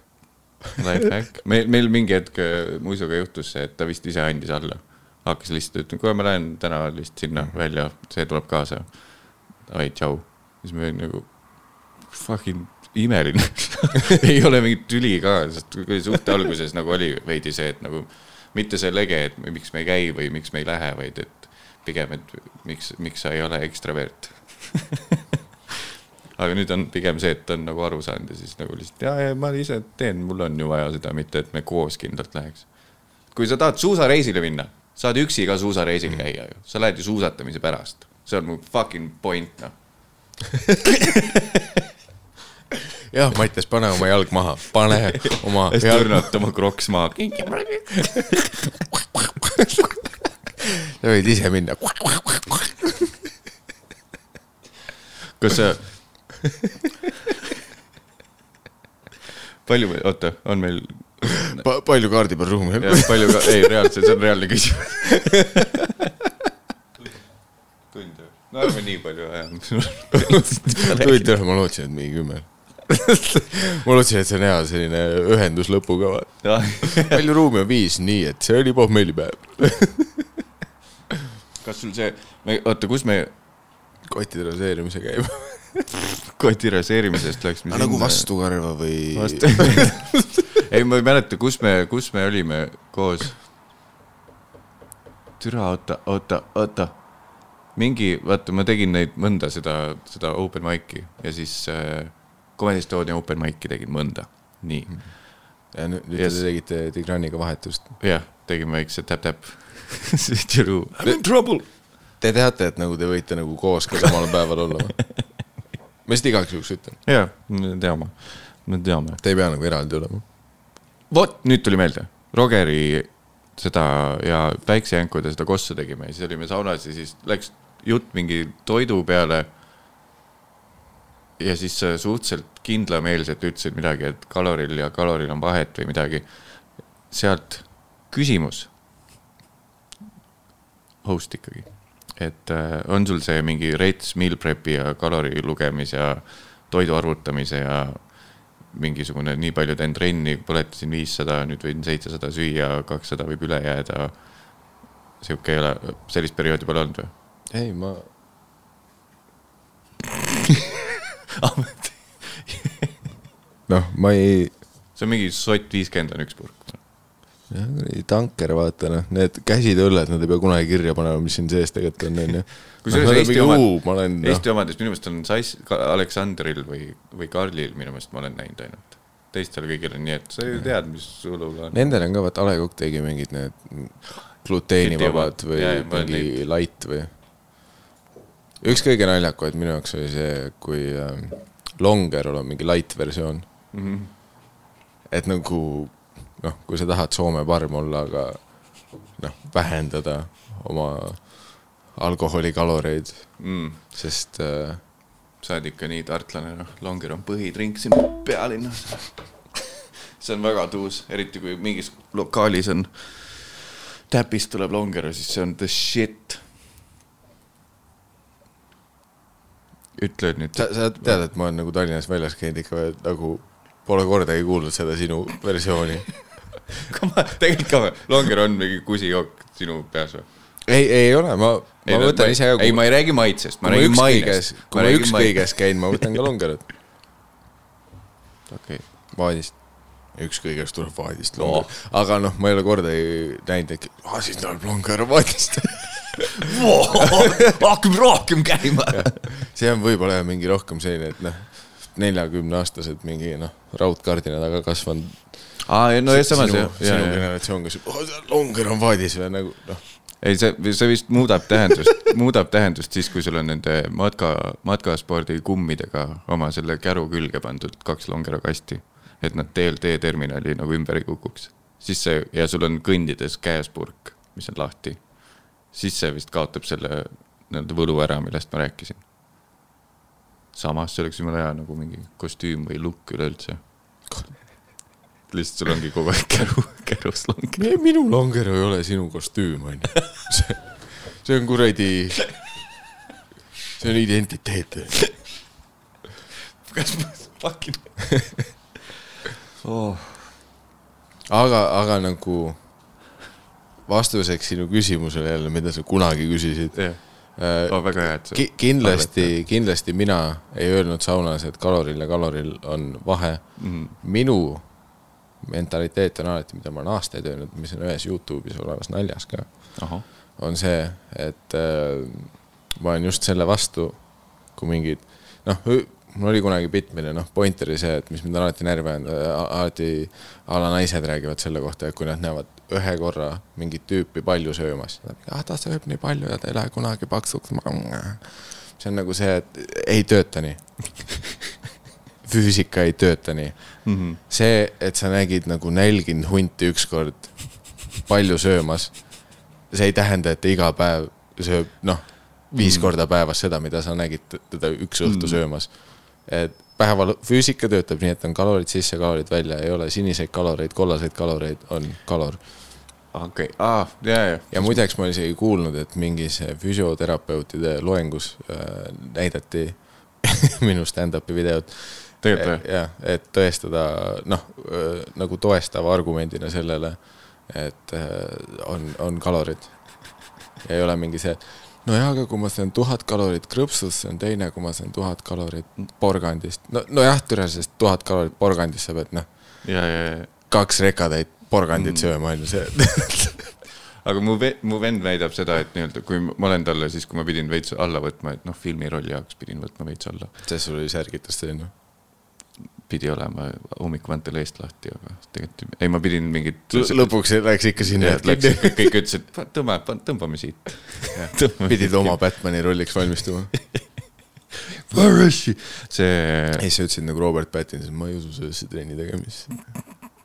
Lifehack. meil, meil mingi hetk äh, Muisuga juhtus see, et ta vist ise andis alla. Hakkas lihtsalt ütlema, kuule, ma lähen täna lihtsalt sinna välja, see tuleb kaasa. Davai, tšau. siis me nagu fucking imeline ei ole mingit tüli ka, sest kui suhte alguses nagu oli veidi see, et nagu mitte see lege, et miks me ei käi või miks me ei lähe, vaid et pigem, et miks, miks sa ei ole ekstravert aga nüüd on pigem see, et ta on nagu aru saanud ja siis nagu lihtsalt ja, ja ma ise teen, mul on ju vaja seda, mitte et me koos kindlalt läheks. kui sa tahad suusareisile minna, saad üksi ka suusareisil käia ju, sa lähed ju suusatamise pärast, see on mu fucking point noh. jah, Mattias, pane oma jalg maha, pane oma siis jalg tõrnata oma kroks maha. sa võid ise minna. kas sa palju, oota, on meil pa,. palju kaardi peal ruumi on? jah, palju ka, ei reaalselt, see on reaalne küsimus. tund või? no ärme nii palju aja. tund ühe, ma lootsin, et mingi kümme. ma lootsin, et see on hea selline ühendus lõpuga. palju ruumi on viis, nii et see oli pohmellipäev. kas sul see, me, oota, kus me kottide raseerimise käib. koti raseerimisest läksime nagu vastukarva või vastu. ei, ma ei mäleta, kus me, kus me olime koos. türa, oota, oota, oota. mingi, vaata, ma tegin neid mõnda seda, seda open mic'i ja siis äh, Comedy Estonia open mic'i tegin mõnda, nii. ja nüüd, nüüd Yes. te tegite Tigraniga vahetust. jah, tegime väikse täp-täp. Tšuru, I m in trouble. Te teate, et nagu te võite nagu koos ka samal päeval olla või? ma lihtsalt igaks juhuks ütlen, jaa, me teame, me teame. te ei pea nagu eraldi olema. vot, nüüd tuli meelde, Rogeri seda ja päiksejänkude seda kossu tegime ja siis olime saunas ja siis läks jutt mingi toidu peale. ja siis suhteliselt kindlameelselt ütlesid midagi, et kaloril ja kaloril on vahet või midagi. sealt küsimus. Host ikkagi, et äh, on sul see mingi rets meal prep'i ja kalori lugemis ja toidu arvutamise ja mingisugune nii palju teen trenni, põletasin viissada, nüüd võin seitsesada süüa, kakssada võib üle jääda. sihuke ei ole, sellist perioodi pole olnud või? ei, ma, noh, ma ei, see on mingi sott viiskümmend on üks purk. jah, kuradi tanker, vaata noh, need käsid õlled, nad ei pea kunagi kirja panema, mis siin sees tegelikult on, onju. kusjuures Eesti omad, ma olen, noh, Eesti omades minu meelest on Sais-, Aleksandril või, või Karlil minu meelest ma olen näinud ainult. teistel kõigil on nii, et sa ju tead, mis õlul on. nendel on ka, vaata, A Le Coq tegi mingid need gluteenivabad või olen mingi light või. üks kõige naljakaid minu jaoks oli see, kui ähm, Longerol on mingi light versioon. Mhm. et nagu noh, kui sa tahad Soome parm olla, aga noh, vähendada oma alkoholikaloreid, mm.. sest äh, sa oled ikka nii tartlane, noh, Longer on põhitrink siin pealinnas. see on väga tuus, eriti kui mingis lokaalis on, täpist tuleb Longer siis see on the shit. ütle nüüd sa, sa tead, et ma olen nagu Tallinnas väljas käinud ikka nagu pole kordagi kuulnud seda sinu versiooni. tegelikult ka või, Longer on mingi kusijook sinu peas või? ei, ei ole, ma, ma võtan ise ka. ei, ma ei räägi maitsest, ma ma räägin mainest., kui ma ükskõiges käin, ma võtan ka longerat. okei, vaadist. ükskõiges tuleb vaadist longer oh.. aga noh, ma ei ole kordagi näinud, et ah, siis tuleb longer vaadist. hakkame rohkem käima. see on võib-olla mingi rohkem selline, et noh, neljakümneaastased mingi noh, raudkardina taga kasvanud. aa, no ja samas jah, sinu generatsioon, kes oh,, longer on vaadis või nagu noh, ei, see, see vist muudab tähendust, muudab tähendust siis, kui sul on nende matka, matkaspordi kummidega oma selle käru külge pandud kaks Longero kasti. et nad teel teeterminali nagu ümber ei kukuks. siis see ja sul on kõndides käes purk, mis on lahti. siis see vist kaotab selle nii-öelda võlu ära, millest ma rääkisin. samas see oleks jumala hea nagu mingi kostüüm või lukk üleüldse. Lihtsalt sul ongi kogu aeg käru, kärus longer. minu longer ei ole sinu kostüüm, onju. see, see on kuradi, see on identiteet. kas ma fucking oh.? aga, aga nagu vastuseks sinu küsimusele jälle, mida sa kunagi küsisid jah, äh, oh, väga hea, et sa ki. kindlasti, kindlasti mina ei öelnud saunas, et kaloril ja kaloril on vahe mm,. minu mentaliteet on alati, mida ma olen aastaid öelnud, mis on ühes Youtube'is olevas naljas ka, on see, et äh, ma olen just selle vastu, kui mingid noh, mul oli kunagi bitt, mille noh, point oli see, et mis mind alati närvi ajanud, alati a la naised räägivad selle kohta, et kui nad näevad ühe korra mingit tüüpi palju söömas, ah ta sööb nii palju ja ta ei lähe kunagi paksuks. see on nagu see, et ei tööta nii. füüsika ei tööta nii mm -hmm. see, et sa nägid nagu nälginud hunti ükskord palju söömas, see ei tähenda, et ta iga päev sööb, noh, viis mm. korda päevas seda, mida sa nägid teda üks õhtu mm. söömas. et päeval füüsika töötab nii, et on kalorid sisse, kalorid välja, ei ole siniseid kaloreid, kollaseid kaloreid, on kalor. okei okay., aa, ja, ja. ja muideks ma isegi kuulnud, et mingis füsioterapeutide loengus äh, näidati minu stand-up'i videot. Tegelikult või? jah, et tõestada, noh, nagu toestava argumendina sellele, et äh, on, on kalorid. ei ole mingi see, nojah, aga kui ma söön tuhat kalorit krõpsust, see on teine, kui ma söön tuhat kalorit porgandist. no, nojah, türa, sest tuhat kalorit porgandist sa pead, noh, kaks rekatäit porgandit mm. sööma, on ju see aga mu mu vend väidab seda, et nii-öelda, kui ma olen talle siis, kui ma pidin veits alla võtma, et noh, filmirolli jaoks pidin võtma veits alla. see sul oli särgitas selline? Pidi olema hommikuvantel eest lahti, aga tegelikult ei, ma pidin mingit. lõpuks läks ikka sinna. Kõik ütlesid, tõmba, tõmbame siit. pidid oma Batman'i rolliks valmistuma Where is she? see. ei, sa ütlesid nagu Robert Pattinson, ma ei usu sellesse trenni tegemisse.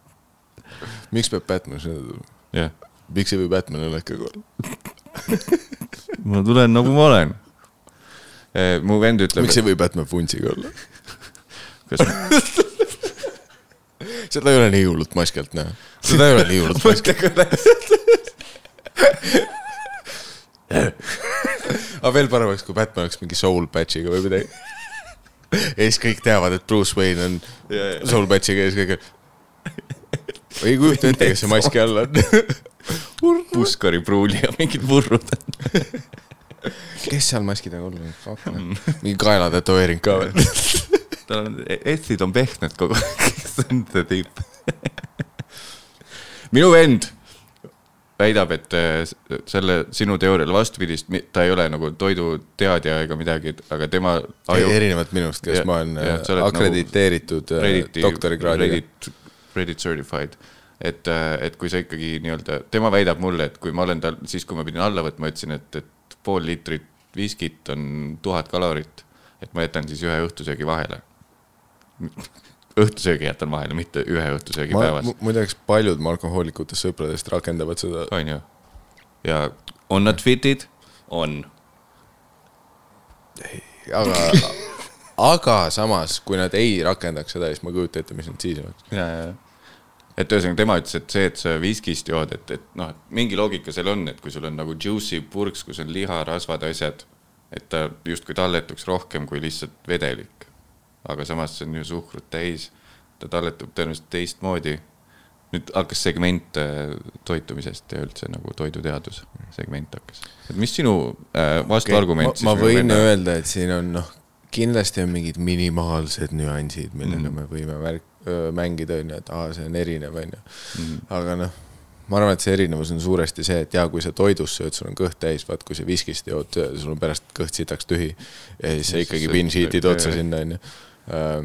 miks peab Batman sinna tulema? jah. miks ei või Batman olla ikka kohal? ma tulen nagu ma olen. mu vend ütleb. miks ei või Batman vuntsiga olla? Kas seda ei ole nii hullult maskilt näha. seda ei ole nii hullult maskilt. aga veel parem oleks, kui Batman oleks mingi soul patch'iga või midagi. ja siis kõik teavad, et Bruce Wayne on yeah, yeah. soul patch'iga ja siis kõik. ei kujuta ette, kes see maski all on. Puskari pruuli ja mingid purrud kes seal maski taga olla on? mingi kaelatätoveering ka veel tal on, S-id on pehmed kogu aeg, see on see tüüp minu vend väidab, et äh, selle sinu teooriale vastupidist, ta ei ole nagu toiduteadja ega midagi, aga tema aju.... erinevalt minust, kes ja, ma olen ja, nagu akrediteeritud nagu doktorikraadiga. Reddit, Reddit certified, et, äh, et kui sa ikkagi nii-öelda, tema väidab mulle, et kui ma olen tal, siis kui ma pidin alla võtma, ütlesin, et, et pool liitrit viskit on tuhat kalorit, et ma jätan siis ühe õhtusöögi vahele õhtusöögi jätan vahele, mitte ühe õhtusöögi ma, päevas. muideks paljud mu alkohoolikutest sõpradest rakendavad seda. on ju? ja on nad fit'id? on. aga aga samas, kui nad ei rakendaks seda, siis ma ei kujuta ette, mis nad siis oleks. ja, ja, ja. et ühesõnaga tema ütles, et see, et sa viskist jood, et, et noh, mingi loogika seal on, et kui sul on nagu juicy purks, kus on liha, rasvad, asjad, et ta justkui talletuks rohkem kui lihtsalt vedelik aga samas see on ju suhkrut täis, ta talletub tõenäoliselt teistmoodi. nüüd hakkas segment äh, toitumisest ja üldse nagu toiduteadus, segment hakkas. et mis sinu äh, vastuargument okay, ma, ma võin venna... öelda, et siin on noh, kindlasti on mingid minimaalsed nüansid, millega mm. me võime värk, mängida, on ju, et aa, see on erinev, on ju. Mhm. aga noh ma arvan, et see erinevus on suuresti see, et jaa, kui sa toidust sööd, sul on kõht täis, vaat kui sa viskist jood, sul on pärast kõht sitaks tühi. ja siis sa ikkagi binge-eat'id otsa sinna, onju. Äh,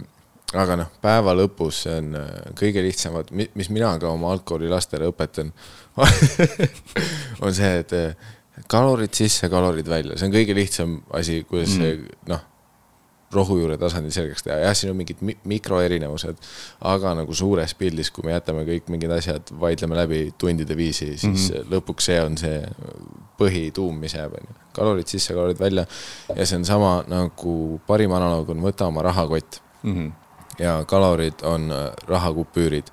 aga noh, päeva lõpus see on äh, kõige lihtsamad, mis mina ka oma algkoolilastele õpetan on see, et äh, kalorid sisse, kalorid välja, see on kõige lihtsam asi, kuidas mm. see noh, rohujuure tasandil selgeks teha, jah, siin on mingid mikroerinevused, aga nagu suures pildis, kui me jätame kõik mingid asjad, vaidleme läbi tundide viisi, siis mm -hmm. lõpuks see on see põhituum, mis jääb, on ju. kalorid sisse, kalorid välja ja see on sama nagu parim analoog on võta oma rahakott mm. -hmm. ja kalorid on äh, rahakupüürid.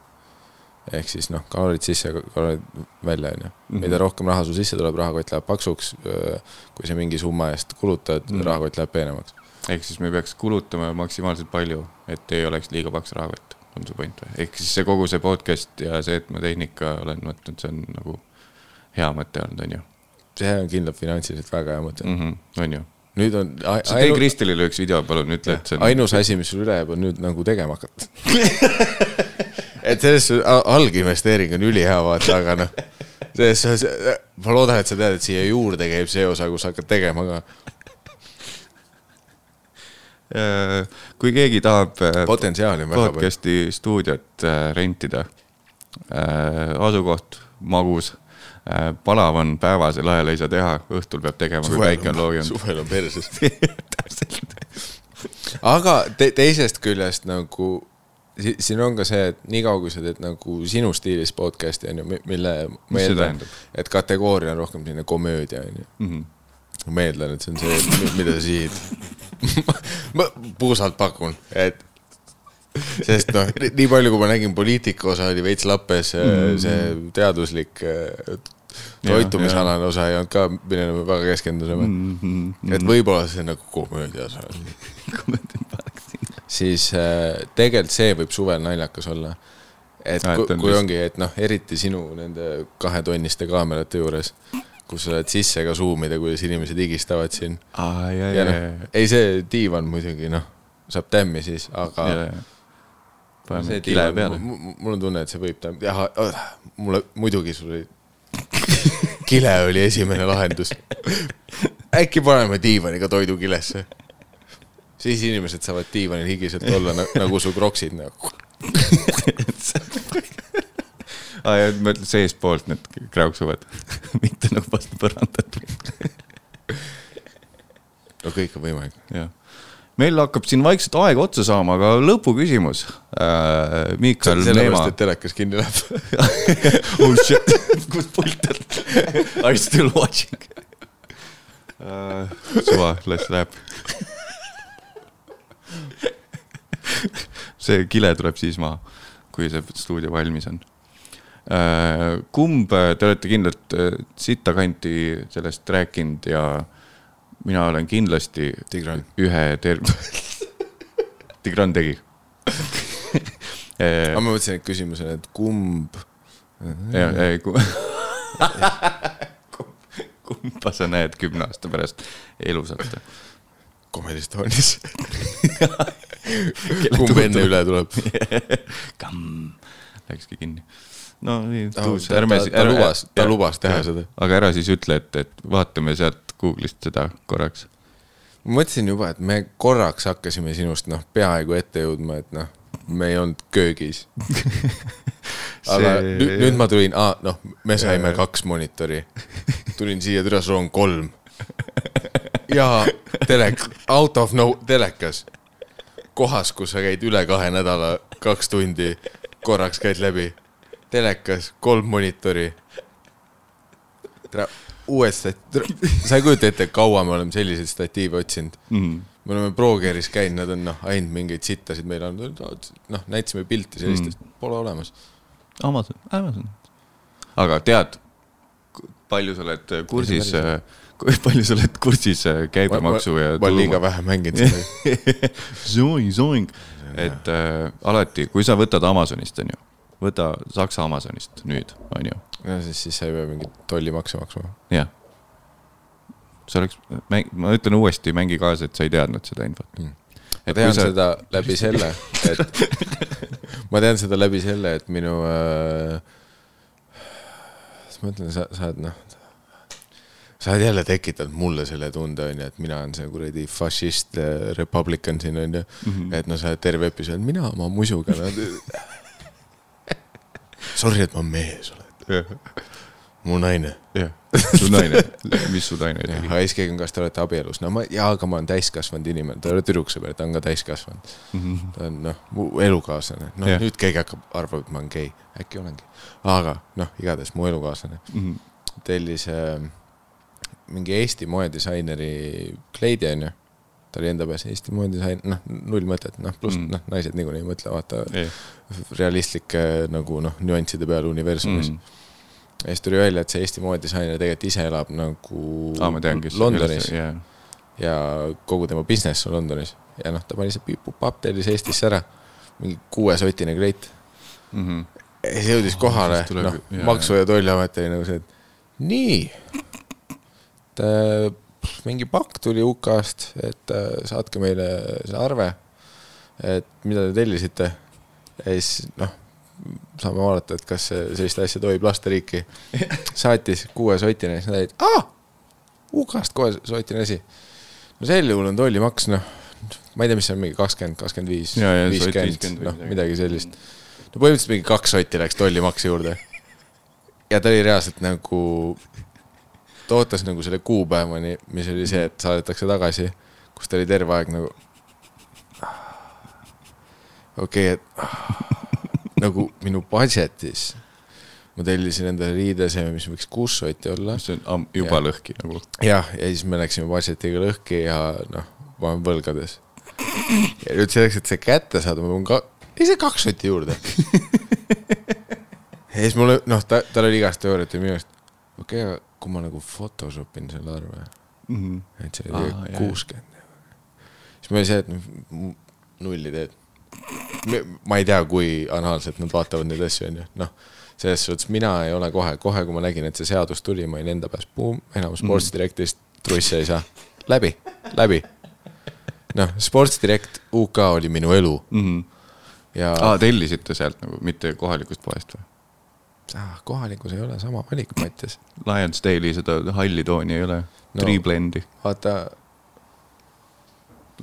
ehk siis noh, kalorid sisse, kalorid välja, on ju. Mhm. mida rohkem raha sul sisse tuleb, rahakott läheb paksuks. Äh, kui sa mingi summa eest kulutad mm, -hmm. rahakott läheb peenemaks. Ehk siis me peaks kulutama maksimaalselt palju, et ei oleks liiga paks rahakott, on su point või? ehk siis see kogu see podcast ja see, et ma tehnika olen võtnud, see on nagu hea mõte olnud, on ju see on kindlalt finantsiliselt väga hea mõte mm. -hmm, on ju. nüüd on. tee Kristelile üks video, palun, ütle, et see on. ainus asi, mis sul üle jääb, on nüüd nagu tegema hakata et selles suhtes alginvesteering on ülihea vaata, aga noh, selles suhtes, ma loodan, et sa tead, et siia juurde käib see osa, kus hakkad tegema ka kui keegi tahab äh, potentsiaali on väga palju. podcast'i stuudiot äh, rentida, äh, asukoht magus Äh, palav on päevasel ajal ei saa teha, õhtul peab tegema, kui päike on looginud. suvel on perses täpselt. aga te, teisest küljest nagu siin on ka see, et niikaua kui sa teed nagu sinu stiilis podcast'i on ju, mille ma eeldan, et kategooria on rohkem selline komöödia on ju. Mhm. ma eeldan, et see on see, mida sa sihid ma puusalt pakun, et sest noh, nii palju, kui ma nägin poliitika osa oli veits lappes mm., see teaduslik äh, toitumisalane osa ei olnud ka, millele me väga keskendusime mm.. et võib-olla see nagu komöödia osa oli. siis äh, tegelikult see võib suvel naljakas olla. et et kui, kui ongi, et noh, eriti sinu nende kahetonniste kaamerate juures, kus sa oled sisse ka zoom ida, kuidas inimesed higistavad siin. aa, ja, noh, ei see diivan muidugi noh, saab tämmi siis, aga paneme kile peale. mul on tunne, et see võib tämmi, jah, mulle muidugi sul oli, kile oli esimene lahendus. äkki paneme diivani ka toidukilesse. siis inimesed saavad diivanil higiselt olla na- nagu su kroksid nagu. aa, ma ütlen seestpoolt need kräuksuvad, mitte nagu vastu põrandat. no kõik on võimalik. jah. meil hakkab siin vaikselt aeg otsa saama, aga lõpuküsimus äh,. Miikal sellepärast, et telekas kinni läheb. oh shit, kus pult on? I still watching uh,. suva, las läheb. see kile tuleb siis maha, kui see stuudio valmis on. kumb, te olete kindlalt uh, sitta kanti sellest rääkinud ja mina olen kindlasti Tigran. ühe terv-, Tigran tegi aga ma mõtlesin, et küsimus on, et kumb, ja, ei, kumba sa näed kümne aasta pärast elusalt? Comedy Estonias. kumb enne üle tuleb? läkski kinni. No nii, ta, ta, ta lubas, ta lubas teha seda. aga ära siis ütle, et, et vaatame sealt Google'ist seda korraks. ma mõtlesin juba, et me korraks hakkasime sinust noh, peaaegu ette jõudma, et noh, me ei olnud köögis. aga See- nüüd, nüüd ma tulin, noh, me saime kaks monitori. tulin siia, türa, sul on kolm. ja telek, out of no telekas. kohas, kus sa käid üle kahe nädala, kaks tundi, korraks käid läbi. telekas, kolm monitori. stat-, sa ei kujuta ette, kaua me oleme selliseid statiive otsinud Mm. me oleme Progeris käinud, nad on noh, ainult mingeid sittasid meile andnud, noh, näitasime pilti sellistest mm., pole olemas. Amazon, Amazon. aga tead, palju sa oled kursis, kui palju sa oled kursis äh, käibemaksu ja ma olen liiga vähe mänginud seda. Zoing, zoing, et äh, alati, kui sa võtad Amazonist, onju, võta Saksa Amazonist nüüd, onju, no siis, siis sa ei pea mingit tollimakse maksma. jah. see oleks, ma ütlen uuesti, mängi kaasa, et sa ei teadnud seda infot Mm. ma tean sa... seda läbi selle, et ma tean seda läbi selle, et minu äh,, ma ütlen, sa, sa oled noh, sa oled jälle tekitanud mulle selle tunde, onju, et mina olen see kuradi fašist äh, republican siin, onju. et no sa oled terve episood, mina oma musuga no,. Sorry, et ma mees olen, mu naine. jah, su naine, mis su naine tegi? aga siis keegi on, kas te olete abielus, no ma, jaa, aga ma olen täiskasvanud inimene, ta ei ole tüdruksõber, ta on ka täiskasvanud. ta on noh, mu elukaaslane, noh nüüd keegi hakkab, arvab, et ma olen gei, äkki olengi. aga noh, igatahes mu elukaaslane Mhm. tellis äh, mingi Eesti moedisaineri kleidi, onju. Ta oli enda peas Eesti moedisain, noh, null mõtet, noh, pluss Mm. mm. noh, naised niikuinii ei mõtle, vaata ei, realistlike nagu noh, nüansside peale universumis mm.. ja siis tuli välja, et see Eesti moedisainer tegelikult ise elab nagu ma tean, kes. Londonis jah, ja kogu tema business on Londonis ja noh, ta pani see pipupapp tellis Eestisse ära, mingi kuuesotine kleit. Mhm. ja siis jõudis kohale tuleb- noh maksu- ja tolliamet oli nagu see, et nii, et mingi pakk tuli UK-st, et äh, saatke meile see arve, et mida te tellisite. ja siis noh, saame vaadata, et kas sellist asja tohib lasta riiki. saatis kuuesotine, siis nad olid, aa, UK-st kuuesotine asi. no sel juhul on tollimaks, noh, ma ei tea, mis see on, mingi kakskümmend, kakskümmend viis, viiskümmend 50, või noh, midagi. sellist. no põhimõtteliselt mingi kaks sotti läks tollimaksu juurde. ja ta oli reaalselt nagu, ta ootas nagu selle kuupäevani, mis oli see, et saadetakse tagasi, kus ta oli terve aeg nagu. okei okay,, et nagu minu budget'is ma tellisin endale riideseme, mis võiks kuus sotti olla. see on am- juba Jah. lõhki nagu. jah, ja siis me läksime budget'iga lõhki ja noh, ma olen võlgades. ja nüüd selleks, et see kätte saada, ma pean ka, lihtsalt kaks sotti juurde. ja siis mulle, noh, ta, tal oli igast teooriat ja minu arust, okei okay,, aga kui ma nagu Photoshop in selle arve, Mhm. et see oli kuuskümmend. siis ma olin see, et nulli teed. ma ei tea, kui anaalselt nad vaatavad neid asju, onju, noh selles suhtes mina ei ole kohe, kohe kui ma nägin, et see seadus tuli, ma olin enda pääs, buum, enam Sports Directist trusse ei saa. läbi, läbi. noh, Sports Direct UK oli minu elu Mhm. ja aa, tellisite sealt nagu, mitte kohalikust poest või? Ah, kohalikus ei ole sama valik, Mattias. Lions Dale'i seda halli tooni ei ole No. no., Three Blendi. vaata,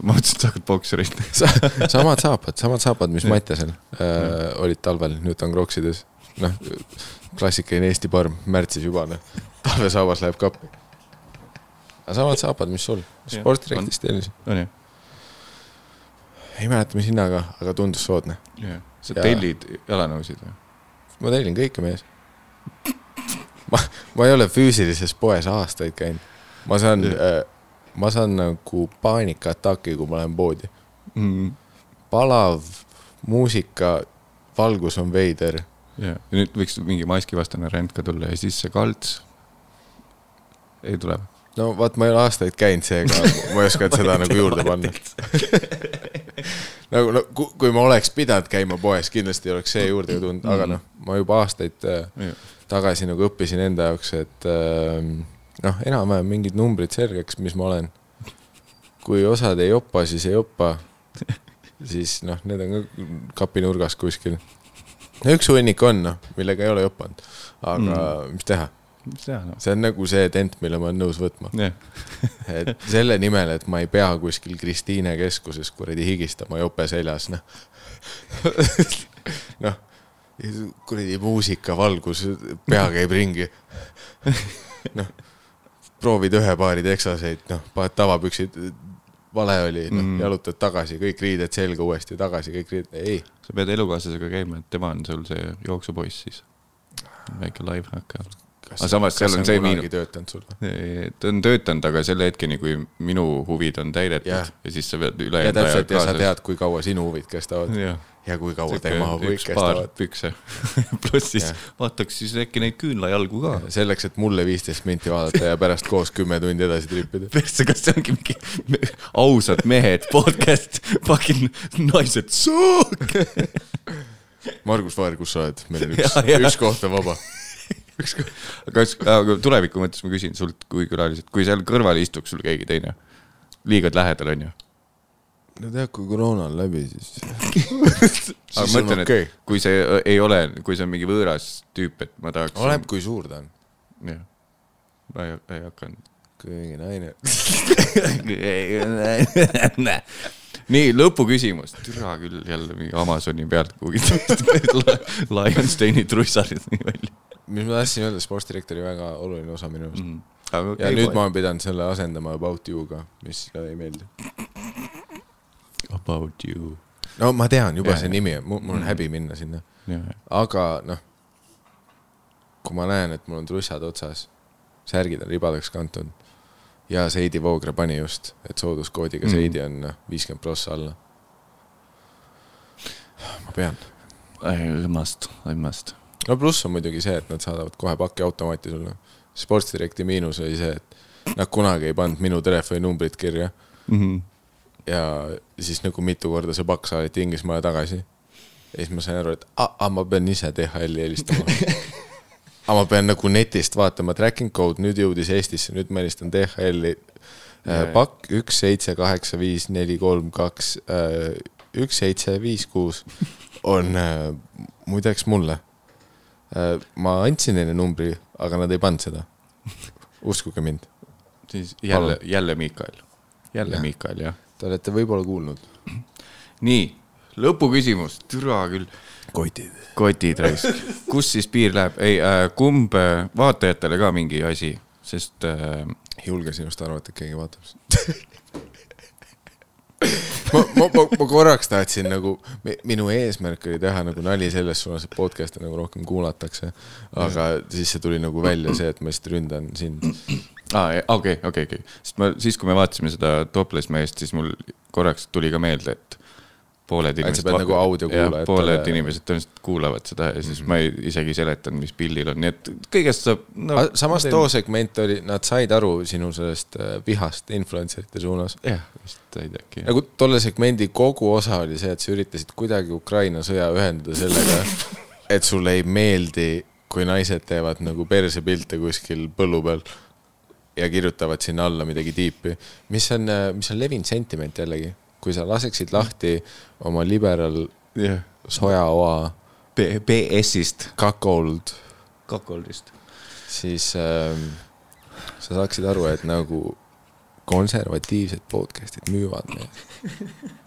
ma mõtlesin, et sa hakkad bokserit. samad saapad, samad saapad, mis Jah. Mattiasel äh, olid talvel, nüüd on Croxides. noh, klassikaline Eesti parm, märtsis juba, noh, talvesaabas läheb kappi. aga samad saapad, mis sul, Jah, Sports Directist tellisin. on ju? ei mäleta, mis hinnaga, aga tundus soodne. jah. sa tellid jalanõusid või? Ma tellin kõike, mees. ma, ma ei ole füüsilises poes aastaid käinud. ma saan äh,, ma saan nagu paanikaataki, kui ma lähen poodi. Mm. palav muusika, valgus on veider. ja nüüd võiks mingi maskivastane ränd ka tulla ja siis see kalts. ei tule. No vaat, ma ei ole aastaid käinud, seega ma ei oska seda nagu juurde panna. nagu no kui, ma oleks pidanud käima poes, kindlasti oleks see juurde tulnud, aga noh, ma juba aastaid äh, tagasi nagu õppisin enda jaoks, et äh, noh, enam-vähem mingid numbrid selgeks, mis ma olen. kui osad ei jopa, siis ei jopa. siis noh, need on ka kapinurgas kuskil. no üks hunnik on noh, millega ei ole jopanud, aga mm. mis teha, mis teha noh. see on nagu see tent, mille ma olen nõus võtma. jah, et selle nimel, et ma ei pea kuskil Kristiine keskuses kuradi higistama jope seljas, noh. noh, kuradi muusika, valgus, pea käib ringi. noh, proovid ühe paari teksaseid, noh, paned tavapüksid, vale oli, noh Mm., jalutad tagasi, kõik riided selga uuesti tagasi, kõik riided, ei. sa pead elukaaslasega käima, et tema on sul see jooksupoiss siis. väike lifehack. Aga samas seal on see miinus- töötanud sul ta on töötanud, aga selle hetkeni, kui minu huvid on täidetud Jah. ja siis sa pead ja ülejäänud täpselt ja sa tead, kui kaua sinu huvid kestavad jah, ja kui kaua tema huvid kestavad. pükse. pluss siis Jah. vaataks siis äkki neid küünlajalgu ka. selleks, et mulle viisteist minti vaadata ja pärast koos kümme tundi edasi tripida. persse, kas see ongi mingi ausad mehed podcast, fucking naised suuk. Margus Vaher, kus sa oled? meil on üks üks koht on vaba. kas, aga tuleviku mõttes ma küsin sult kui külaliselt, kui seal kõrval istuks sul keegi teine, liiga lähedal on ju. no tead, kui koroona on läbi, siis. aga ma ütlen, okei. et kui see äh, ei ole, kui see on mingi võõras tüüp, et ma tahaks. oleneb, kui suur ta on. jah, ma ei, ei hakanud. kui mingi naine. nii, lõpuküsimus, türa küll jälle mingi Amazoni pealt kuhugi Lionsteini trussarid nii välja mis ma tahtsin öelda, spordirektori väga oluline osa minu arust. mm.. aga ja nüüd ma olen pidanud selle asendama About You'ga, mis ei meeldi. About you. no ma tean juba Jaa, see jaa. nimi, mul on häbi minna sinna. aga noh, kui ma näen, et mul on trussad otsas, särgid on ribadeks kantud ja Seidi Voogre pani just, et sooduskoodiga Mm. mm. Seidi on noh, viiskümmend prossa alla. ma pean. I must, I must. No pluss on muidugi see, et nad saadavad kohe pakiautomaati sulle. Sports Directi miinus oli see, et nad kunagi ei pannud minu telefoninumbrit kirja Mhm. ja siis nagu mitu korda see pakk saadeti Inglismaale tagasi. ja siis ma sain aru, et aa, ma pean ise DHL-i helistama. aga ma pean nagu netist vaatama, tracking code nüüd jõudis Eestisse, nüüd ma helistan DHL-i. Jaa. pakk üks, seitse, kaheksa, viis, neli, kolm, kaks, üks, seitse, viis, kuus on äh, muideks mulle. Ma andsin neile numbri, aga nad ei pannud seda. uskuge mind, siis jälle jälle Miikael. jälle Jah. Miikael, jah. te olete võib-olla kuulnud. nii, lõpuküsimus, türa küll. kotid. kotid raisk, kus siis piir läheb, ei äh,, kumb äh, vaatajatele ka mingi asi, sest äh, julge sinust arvata, et keegi vaatab. ma, ma, ma, ma korraks tahtsin nagu, minu eesmärk oli teha nagu nali selles suunas, et podcast'e nagu rohkem kuulatakse. aga siis see tuli nagu välja see, et ma lihtsalt ründan sind. aa, okei, okei, okei, sest ma siis, kui me vaatasime seda Topless meest, siis mul korraks tuli ka meelde, et pooled inimesed. nagu audiokuulajatele. pooled inimesed tõenäoliselt kuulavad seda ja siis mm -hmm. ma ei, isegi ei seletanud, mis pildil on, nii et kõigest saab no,. samas too segment oli, nad said aru sinu sellest äh, vihast influencerite suunas. jah, vist said äkki. nagu tolle segmendi kogu osa oli see, et sa üritasid kuidagi Ukraina sõja ühendada sellega, et sulle ei meeldi, kui naised teevad nagu persepilte kuskil põllu peal ja kirjutavad sinna alla midagi tiipi, mis on, äh, mis on levinud sentiment jällegi kui sa laseksid lahti oma liberal yeah. sojaoa BS-ist. Kakold. Kakoldist. siis äh, sa saaksid aru, et nagu konservatiivsed podcast'id müüvad neid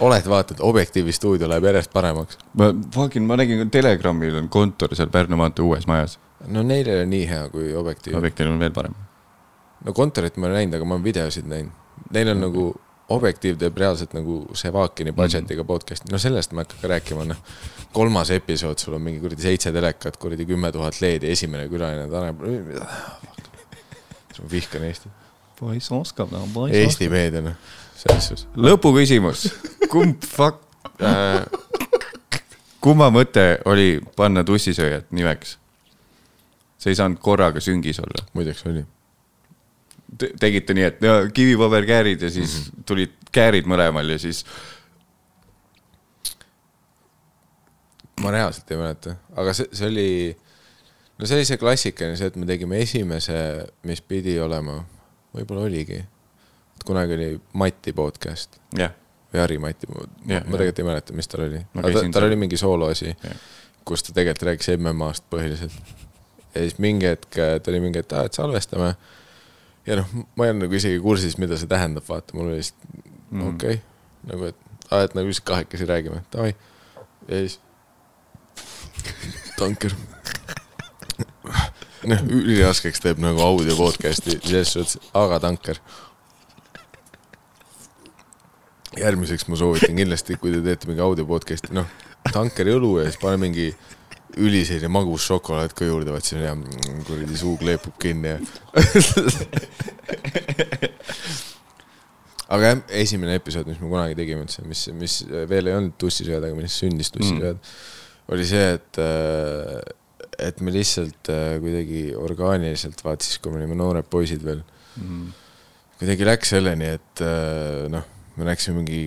oled vaatanud, Objektiivi stuudio läheb järjest paremaks. ma, fucking, ma nägin, Telegramil on kontor seal Pärnu maantee uues majas. no neil ei ole nii hea kui Objektiiv. Objektiivil on veel parem. no kontorit ma olen näinud, aga ma olen videosid näinud. Neil on mm -hmm. nagu Objektiiv teeb reaalselt nagu Sevakini budget'iga podcast'i, no sellest ma ei hakka ka rääkima, noh. kolmas episood, sul on mingi kuradi seitse telekat, kuradi kümme tuhat leedi, esimene külaline Tanel. ma vihkan Eestit. poiss oskab, no poiss oskab. Eesti meedia, noh, selles suhtes. lõpuküsimus, kumb fuck äh,, kumma mõte oli panna tussisööjad nimeks? see ei saanud korraga süngis olla. muideks oli tegite nii, et kivipaberkäärid ja siis mm -hmm. tulid käärid mõlemal ja siis. ma reaalselt ei mäleta, aga see, see oli, no see oli see klassikaline, see, et me tegime esimese, mis pidi olema, võib-olla oligi, kunagi oli Mati podcast yeah. või Harri Mati, ma tegelikult ei mäleta, mis tal oli, aga ta, tal oli mingi sooloasi yeah., kus ta tegelikult rääkis MM-ast põhiliselt. ja siis mingi hetk ta oli mingi, et aa, et salvestame ja noh, ma ei olnud nagu isegi kursis, mida see tähendab, vaata, mul oli lihtsalt mm. okei okay,, nagu et, aa, et nagu lihtsalt kahekesi räägime, davai. ja siis, tanker. noh, üliraskeks teeb nagu audio podcast'i selles suhtes, aga tanker. järgmiseks ma soovitan kindlasti, kui te teete mingi audio podcast'i, noh, tankeri õlu ja siis pane mingi üliselline magus šokolaad ka juurde, vaat on hea, mm, kuradi suu kleepub kinni ja aga jah, esimene episood, mis me kunagi tegime üldse, mis, mis veel ei olnud tussisööd, aga millest sündis tussisööd mm., oli see, et, äh, et me lihtsalt äh, kuidagi orgaaniliselt, vaat siis, kui me olime noored poisid veel mm., kuidagi läks selleni, et äh, noh, me rääkisime mingi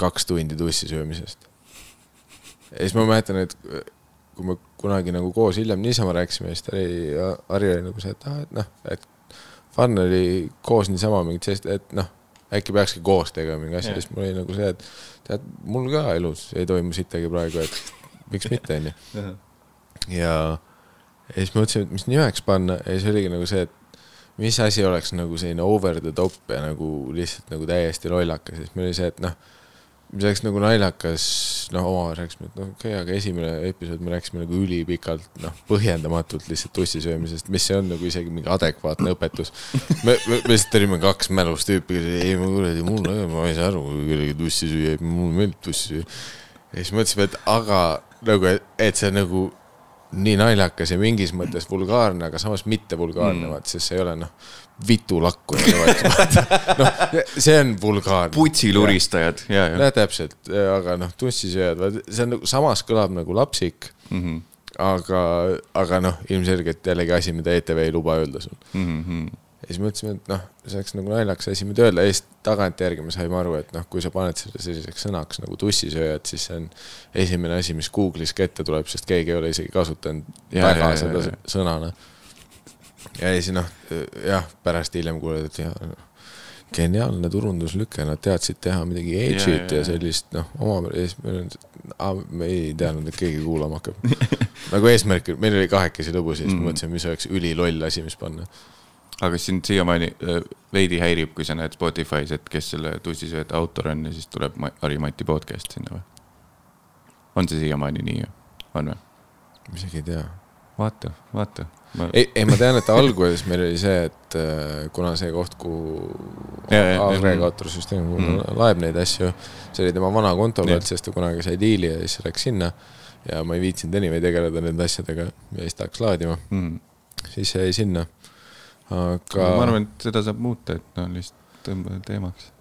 kaks tundi tussisöömisest. ja siis ma mäletan, et kui me kunagi nagu koos hiljem niisama rääkisime, siis ta oli, Harri oli nagu see, et ah, et noh, et fun oli koos niisama mingit sellist, et noh, äkki peakski koos tegema mingi asja, siis mul oli nagu see, et tead, mul ka elus ei toimu sittagi praegu, et miks mitte, onju. ja, ja siis mõtlesime, et mis nimeks panna ja siis oligi nagu see, et mis asi oleks nagu selline over the top ja nagu lihtsalt nagu täiesti lollakas, siis meil oli see, et noh mis oleks nagu naljakas, noh, omavahel rääkisime, et noh, okei okay,, aga esimene episood me rääkisime nagu ülipikalt, noh, põhjendamatult lihtsalt tussi söömisest, mis ei olnud nagu isegi mingi adekvaatne õpetus. me, me, me lihtsalt olime kaks mälus tüüpi, kes ei, ma kuradi, mul, ma ei saa aru, kui kellegi tussi süüa, mulle meeldib tussi süüa. ja siis mõtlesime, et aga nagu, et see nagu nii naljakas ja mingis mõttes vulgaarne, aga samas mitte vulgaarne mm., vaat, sest see ei ole noh, vitulakku noh, see on vulgaarne. putsiluristajad ja, ja. jah, täpselt, aga noh, tussisööjad, see on nagu, samas kõlab nagu lapsik mm. -hmm. aga, aga noh, ilmselgelt jällegi asi, mida ETV ei luba öelda sul mm. -hmm ja siis mõtlesime, et noh, see oleks nagu naljakas asi, mida öelda ja siis tagantjärgi me saime aru, et noh, kui sa paned selle selliseks sõnaks nagu tussisööjad, siis see on esimene asi, mis Google'is ka ette tuleb, sest keegi ei ole isegi kasutanud ja, väga ja, seda ja, sõnana. Ja siis noh, jah, pärast hiljem kuuled, et jah, geniaalne turunduslüke, nad teadsid teha midagi edge'it ja, ja, ja sellist noh, oma, ja siis meil on, me ei teadnud, et keegi kuulama hakkab nagu eesmärk, meil oli kahekesi ja siis mm. mõtlesime, mis oleks üliloll asi, mis panna aga kas sind siiamaani äh, veidi häirib, kui sa näed Spotify's, et kes selle tussisööta autor on ja siis tuleb Harri-Mati podcast sinna või? on see siiamaani nii, on või? ma isegi ei tea. vaata, vaata. ei, ei ma tean, et alguses meil oli see, et äh, kuna see koht, kuhu agregaatorsüsteem mm. laeb neid asju, see oli tema vana konto pealt, sest ta kunagi sai diili ja siis läks sinna. ja ma ei viitsinud anyway tegeleda nende asjadega ja siis ta hakkas laadima, mm.. siis jäi sinna. aga ma arvan, et seda saab muuta, et no lihtsalt tõmba teemaks.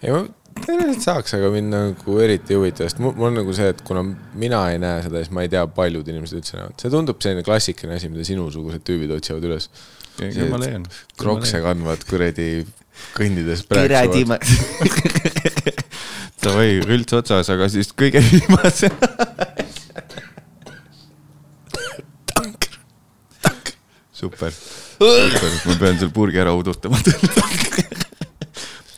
ei, ma saaks, aga mind nagu eriti ei huvita, sest mul, on nagu see, et kuna mina ei näe seda, siis ma ei tea, paljud inimesed üldse näevad. see tundub selline klassikaline asi, mida sinusugused tüübid otsivad üles. Krokse kandvad kuradi kõndides. ma. Davai, rülts otsas, aga siis kõige viimase. super, super, ma pean selle purgi ära udutama.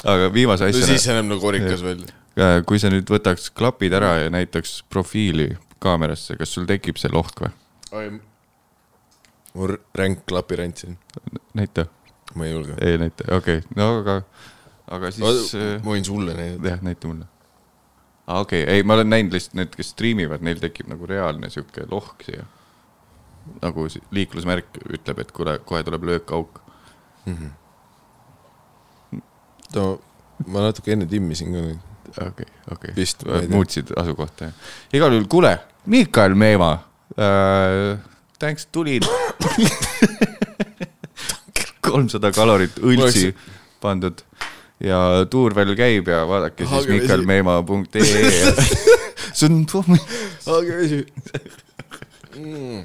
aga viimase no siis asjana, näeb nagu korikas välja. kui sa nüüd võtaks klapid ära ja näitaks profiili kaamerasse, kas sul tekib see lohk või? mul ränk klapirant siin, näita, ma ei julge. ei näita, okei okay., no aga, aga siis äh, ma võin sulle näidata. jah, näita mulle. aa, okei okay., ei, ma olen näinud lihtsalt need, kes striimivad, neil tekib nagu reaalne sihuke lohk siia. nagu liiklusmärk ütleb, et kuule, kohe tuleb löökauk. No ma natuke enne timmisin ka nüüd. okei, okei. Vist, ma ei tea. muutsid asukohta, jah. igal juhul, kuule, Miikael Meemaa äh,. Thanks, tulid. kolmsada kalorit õltsi pandud ja tuur veel käib ja vaadake siis vesi. miikaelmeemaa.ee. see on haagevesi mm..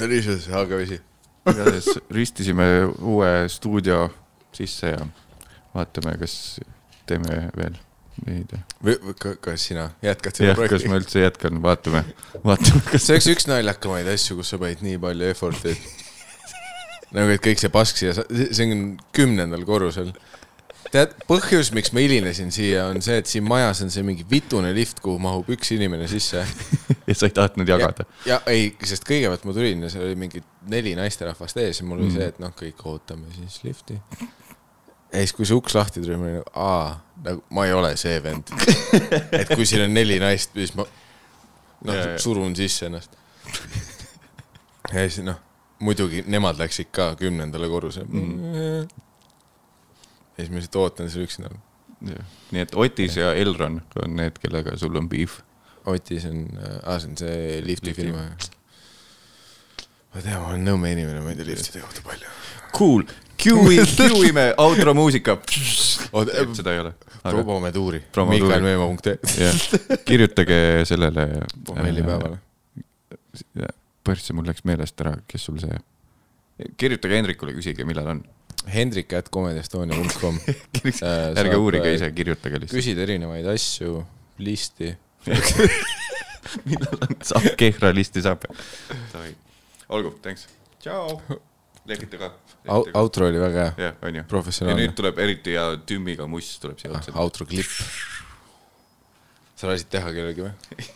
Delicious haagevesi. igatahes ristisime uue stuudio sisse ja vaatame, kas teeme veel neid. või kas sina jätkad seda jah, kas projekti ma? üldse jätkan, vaatame, vaatame, kas see oleks üks naljakamaid asju, kus sa panid nii palju effort'i, nagu, et kõik see pask siia, see on kümnendal korrusel. tead, põhjus, miks ma hilinesin siia, on see, et siin majas on see mingi vitune lift, kuhu mahub üks inimene sisse. ja sa ei tahtnud jagada. ja ei, sest kõigepealt ma tulin ja seal oli mingi neli naisterahvast ees ja mul oli Mm. see, et noh, kõik ootame siis lifti. Ja siis, kui see uks lahti tuli, ma olin nagu, aa, nagu ma ei ole see vend. et kui siin on neli naist, siis ma noh surun sisse ennast. ja siis noh, muidugi nemad läksid ka kümnendale korrusele mm.. ja siis ma lihtsalt ootan seal üksinda. nii et Otis ja Elron on need, kellega sul on beef. Otis on, aa, see on see lifti Lifti. firma. ma tean, ma olen Nõmme inimene, ma ei tea liftide kohta palju. Cool, Q-i, Q-ime outro muusika. Seda ei ole. promometuuri, Promotuuri. miikaelmeemaa.ee. jah, kirjutage sellele. pommellipäevale. põhimõtteliselt mul läks meelest ära, kes sul see, kirjutage Hendrikule, küsige, millal on. Hendrik at comedyestonia.com. ärge uurige ise, kirjutage lihtsalt. küsida erinevaid asju, listi. millal on, saab kehra listi saab. olgu, thanks. tšau. Lehvita ka. outro oli väga hea, jah, onju. ja professionaalne nüüd. tuleb eriti hea tümmiga muss tuleb siia otsa. outro klipp. sa lasid teha kellelegi või?